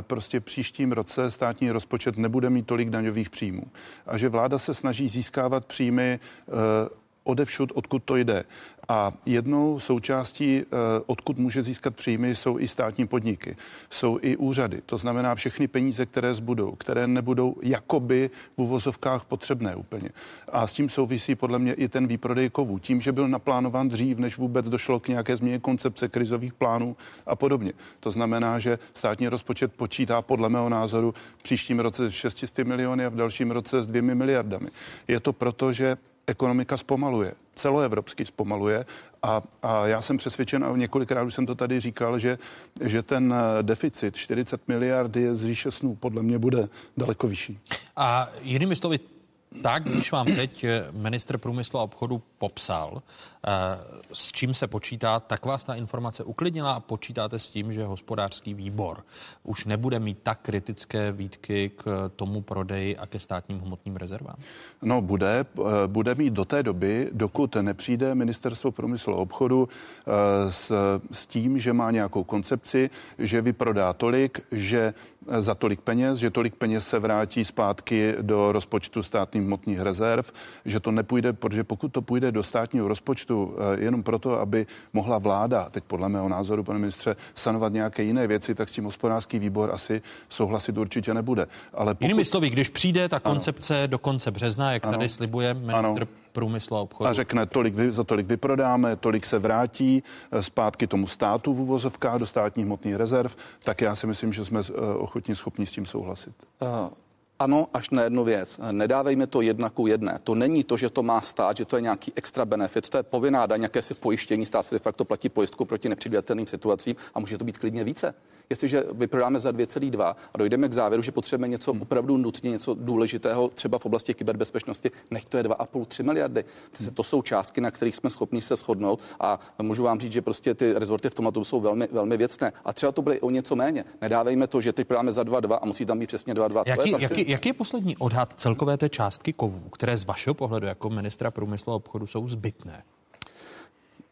prostě příštím roce státní rozpočet nebude mít tolik daňových příjmů a že vláda se snaží získávat příjmy odevšud, odkud to jde. A jednou součástí, eh, odkud může získat příjmy, jsou i státní podniky, jsou i úřady. To znamená všechny peníze, které zbudou, které nebudou jakoby v uvozovkách potřebné úplně. A s tím souvisí podle mě i ten výprodej kovů. Tím, že byl naplánován dřív, než vůbec došlo k nějaké změně koncepce krizových plánů a podobně. To znamená, že státní rozpočet počítá podle mého názoru příštím roce s 600 miliony a v dalším roce s dvěmi miliardami. Je to proto, že ekonomika zpomaluje, celoevropsky zpomaluje a, a já jsem přesvědčen, a několikrát už jsem to tady říkal, že, že ten deficit 40 miliard je z říše snů, podle mě bude daleko vyšší. A jinými slovy, tak, když vám teď minister průmyslu a obchodu popsal, eh, s čím se počítá, tak vás ta informace uklidnila a počítáte s tím, že hospodářský výbor už nebude mít tak kritické výtky k tomu prodeji a ke státním hmotným rezervám? No, bude, eh, bude mít do té doby, dokud nepřijde ministerstvo průmyslu a obchodu eh, s, s tím, že má nějakou koncepci, že vyprodá tolik, že za tolik peněz, že tolik peněz se vrátí zpátky do rozpočtu státních hmotných rezerv, že to nepůjde, protože pokud to půjde do státního rozpočtu eh, jenom proto, aby mohla vláda, teď podle mého názoru, pane ministře, sanovat nějaké jiné věci, tak s tím hospodářský výbor asi souhlasit určitě nebude. Ale pokud... Jinými slovy, když přijde ta koncepce ano. do konce března, jak ano. tady slibuje ministr ano průmyslu a obchodu. A řekne, tolik, za tolik vyprodáme, tolik se vrátí eh, zpátky tomu státu v uvozovkách do státních hmotných rezerv, tak já si myslím, že jsme eh, ochotní schopni s tím souhlasit. Uh. Ano, až na jednu věc. Nedávejme to jedna ku jedné. To není to, že to má stát, že to je nějaký extra benefit. To je povinná daň, si pojištění. Stát se de facto platí pojistku proti nepředvídatelným situacím a může to být klidně více jestliže vyprodáme za 2,2 a dojdeme k závěru, že potřebujeme něco hmm. opravdu nutně, něco důležitého, třeba v oblasti kyberbezpečnosti, nech to je 2,5-3 miliardy. Hmm. To jsou částky, na kterých jsme schopni se shodnout a můžu vám říct, že prostě ty rezorty v tomto jsou velmi, velmi věcné. A třeba to bude o něco méně. Nedávejme to, že teď prodáme za 2,2 a musí tam být přesně 2,2. Jaký, je jaký, jaký je poslední odhad celkové té částky kovů, které z vašeho pohledu jako ministra průmyslu a obchodu jsou zbytné?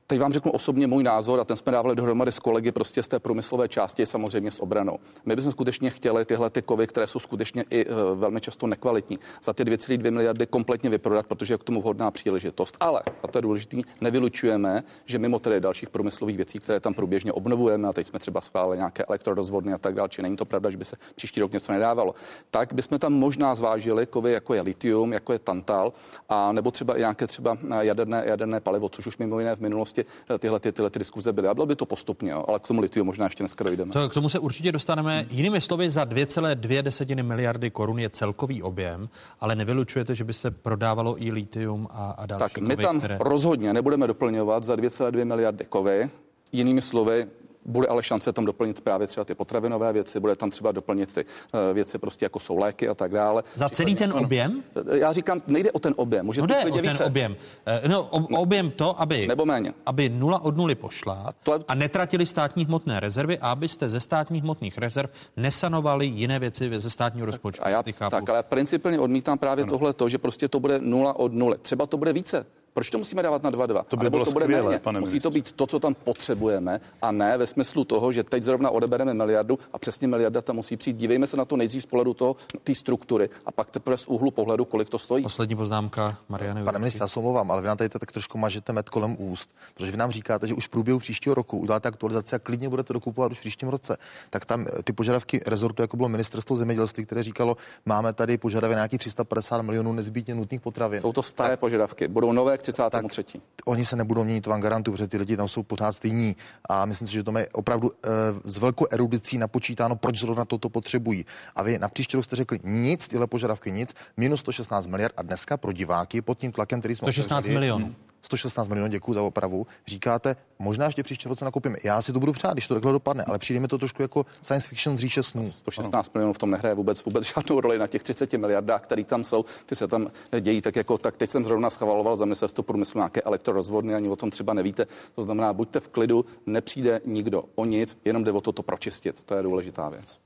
Teď vám řeknu osobně můj názor a ten jsme dávali dohromady s kolegy prostě z té průmyslové části, samozřejmě s obranou. My bychom skutečně chtěli tyhle ty kovy, které jsou skutečně i uh, velmi často nekvalitní, za ty 2,2 miliardy kompletně vyprodat, protože je k tomu vhodná příležitost. Ale, a to je důležité, nevylučujeme, že mimo tedy dalších průmyslových věcí, které tam průběžně obnovujeme, a teď jsme třeba schválili nějaké elektrorozvodny a tak dále, či není to pravda, že by se příští rok něco nedávalo, tak bychom tam možná zvážili kovy, jako je litium, jako je tantal, a nebo třeba nějaké třeba jaderné, jaderné palivo, což už mimo jiné v minulosti eh, tyhle, ty, tyhle ty diskuze byly. A bylo by to postupně, jo, ale k tomu litiu možná ještě dneska dojdeme. To, k tomu se určitě dostaneme. Jinými slovy, za 2,2 miliardy korun je celkový objem, ale nevylučujete, že by se prodávalo i litium a, a další Tak my kovy, tam které... rozhodně nebudeme doplňovat za 2,2 miliardy kovy. Jinými slovy, bude ale šance tam doplnit právě třeba ty potravinové věci, bude tam třeba doplnit ty uh, věci prostě jako jsou léky a tak dále. Za celý ten ano. objem? Já říkám, nejde o ten objem, může No to jde o ten více. objem. Eh, No, ob, objem to, aby, Nebo méně. aby nula od nuly pošla a, to je... a netratili státní hmotné rezervy a abyste ze státních hmotných rezerv nesanovali jiné věci ze státního rozpočtu. A já tak, ale principálně odmítám právě tohle to, že prostě to bude nula od nuly. Třeba to bude více. Proč to musíme dávat na 2-2? To by Nebo bylo to bude skvělé, méně. pane Musí ministře. to být to, co tam potřebujeme, a ne ve smyslu toho, že teď zrovna odebereme miliardu a přesně miliarda tam musí přijít. Dívejme se na to nejdřív z pohledu toho, té struktury a pak teprve z úhlu pohledu, kolik to stojí. Poslední poznámka Mariany. Pane ministře, já se omlouvám, ale vy nám tady tak trošku mažete med kolem úst, protože vy nám říkáte, že už v průběhu příštího roku uděláte aktualizaci a klidně budete dokupovat už v příštím roce. Tak tam eh, ty požadavky rezortu, jako bylo ministerstvo zemědělství, které říkalo, máme tady požadavek na nějakých 350 milionů nezbytně nutných potravin. Jsou to staré tak, požadavky, budou nové 33. Tak, oni se nebudou měnit, to vám garantuju, protože ty lidi tam jsou pořád stejní. A myslím si, že to je opravdu e, s velkou erudicí napočítáno, proč zrovna toto potřebují. A vy na příští rok jste řekli nic, tyhle požadavky nic, minus 116 miliard a dneska pro diváky pod tím tlakem, který jsme 116 otevřeli, milionů. 116 milionů, děkuji za opravu. Říkáte, možná ještě příští roce nakupíme. Já si to budu přát, když to takhle dopadne, ale přijde mi to trošku jako science fiction z říše snů. 116 milionů v tom nehraje vůbec, vůbec žádnou roli na těch 30 miliardách, které tam jsou. Ty se tam dějí tak jako tak. Teď jsem zrovna schvaloval za ministerstvo průmyslu nějaké elektrorozvodny, ani o tom třeba nevíte. To znamená, buďte v klidu, nepřijde nikdo o nic, jenom jde o to, to pročistit. To je důležitá věc.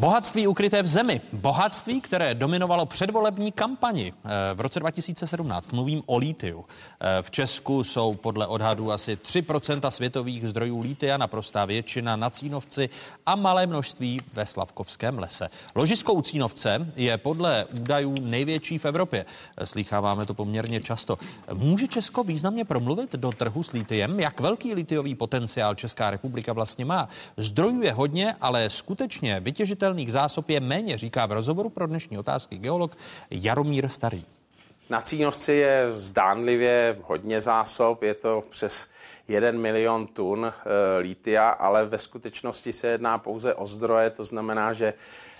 Bohatství ukryté v zemi. Bohatství, které dominovalo předvolební kampani eh, v roce 2017. Mluvím o lítiu. Eh, V Česku jsou podle odhadů asi 3% světových zdrojů lítia, naprostá většina na Cínovci a malé množství ve Slavkovském lese. Ložisko u Cínovce je podle údajů největší v Evropě. Eh, Slýcháváme to poměrně často. Může Česko významně promluvit do trhu s litiem? Jak velký litiový potenciál Česká republika vlastně má? Zdrojů je hodně, ale skutečně vytěžitelných zásob je méně, říká v rozhovoru pro dnešní otázky geolog Jaromír Starý. Na Cínovci je zdánlivě hodně zásob, je to přes 1 milion tun e, lítia, ale ve skutečnosti se jedná pouze o zdroje, to znamená, že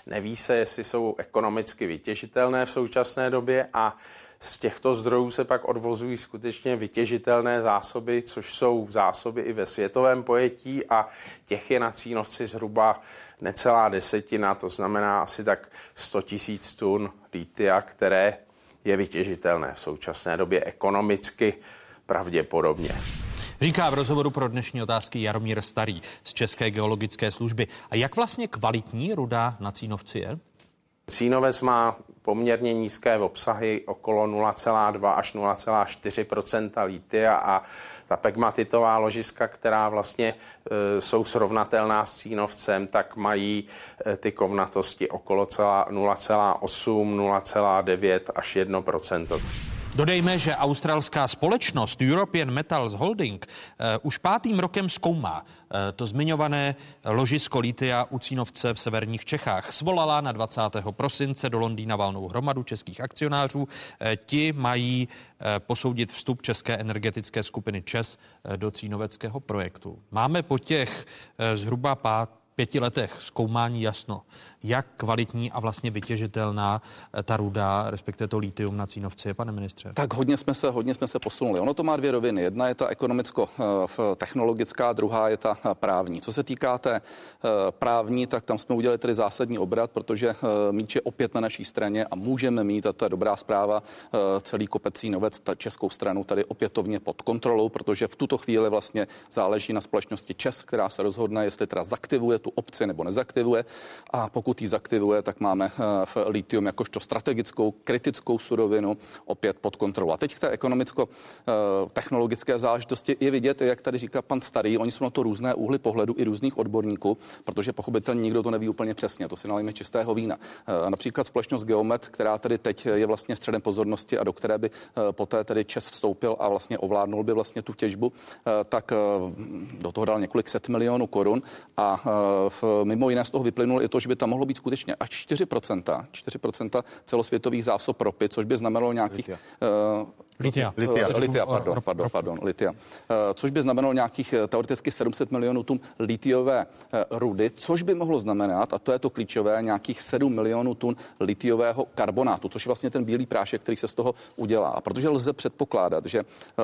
neví se, jestli jsou ekonomicky vytěžitelné v současné době a z těchto zdrojů se pak odvozují skutečně vytěžitelné zásoby, což jsou zásoby i ve světovém pojetí a těch je na Cínovci zhruba necelá desetina, to znamená asi tak 100 tisíc tun lítia, které je vytěžitelné v současné době ekonomicky pravděpodobně. Říká v rozhovoru pro dnešní otázky Jaromír Starý z České geologické služby. A jak vlastně kvalitní ruda na Cínovci je? Cínovec má poměrně nízké obsahy, okolo 0,2 až 0,4% lítia a ta pegmatitová ložiska, která vlastně e, jsou srovnatelná s Cínovcem, tak mají e, ty kovnatosti okolo 0,8, 0,9 až 1 Dodejme, že australská společnost European Metals Holding uh, už pátým rokem zkoumá uh, to zmiňované ložisko litia u Cínovce v severních Čechách. Svolala na 20. prosince do Londýna valnou hromadu českých akcionářů. Uh, ti mají posoudit vstup České energetické skupiny ČES do cínoveckého projektu. Máme po těch zhruba pát pěti letech zkoumání jasno, jak kvalitní a vlastně vytěžitelná ta ruda, respektive to litium na Cínovci je, pane ministře? Tak hodně jsme se, hodně jsme se posunuli. Ono to má dvě roviny. Jedna je ta ekonomicko-technologická, druhá je ta právní. Co se týká té právní, tak tam jsme udělali tedy zásadní obrat, protože míč je opět na naší straně a můžeme mít, a to je dobrá zpráva, celý kopec Cínovec, ta českou stranu tady opětovně pod kontrolou, protože v tuto chvíli vlastně záleží na společnosti ČES, která se rozhodne, jestli teda zaktivuje tu opci nebo nezaktivuje. A pokud ji zaktivuje, tak máme eh, v litium jakožto strategickou, kritickou surovinu opět pod kontrolou. A teď k té ekonomicko-technologické záležitosti je vidět, jak tady říká pan Starý, oni jsou na to různé úhly pohledu i různých odborníků, protože pochopitelně nikdo to neví úplně přesně. To si nalíme čistého vína. Eh, například společnost Geomet, která tady teď je vlastně středem pozornosti a do které by poté tedy Čes vstoupil a vlastně ovládnul by vlastně tu těžbu, tak do toho dal několik set milionů korun a mimo jiné z toho vyplynulo i to, že by tam mohlo být skutečně až 4%, 4% celosvětových zásob ropy, což by znamenalo nějakých... Uh, Litia. Litia, litia pardon, pardon, pardon, litia. Což by znamenalo nějakých teoreticky 700 milionů tun litiové rudy, což by mohlo znamenat, a to je to klíčové, nějakých 7 milionů tun litiového karbonátu, což je vlastně ten bílý prášek, který se z toho udělá. A protože lze předpokládat, že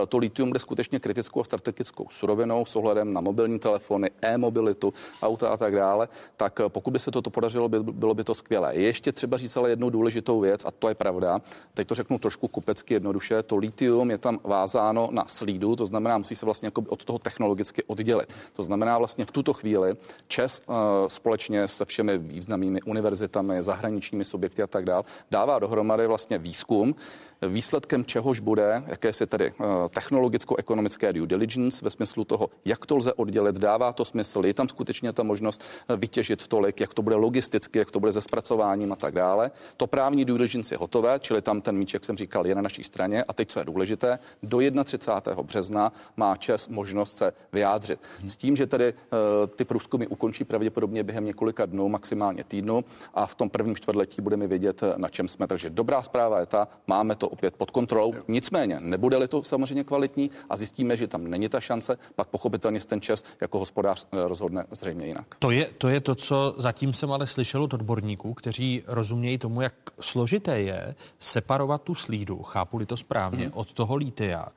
to litium bude skutečně kritickou a strategickou surovinou s ohledem na mobilní telefony, e-mobilitu, auta tak dále, tak pokud by se toto podařilo, by, bylo by to skvělé. Je ještě třeba říct ale jednu důležitou věc, a to je pravda. Teď to řeknu trošku kupecky jednoduše. To litium je tam vázáno na slídu, to znamená, musí se vlastně jako od toho technologicky oddělit. To znamená vlastně v tuto chvíli ČES uh, společně se všemi významnými univerzitami, zahraničními subjekty a tak dále dává dohromady vlastně výzkum, výsledkem čehož bude jakési tedy uh, technologicko-ekonomické due diligence ve smyslu toho, jak to lze oddělit, dává to smysl, je tam skutečně ta možnost uh, vytěžit tolik, jak to bude logisticky, jak to bude se zpracováním a tak dále. To právní due diligence je hotové, čili tam ten míč, jak jsem říkal, je na naší straně. A teď, co je důležité, do 31. března má ČES možnost se vyjádřit. S tím, že tedy uh, ty průzkumy ukončí pravděpodobně během několika dnů, maximálně týdnu a v tom prvním čtvrtletí budeme vědět, na čem jsme. Takže dobrá zpráva je ta, máme to opět pod kontrolou. Nicméně, nebude-li to samozřejmě kvalitní a zjistíme, že tam není ta šance, pak pochopitelně ten čes jako hospodář eh, rozhodne zřejmě jinak. To je, to je to, co zatím jsem ale slyšel od odborníků, kteří rozumějí tomu, jak složité je separovat tu slídu, chápu-li to správně, hmm. od toho lítia,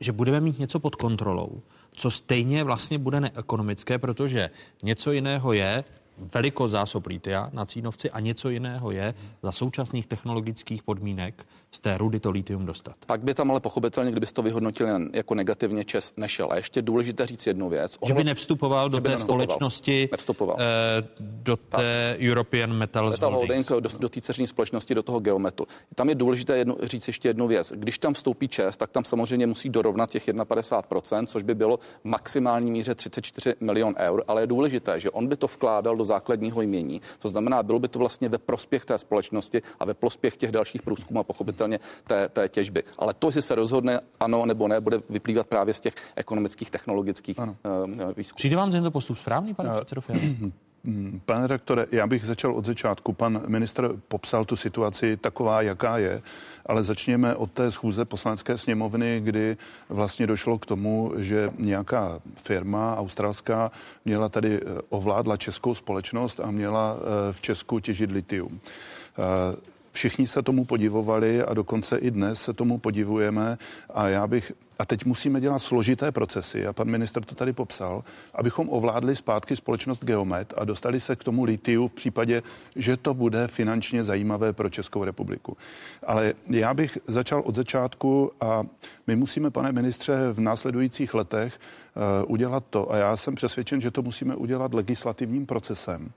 že budeme mít něco pod kontrolou, co stejně vlastně bude neekonomické, protože něco jiného je velikost zásob lítia na Cínovci a něco jiného je za současných technologických podmínek z té rudy to litium dostat. Pak by tam ale pochopitelně, kdyby to vyhodnotil jako negativně, Čes nešel. A ještě důležité říct jednu věc. Že by nevstupoval do té nevstupoval. společnosti, nevstupoval. Eh, do té tak. European Metals, Metal Holding, do, do té dceřní společnosti, do toho Geometu. Tam je důležité jednu, říct ještě jednu věc. Když tam vstoupí Čes, tak tam samozřejmě musí dorovnat těch 51%, což by bylo v maximální míře 34 milion eur, ale je důležité, že on by to vkládal do základního jmění. To znamená, bylo by to vlastně ve prospěch té společnosti a ve prospěch těch dalších průzkumů a pochopitelně té, té těžby. Ale to, jestli se rozhodne ano nebo ne, bude vyplývat právě z těch ekonomických, technologických ano. uh, výzkumů. Přijde vám tento postup správný, pane předsedo <clears throat> Pane rektore, já bych začal od začátku. Pan ministr popsal tu situaci taková, jaká je, ale začněme od té schůze poslanecké sněmovny, kdy vlastně došlo k tomu, že nějaká firma australská měla tady eh, ovládla českou společnost a měla eh, v Česku těžit litium. Všichni se tomu podivovali a dokonce i dnes se tomu podivujeme a já bych a teď musíme dělat složité procesy, a pan minister to tady popsal, abychom ovládli zpátky společnost Geomet a dostali se k tomu litiu v případě, že to bude finančně zajímavé pro Českou republiku. Ale já bych začal od začátku a my musíme, pane ministře, v následujících letech uh, udělat to, a já jsem přesvědčen, že to musíme udělat legislativním procesem,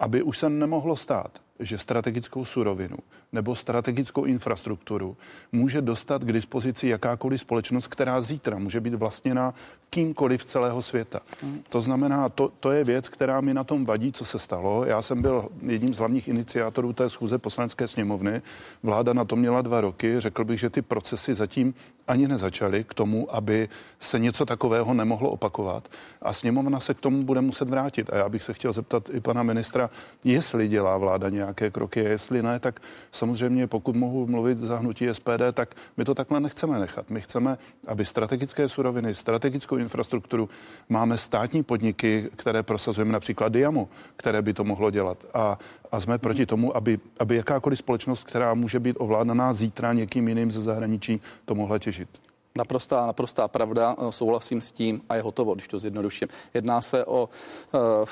aby už se nemohlo stát, že strategickou surovinu nebo strategickou infrastrukturu může dostat k dispozici jakákoliv společnost, která zítra může být vlastněna kýmkoliv celého světa. To znamená, to, to je věc, která mi na tom vadí, co se stalo. Já jsem byl jedním z hlavních iniciátorů té schůze poslanecké sněmovny. Vláda na to měla dva roky. Řekl bych, že ty procesy zatím ani nezačaly k tomu, aby se něco takového nemohlo opakovat. A sněmovna se k tomu bude muset vrátit. A já bych se chtěl zeptat i pana ministra, jestli dělá vláda nějaké kroky, jestli ne, tak samozřejmě pokud mohu mluvit za hnutí SPD, tak my to takhle nechceme nechat. My chceme, aby strategické suroviny, strategickou infrastrukturu, máme státní podniky, které prosazujeme například Diamo, které by to mohlo dělat. A, a jsme proti tomu, aby, aby jakákoliv společnost, která může být ovládaná zítra někým jiným ze zahraničí, to mohla těžit. Naprostá, naprostá pravda, eh, souhlasím s tím a je hotovo, když to zjednoduším. Jedná se o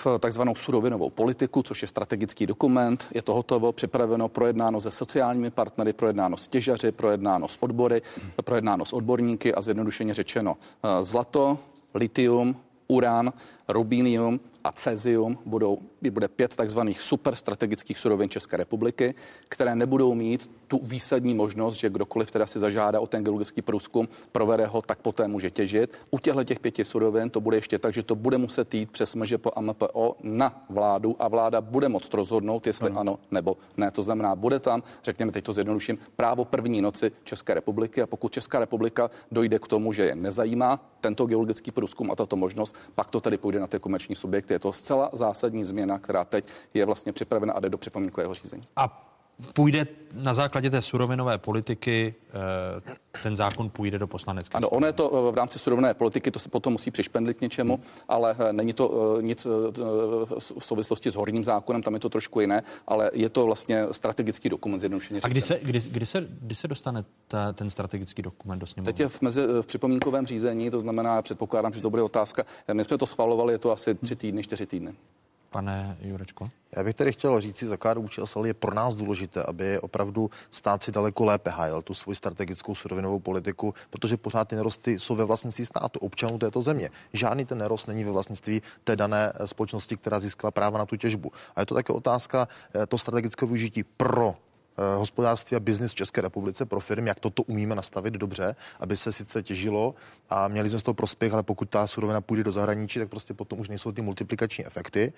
uh, takzvanou surovinovou politiku, což je strategický dokument. Je to hotovo, připraveno, projednáno se sociálními partnery, projednáno s těžaři, projednáno s odbory, projednáno s odborníky a zjednodušeně řečeno uh, zlato, litium, uran, rubínium a cezium budou, bude pět takzvaných superstrategických surovin České republiky, které nebudou mít tu výsadní možnost, že kdokoliv teda si zažádá o ten geologický průzkum, provede ho, tak poté může těžit. U těchto těch pěti surovin to bude ještě tak, že to bude muset jít přes MŽP a MPO na vládu a vláda bude moct rozhodnout, jestli ano, ano nebo ne. To znamená, bude tam, řekněme teď to zjednoduším, právo první noci České republiky a pokud Česká republika dojde k tomu, že je nezajímá tento geologický průzkum a tato možnost, pak to tedy půjde na ty komerční subjekty. Je to zcela zásadní změna, která teď je vlastně připravena a jde do připomínkového řízení. A půjde na základě té surovinové politiky, eh, ten zákon půjde do poslanecké Ano, ono je to eh, v rámci surovinové politiky, to se potom musí přišpendlit k něčemu, hmm. ale eh, není to nic v souvislosti s horním zákonem, tam je to trošku jiné, ale je to vlastně strategický dokument zjednodušeně. A kdy se, kdy, kdy, se, kdy se dostane ta, ten strategický dokument do sněmovny? Teď je v, mezi, v připomínkovém řízení, to znamená, předpokládám, že to bude otázka. My jsme to schvalovali, je to asi tři týdny, čtyři týdny. Pane Jurečko? Já bych tady chtěl říct, za KDU je pro nás důležité, aby opravdu stát si daleko lépe hájil tu svoji strategickou surovinovou politiku, protože pořád ty nerosty jsou ve vlastnictví státu, občanů této země. Žádný ten nerost není ve vlastnictví té dané společnosti, která získala práva na tu těžbu. A je to také otázka eh, to strategického využití pro hospodářství a biznis v České republice pro firmy, jak toto umíme nastavit dobře, aby se sice těžilo a měli jsme z toho prospěch, ale pokud ta surovina půjde do zahraničí, tak prostě potom už nejsou ty multiplikační efekty.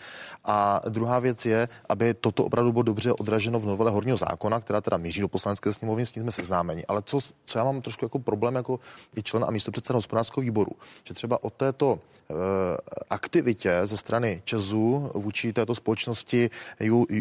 A druhá věc je, aby toto opravdu bylo dobře odraženo v novele horního zákona, která teda míří do poslanecké sněmovny, s ní jsme seznámeni. Ale co, co já mám trošku jako problém jako i člen a místo předseda hospodářského výboru, že třeba o této e, aktivitě ze strany Česu vůči této společnosti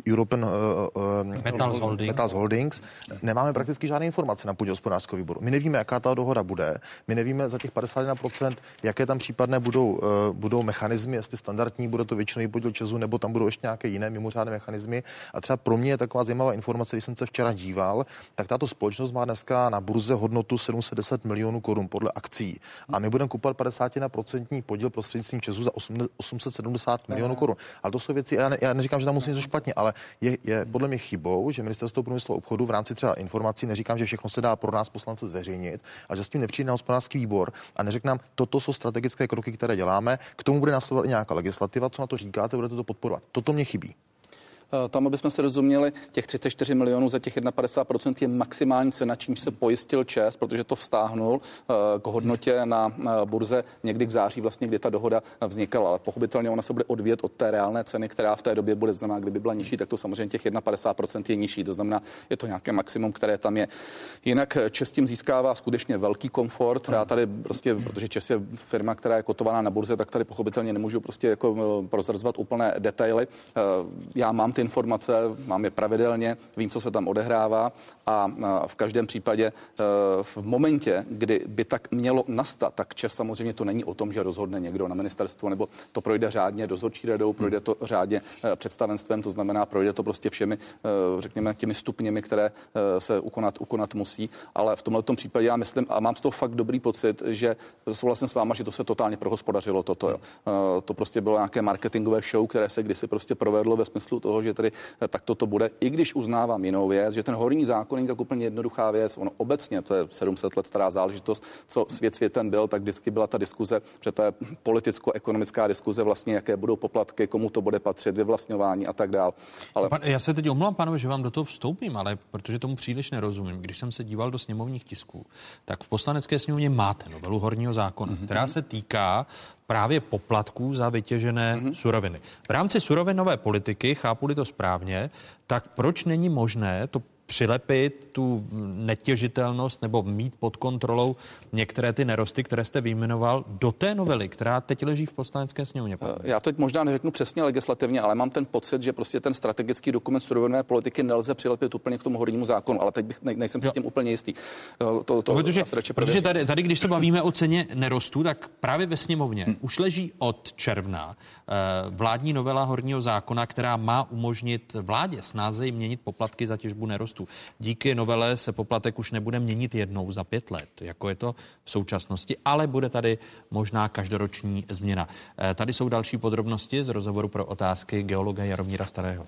European e, Metals Holding. Metals House Holdings, nemáme prakticky žádné informace na půdě hospodářského výboru. My nevíme, jaká ta dohoda bude, my nevíme za těch 51%, jaké tam případné budou, uh, budou mechanismy, jestli standardní bude to většinový podíl Česu, nebo tam budou ještě nějaké jiné mimořádné mechanismy. A třeba pro mě je taková zajímavá informace, když jsem se včera díval, tak tato společnost má dneska na burze hodnotu 710 milionů korun podle akcí. A my budeme kupovat 51% podíl prostřednictvím Česu za 870 milionů korun. Ale to jsou věci, já, ne, já neříkám, že tam musí něco špatně, ale je, je podle mě chybou, že ministerstvo průmyslu a obchodu v rámci třeba informací, neříkám, že všechno se dá pro nás poslance zveřejnit, ale že s tím nepřijde na hospodářský výbor a neřekne nám, toto jsou strategické kroky, které děláme, k tomu bude následovat i nějaká legislativa, co na to říkáte, budete to podporovat. Toto mě chybí. Eh, tam, aby jsme se rozuměli, těch 34 milionů za těch 51% je maximální cena, čím se pojistil ČES, protože to vztáhnul eh, k hodnotě na eh, burze někdy k září, vlastně, kdy ta dohoda vznikala. Ale pochopitelně ona se bude odvíjet od té reálné ceny, která v té době bude znamená, kdyby byla nižší, tak to samozřejmě těch 51% je nižší. To znamená, je to nějaké maximum, které tam je. Jinak ČES tím získává skutečně velký komfort. Já tady prostě, protože ČES je firma, která je kotovaná na burze, tak tady pochopitelně nemůžu prostě jako prozrazovat úplné detaily. Já mám ty informace, mám je pravidelně, vím, co se tam odehrává a v každém případě e, v momentě, kdy by tak mělo nastat, tak čas samozřejmě to není o tom, že rozhodne někdo na ministerstvo, nebo to projde řádně dozorčí radou, projde to řádně e, představenstvem, to znamená, projde to prostě všemi, e, řekněme, těmi stupněmi, které se ukonat, ukonat musí. Ale v tomto případě já myslím, a mám z toho fakt dobrý pocit, že souhlasím s váma, že to se totálně prohospodařilo toto. Jo. To prostě bylo nějaké marketingové show, které se kdysi prostě provedlo ve smyslu toho, že že tedy eh, tak toto bude, i když uznávám jinou věc, že ten horní zákon není tak úplně jednoduchá věc. Ono obecně, to je 700 let stará záležitost, co svět světem byl, tak vždycky byla ta diskuze, že to je politicko-ekonomická diskuze vlastně, jaké budou poplatky, komu to bude patřit, vyvlastňování a tak dál. Ale... Já se teď omlouvám, pánové, že vám do toho vstoupím, ale protože tomu příliš nerozumím. Když jsem se díval do sněmovních tisků, tak v poslanecké sněmovně máte novelu horního zákona, mm-hmm. která se týká právě poplatků za vytěžené mm-hmm. suroviny. V rámci surovinové politiky, chápu-li to správně, tak proč není možné to přilepit tu netěžitelnost nebo mít pod kontrolou některé ty nerosty, které jste vyjmenoval, do té novely, která teď leží v poslanecké sněmovně? Eh, já teď možná neřeknu přesně legislativně, ale mám ten pocit, že prostě ten strategický dokument surovinové politiky nelze přilepit úplně k tomu hornímu zákonu, ale teď bych ne, nejsem si tím úplně jistý. Eh, to, to, protože protože tady, tady, když se bavíme o ceně nerostů, tak právě ve sněmovně hmm. už leží od června eh, vládní novela horního zákona, která má umožnit vládě snáze měnit poplatky za těžbu nerostů růstu. Díky novele se poplatek už nebude měnit jednou za pět let, jako je to v současnosti, ale bude tady možná každoroční změna. Eh, tady jsou další podrobnosti z rozhovoru pro otázky geologa Jaromíra Starého.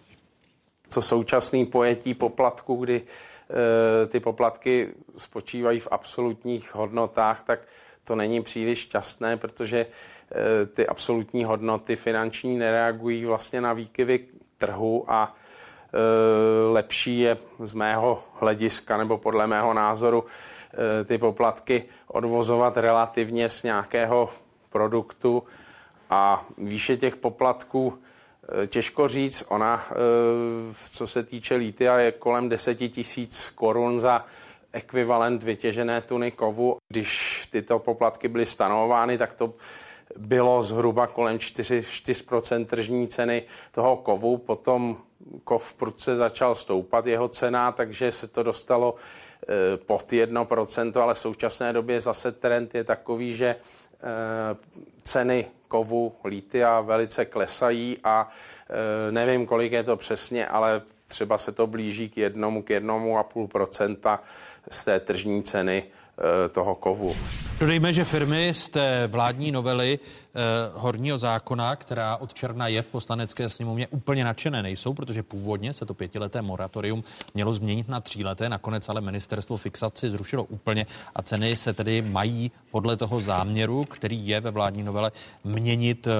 Co současný pojetí poplatku, kdy e, ty poplatky spočívají v absolutních hodnotách, tak to není příliš šťastné, protože eh, ty absolutní hodnoty finanční nereagují vlastně na výkyvy trhu a lepší je z mého hlediska nebo podle mého názoru ty poplatky odvozovat relativně z nějakého produktu a výše těch poplatků těžko říct. Ona, co se týče lítia, je kolem 10 tisíc korun za ekvivalent vytěžené tuny kovu. Když tyto poplatky byly stanovovány, tak to bylo zhruba kolem 4, 4% tržní ceny toho kovu. Potom kov prudce začal stoupat jeho cena, takže se to dostalo eh, pod 1%, ale v současné době zase trend je takový, že eh, ceny kovu lítia velice klesají a eh, nevím, kolik je to přesně, ale třeba se to blíží k jednomu, k jednomu a půl procenta z té tržní ceny toho kovu. Dodejme, že firmy z té vládní novely eh, horního zákona, která od června je v poslanecké sněmovně, úplně nadšené nejsou, protože původně se to pětileté moratorium mělo změnit na tříleté, nakonec ale ministerstvo fixaci zrušilo úplně a ceny se tedy mají podle toho záměru, který je ve vládní novele, měnit eh,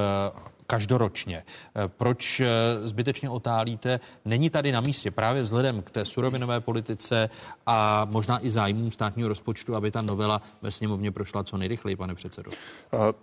každoročně. Eh, proč eh, zbytečně otálíte? Není tady na místě právě vzhledem k té surovinové politice a možná i zájmům státního rozpočtu, aby ta novela ve sněmovně prošla co nejrychleji, pane předsedo?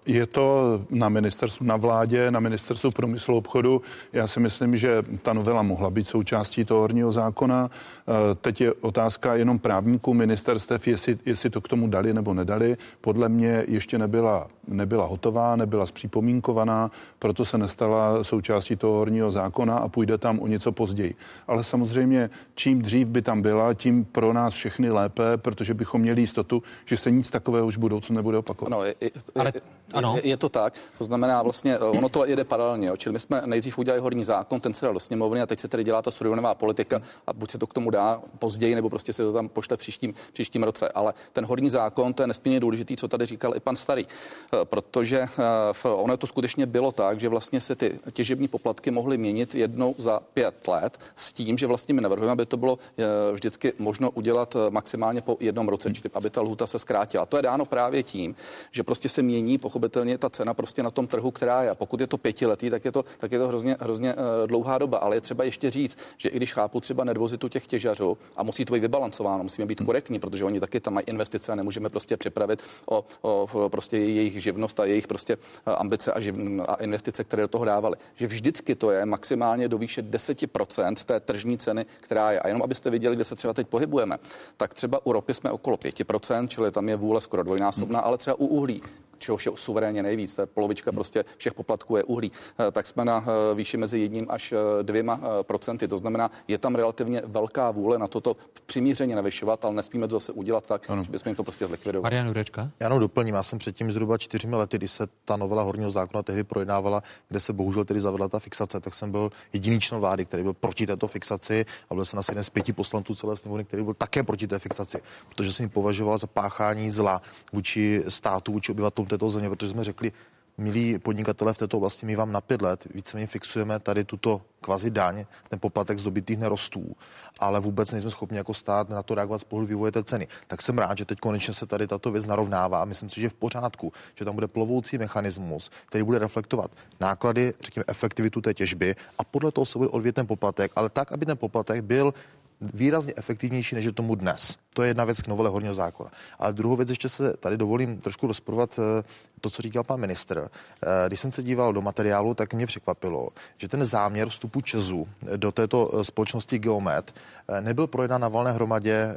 Je to na ministerstvu, na vládě, na ministerstvu průmyslu obchodu. Já si myslím, že ta novela mohla být součástí toho horního zákona. Eh, teď je otázka jenom právníků ministerstev, jestli, jestli to k tomu dali nebo nedali. Podle mě ještě nebyla, nebyla hotová, nebyla zpřípomínkovaná, proto proto se nestala součástí toho horního zákona a půjde tam o něco později. Ale samozřejmě, čím dřív by tam byla, tím pro nás všechny lépe, protože bychom měli jistotu, že se nic takového už v budoucnu nebude opakovat. Ano, je, je, Ale, ano. Je, je to tak. To znamená vlastně, eh, ono to jede paralelně. Čili my jsme nejdřív udělali horní zákon, ten se dal do sněmovny a teď se tedy dělá ta surovinová politika a buď se to k tomu dá později, nebo prostě se to tam pošle v příštím, příštím roce. Ale ten horní zákon, to je nesmírně důležitý, co tady říkal i pan Starý, eh, protože eh, ono to skutečně bylo tak, že že vlastně se ty těžební poplatky mohly měnit jednou za pět let s tím, že vlastně my navrhujeme, aby to bylo eh, vždycky možno udělat eh, maximálně po jednom roce, čili aby ta lhuta se zkrátila. To je dáno právě tím, že prostě se mění pochopitelně ta cena prostě na tom trhu, která je. Pokud je to pětiletý, tak je to, tak je to hrozně, hrozně eh, dlouhá doba. Ale je třeba ještě říct, že i když chápu třeba nedvozitu těch těžařů a musí to být vybalancováno, musíme být korektní, protože oni taky tam mají investice a nemůžeme prostě připravit o, o prostě jejich živnost a jejich prostě ambice a, živ, a investice investice, které do toho dávali. Že vždycky to je maximálně do výše 10% z té tržní ceny, která je. A jenom abyste viděli, kde se třeba teď pohybujeme, tak třeba u ropy jsme okolo 5%, čili tam je vůle skoro dvojnásobná, ale třeba u uhlí čehož je suverénně nejvíc, to je polovička prostě všech poplatků je uhlí, eh, tak jsme na eh, výši mezi jedním až eh, dvěma procenty. To znamená, je tam relativně velká vůle na toto přimířeně navyšovat, ale nesmíme to zase udělat tak, ano. že bychom jim to prostě zlikvidovali. Marian Jurečka? Já jenom doplním, já jsem předtím zhruba čtyřmi lety, kdy se ta novela horního zákona tehdy projednávala, kde se bohužel tedy zavedla ta fixace, tak jsem byl jediný člen vlády, který byl proti této fixaci a byl jsem asi jeden z pěti poslanců celé sněmovny, který byl také proti té fixaci, protože jsem ji považoval za páchání zla vůči státu, vůči obyvatelům této země, protože jsme řekli, milí podnikatele v této oblasti, my vám na pět let víceméně fixujeme tady tuto kvazi daň, ten poplatek z dobytých nerostů, ale vůbec nejsme schopni jako stát na to reagovat z pohledu vývoje té ceny. Tak jsem rád, že teď konečně se tady tato věc narovnává. Myslím si, že v pořádku, že tam bude plovoucí mechanismus, který bude reflektovat náklady, řekněme, efektivitu té těžby a podle toho se bude odvět ten poplatek, ale tak, aby ten poplatek byl výrazně efektivnější, než je tomu dnes. To je jedna věc k novele horního zákona. A druhou věc ještě se tady dovolím trošku rozporovat eh, to, co říkal pan ministr. Eh, když jsem se díval do materiálu, tak mě překvapilo, že ten záměr vstupu Česu do této eh, společnosti Geomet nebyl projednán na valné hromadě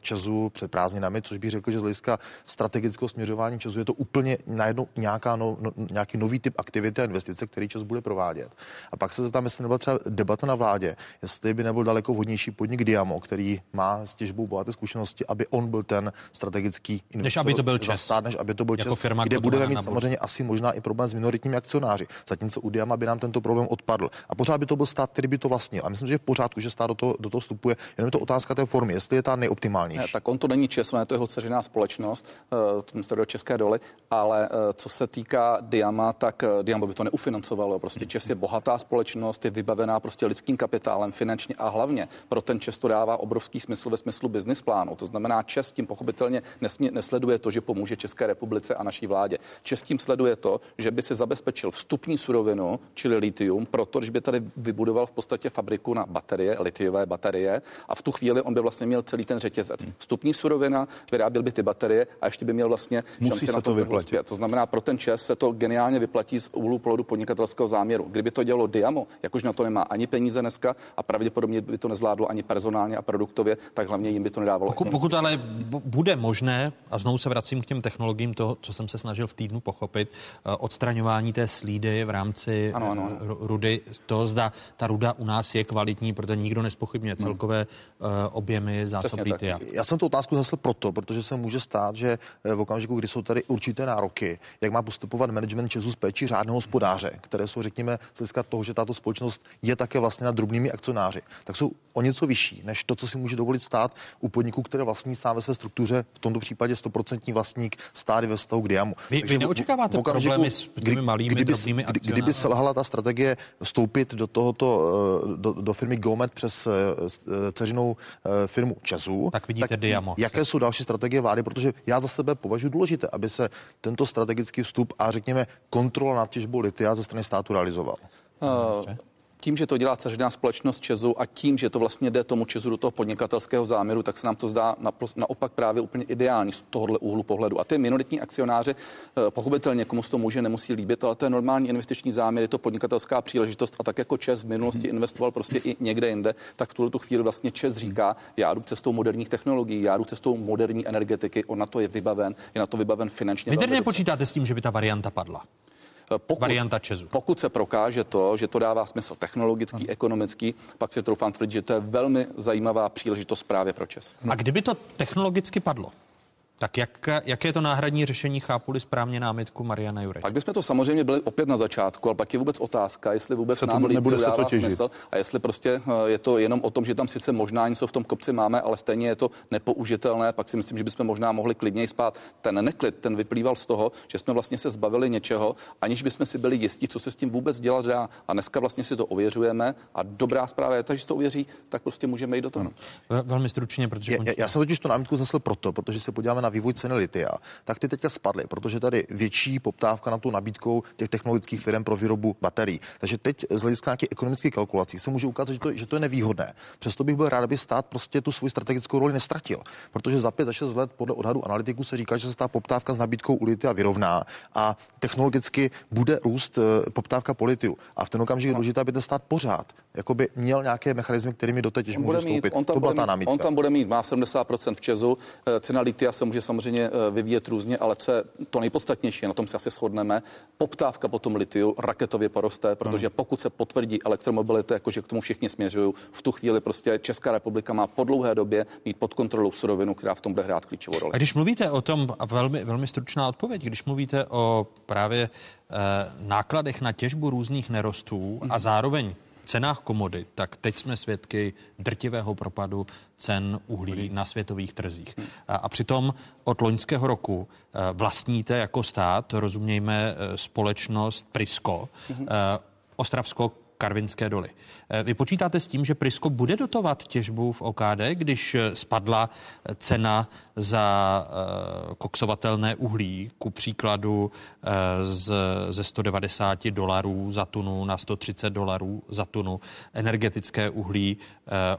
Česu před prázdninami, což bych řekl, že z hlediska strategického směřování Česu je to úplně najednou nějaká no, no, nějaký nový typ aktivity a investice, který Čes bude provádět. A pak se zeptám, jestli nebyla třeba debata na vládě, jestli by nebyl daleko vhodnější podnik Diamo, který má s těžbou bohaté zkušenosti, aby on byl ten strategický investor. Než aby to byl Čes. Stát, než aby to byl jako Čes, firma, kde budeme mít samozřejmě asi možná i problém s minoritními akcionáři. Zatímco u Diama by nám tento problém odpadl. A pořád by to byl stát, který by to vlastnil. A myslím, že je v pořádku, že stát do toho, do toho vstupuje. Jenom je to otázka té formy, jestli je ta nejoptimálnější. Ne, tak on to není Čes, ne, to je jeho dceřiná společnost, uh, to do České doly, ale uh, co se týká Diama, tak uh, Diama by to neufinancovalo. Prostě Čes je bohatá společnost, je vybavená prostě lidským kapitálem finančně a hlavně pro ten ČES to dává obrovský smysl ve smyslu business plánu. To znamená, ČES tím pochopitelně nesmě, nesleduje to, že pomůže České republice a naší vládě. ČES tím sleduje to, že by si zabezpečil vstupní surovinu, čili litium, proto, když by tady vybudoval v podstatě fabriku na baterie, litiové baterie, a v tu chvíli on by vlastně měl celý ten řetězec. Vstupní surovina, vyráběl by ty baterie a ještě by měl vlastně Musí šanci se na to vyplatit. To znamená, pro ten ČES se to geniálně vyplatí z úhlu pohledu podnikatelského záměru. Kdyby to dělalo Diamo, jakož na to nemá ani peníze dneska a pravděpodobně by to nezvládlo ani personálně a produktově, tak hlavně jim by to nedávalo. Pokud, pokud ale bu- bude možné, a znovu se vracím k těm technologiím toho, co jsem se snažil v týdnu pochopit, eh, odstraňování té slídy v rámci Ano, ano, eh, ru- rudy, to zda ta ruda u nás je kvalitní, protože nikdo nespochybně celkové eh, objemy zásob litia. Já jsem tu otázku zasl proto, protože se může stát, že v okamžiku, kdy jsou tady určité nároky, jak má postupovat management Česu z péči řádného hospodáře, které jsou, řekněme, z toho, že tato společnost je také vlastně nad drobnými akcionáři, tak jsou o něco vyšší, než to, co si může dovolit stát u podniků, které vlastní sám ve své struktuře, v tomto případě 100% vlastník stády ve vztahu k Diamu. Vy- vy Takže neočekáváte v okamžiku, problémy s těmi malými, kdyby, drobnými kdy- kdyby selhala ta strategie vstoupit do tohoto, eh, do, do firmy Gomet přes eh, eh, dceřinou eh, firmu Česu. Tak vidíte Diamo. Jaké jsou další strategie vlády? Protože já za sebe považuji důležité, aby se tento strategický vstup a řekněme kontrola nad těžbou litia ze strany státu realizoval. Uh, tím, že to dělá ceřiná společnost Česu a tím, že to vlastně jde tomu Česu do toho podnikatelského záměru, tak se nám to zdá naopak právě úplně ideální z tohohle úhlu pohledu. A ty minoritní akcionáři, eh, pochopitelně, komu se to může, nemusí líbit, ale to je normální investiční záměr, je to podnikatelská příležitost a tak jako Čes v minulosti investoval prostě i někde jinde, tak v tuhle tu chvíli vlastně Čes říká, já jdu cestou moderních technologií, já jdu cestou moderní energetiky, on na to je vybaven, je na to vybaven finančně. Vy tedy nepočítáte s tím, že by ta varianta padla? Pokud, Varianta Česu. Pokud se prokáže to, že to dává smysl technologický, ekonomický, pak si troufám tvrdit, že to je velmi zajímavá příležitost právě pro Čes. A kdyby to technologicky padlo, tak jak, jaké je to náhradní řešení, chápu-li správně námitku Mariana Jurečka? Pak bychom to samozřejmě byli opět na začátku, ale pak je vůbec otázka, jestli vůbec Se to- nám nebude lithium se to těžit. smysl a jestli prostě eh, je to jenom o tom, že tam sice možná něco v tom kopci máme, ale stejně je to nepoužitelné, pak si myslím, že bychom možná mohli klidněji spát. Ten neklid, ten vyplýval z toho, že jsme vlastně se zbavili něčeho, aniž bychom si byli jistí, co se s tím vůbec dělat dá. A dneska vlastně si to ověřujeme a dobrá zpráva je ta, že si to ověří, tak prostě můžeme jít do toho. Ve- Velmi stručně, protože Já, já jsem totiž tu námitku zasl proto, protože se podíváme na vývoj ceny litia, tak ty teďka spadly, protože tady větší poptávka na tu nabídkou těch technologických firm pro výrobu baterií. Takže teď z hlediska nějakých ekonomických kalkulací se může ukázat, že to, že to je nevýhodné. Přesto bych byl rád, aby stát prostě tu svoji strategickou roli nestratil, protože za pět až šest let podle odhadu analytiků se říká, že se ta poptávka s nabídkou u litia vyrovná a technologicky bude růst eh, poptávka po litiu. A v ten okamžik je důležité, aby ten stát pořád jakoby měl nějaké mechanizmy, kterými do těž On může bude mít, vstoupit. on tam to byla bude ta mít, námitka. on tam bude mít, má 70% v Česu, eh, cena litia se může samozřejmě eh, vyvíjet různě, ale co je to nejpodstatnější, na tom se asi shodneme, poptávka po tom litiu raketově poroste, protože pokud se potvrdí elektromobility, jakože k tomu všichni směřují, v tu chvíli prostě Česká republika má po dlouhé době mít pod kontrolou surovinu, která v tom bude hrát klíčovou roli. A když mluvíte o tom, a velmi, velmi stručná odpověď, když mluvíte o právě eh, nákladech na těžbu různých nerostů a zároveň cenách komodit, tak teď jsme svědky drtivého propadu cen uhlí na světových trzích. A, a přitom od loňského roku eh, vlastníte jako stát, rozumějme eh, společnost Prisko, eh, Ostravsko Karvinské doly. Eh, Vy počítáte s tím, že Prisko bude dotovat těžbu v OKD, když eh, spadla eh, cena za koksovatelné uhlí, ku příkladu z, ze 190 dolarů za tunu na 130 dolarů za tunu, energetické uhlí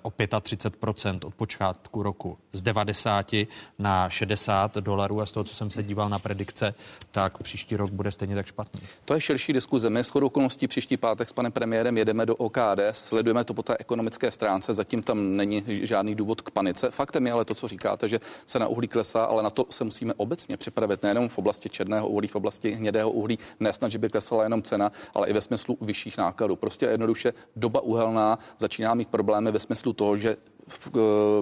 o 35% od počátku roku z 90 na 60 dolarů a z toho, co jsem se díval na predikce, tak příští rok bude stejně tak špatný. To je širší diskuze. My okolností příští pátek s panem premiérem jedeme do OKD, sledujeme to po té ekonomické stránce, zatím tam není žádný důvod k panice. Faktem je ale to, co říkáte, že cena uhlí klesá, ale na to se musíme obecně připravit, nejenom v oblasti černého uhlí, v oblasti hnědého uhlí, nesnad, že by klesala jenom cena, ale i ve smyslu vyšších nákladů. Prostě jednoduše doba uhelná začíná mít problémy ve smyslu toho, že v,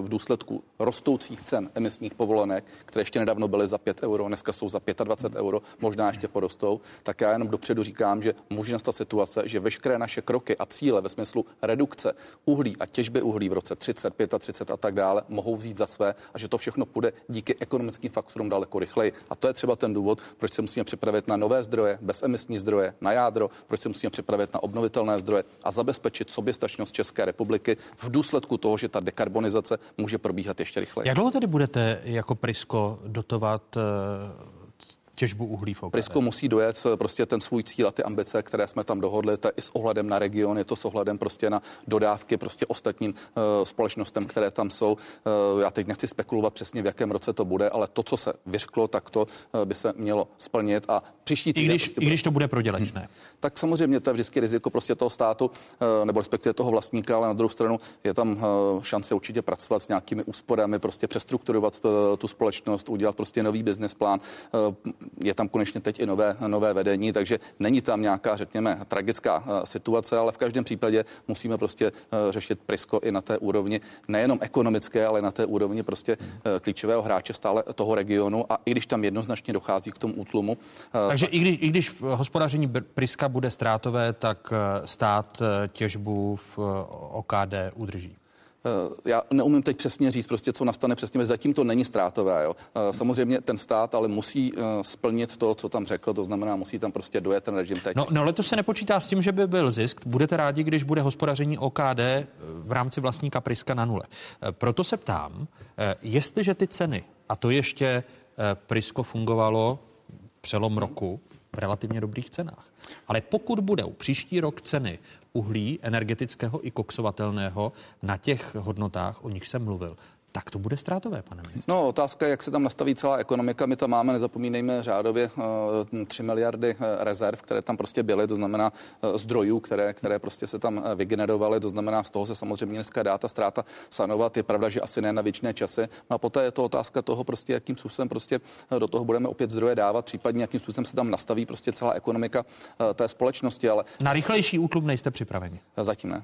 v důsledku rostoucích cen emisních povolenek, které ještě nedávno byly za 5 euro, dneska jsou za 25 euro, možná ještě porostou, tak já jenom dopředu říkám, že může nastat situace, že veškeré naše kroky a cíle ve smyslu redukce uhlí a těžby uhlí v roce 30, 35 a tak dále mohou vzít za své a že to všechno půjde díky ekonomickým faktorům daleko rychleji. A to je třeba ten důvod, proč se musíme připravit na nové zdroje, bezemisní zdroje, na jádro, proč se musíme připravit na obnovitelné zdroje a zabezpečit soběstačnost České republiky v důsledku toho, že ta dekarbonizace může probíhat ještě rychleji. Jak dlouho tedy budete jako Prisko dotovat eh, těžbu uhlí v OKD. Prisko musí dojet eh, prostě ten svůj cíl a ty ambice, které jsme tam dohodli, to je i s ohledem na region, je to s ohledem prostě na dodávky prostě ostatním uh, společnostem, které tam jsou. Uh, já teď nechci spekulovat přesně, v jakém roce to bude, ale to, co se vyřklo, tak to uh, by se mělo splnit a příští týden... I když, prostě i když to bude prodělečné. Hmm. Tak samozřejmě to je vždycky riziko prostě toho státu, uh, nebo respektive toho vlastníka, ale na druhou stranu je tam uh, šance určitě pracovat s nějakými úsporami, prostě přestrukturovat uh, tu společnost, udělat prostě nový business plán. Je tam konečně teď i nové, nové vedení, takže není tam nějaká, řekněme, tragická eh, situace, ale v každém případě musíme prostě eh, řešit Prisko i na té úrovni, nejenom ekonomické, ale na té úrovni prostě eh, klíčového hráče stále toho regionu a i když tam jednoznačně dochází k tomu útlumu. Takže i když, i když hospodaření Priska bude ztrátové, tak stát těžbu v OKD udrží. Eh, já neumím teď přesně říct, prostě, co nastane přesně, zatím to není ztrátové. Jo. Eh, samozřejmě ten stát ale musí eh, splnit to, co tam řekl, to znamená, musí tam prostě dojet ten režim teď. No, no letos se nepočítá s tím, že by byl zisk. Budete rádi, když bude hospodaření OKD v rámci vlastní kapriska na nule. Proto se ptám, jestliže ty ceny, a to ještě Prisko fungovalo přelom roku v relativně dobrých cenách, ale pokud budou příští rok ceny uhlí energetického i koksovatelného na těch hodnotách, o nich jsem mluvil, tak to bude ztrátové, pane ministře. No, otázka je, jak se tam nastaví celá ekonomika. My tam máme, nezapomínejme, řádově uh, 3 miliardy uh, rezerv, které tam prostě byly, to znamená uh, zdrojů, které, které prostě se tam vygenerovaly, to znamená, z toho se samozřejmě dneska dá ta ztráta sanovat. Je pravda, že asi ne na věčné časy. No a poté je to otázka toho, prostě, jakým způsobem prostě do toho budeme opět zdroje dávat, případně jakým způsobem se tam nastaví prostě celá ekonomika té společnosti. Ale na rychlejší útlum nejste připraveni? Zatím ne.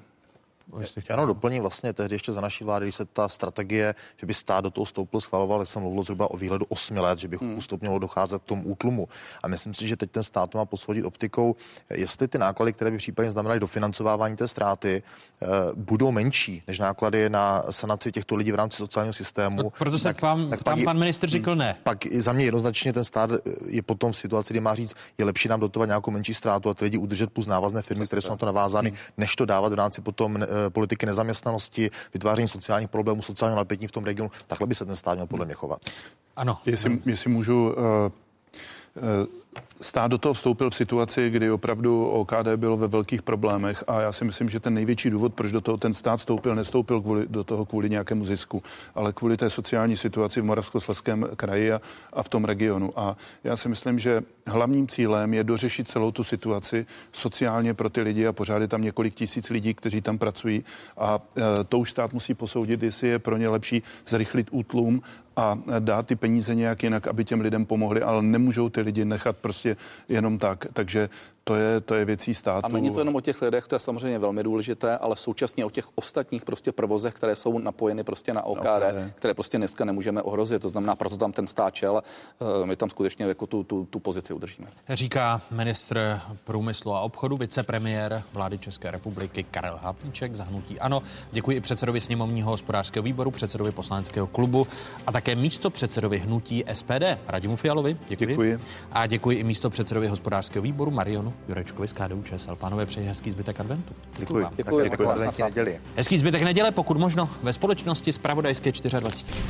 Já jenom doplním vlastně tehdy ještě za naší vlády, když se ta strategie, že by stát do toho stoupil, schvaloval, jsem mluvil zhruba o výhledu 8 let, že by hmm. mělo docházet k tomu útlumu. A myslím si, že teď ten stát má posvodit optikou, jestli ty náklady, které by případně znamenaly dofinancovávání té ztráty, eh, budou menší než náklady na sanaci těchto lidí v rámci sociálního systému. No, proto se tak, vám, tak tam pan minister řekl hmm. ne. Pak za mě jednoznačně ten stát je potom v situaci, kdy má říct, je lepší nám dotovat nějakou menší ztrátu a ty lidi udržet plus návazné firmy, které jsou na to navázány, hmm. než to dávat v rámci potom eh, politiky nezaměstnanosti, vytváření sociálních problémů, sociálního napětí v tom regionu. Takhle by se ten stát měl podle mě chovat. Ano. Jestli, jestli můžu. Stát do toho vstoupil v situaci, kdy opravdu OKD bylo ve velkých problémech a já si myslím, že ten největší důvod, proč do toho ten stát vstoupil, nestoupil kvůli, do toho kvůli nějakému zisku, ale kvůli té sociální situaci v Moravskoslezském kraji a, a v tom regionu. A já si myslím, že hlavním cílem je dořešit celou tu situaci sociálně pro ty lidi a pořád je tam několik tisíc lidí, kteří tam pracují a e, to už stát musí posoudit, jestli je pro ně lepší zrychlit útlum a dát ty peníze nějak jinak, aby těm lidem pomohli, ale nemůžou ty lidi nechat prostě jenom tak. Takže to je, to je věcí státu. A není to jenom o těch lidech, to je samozřejmě velmi důležité, ale současně o těch ostatních prostě provozech, které jsou napojeny prostě na OKD, okay. které prostě dneska nemůžeme ohrozit. To znamená, proto tam ten stát čel, uh, my tam skutečně jako tu, tu, tu pozici udržíme. Říká ministr průmyslu a obchodu, vicepremiér vlády České republiky Karel Havlíček zahnutí. Ano, děkuji i předsedovi sněmovního hospodářského výboru, předsedovi poslaneckého klubu a také místo předsedovi hnutí SPD Radimu Fialovi. Děkuji. děkuji. A děkuji i místo předsedovi hospodářského výboru Marionu Jurečkovi z KDU ČSL. Pánové, přeji hezký zbytek adventu. Děkuji. Děkuji. Děkuji. Děkuji. Děkuji. Hezký zbytek neděle, pokud možno ve společnosti z Pravodajské 24.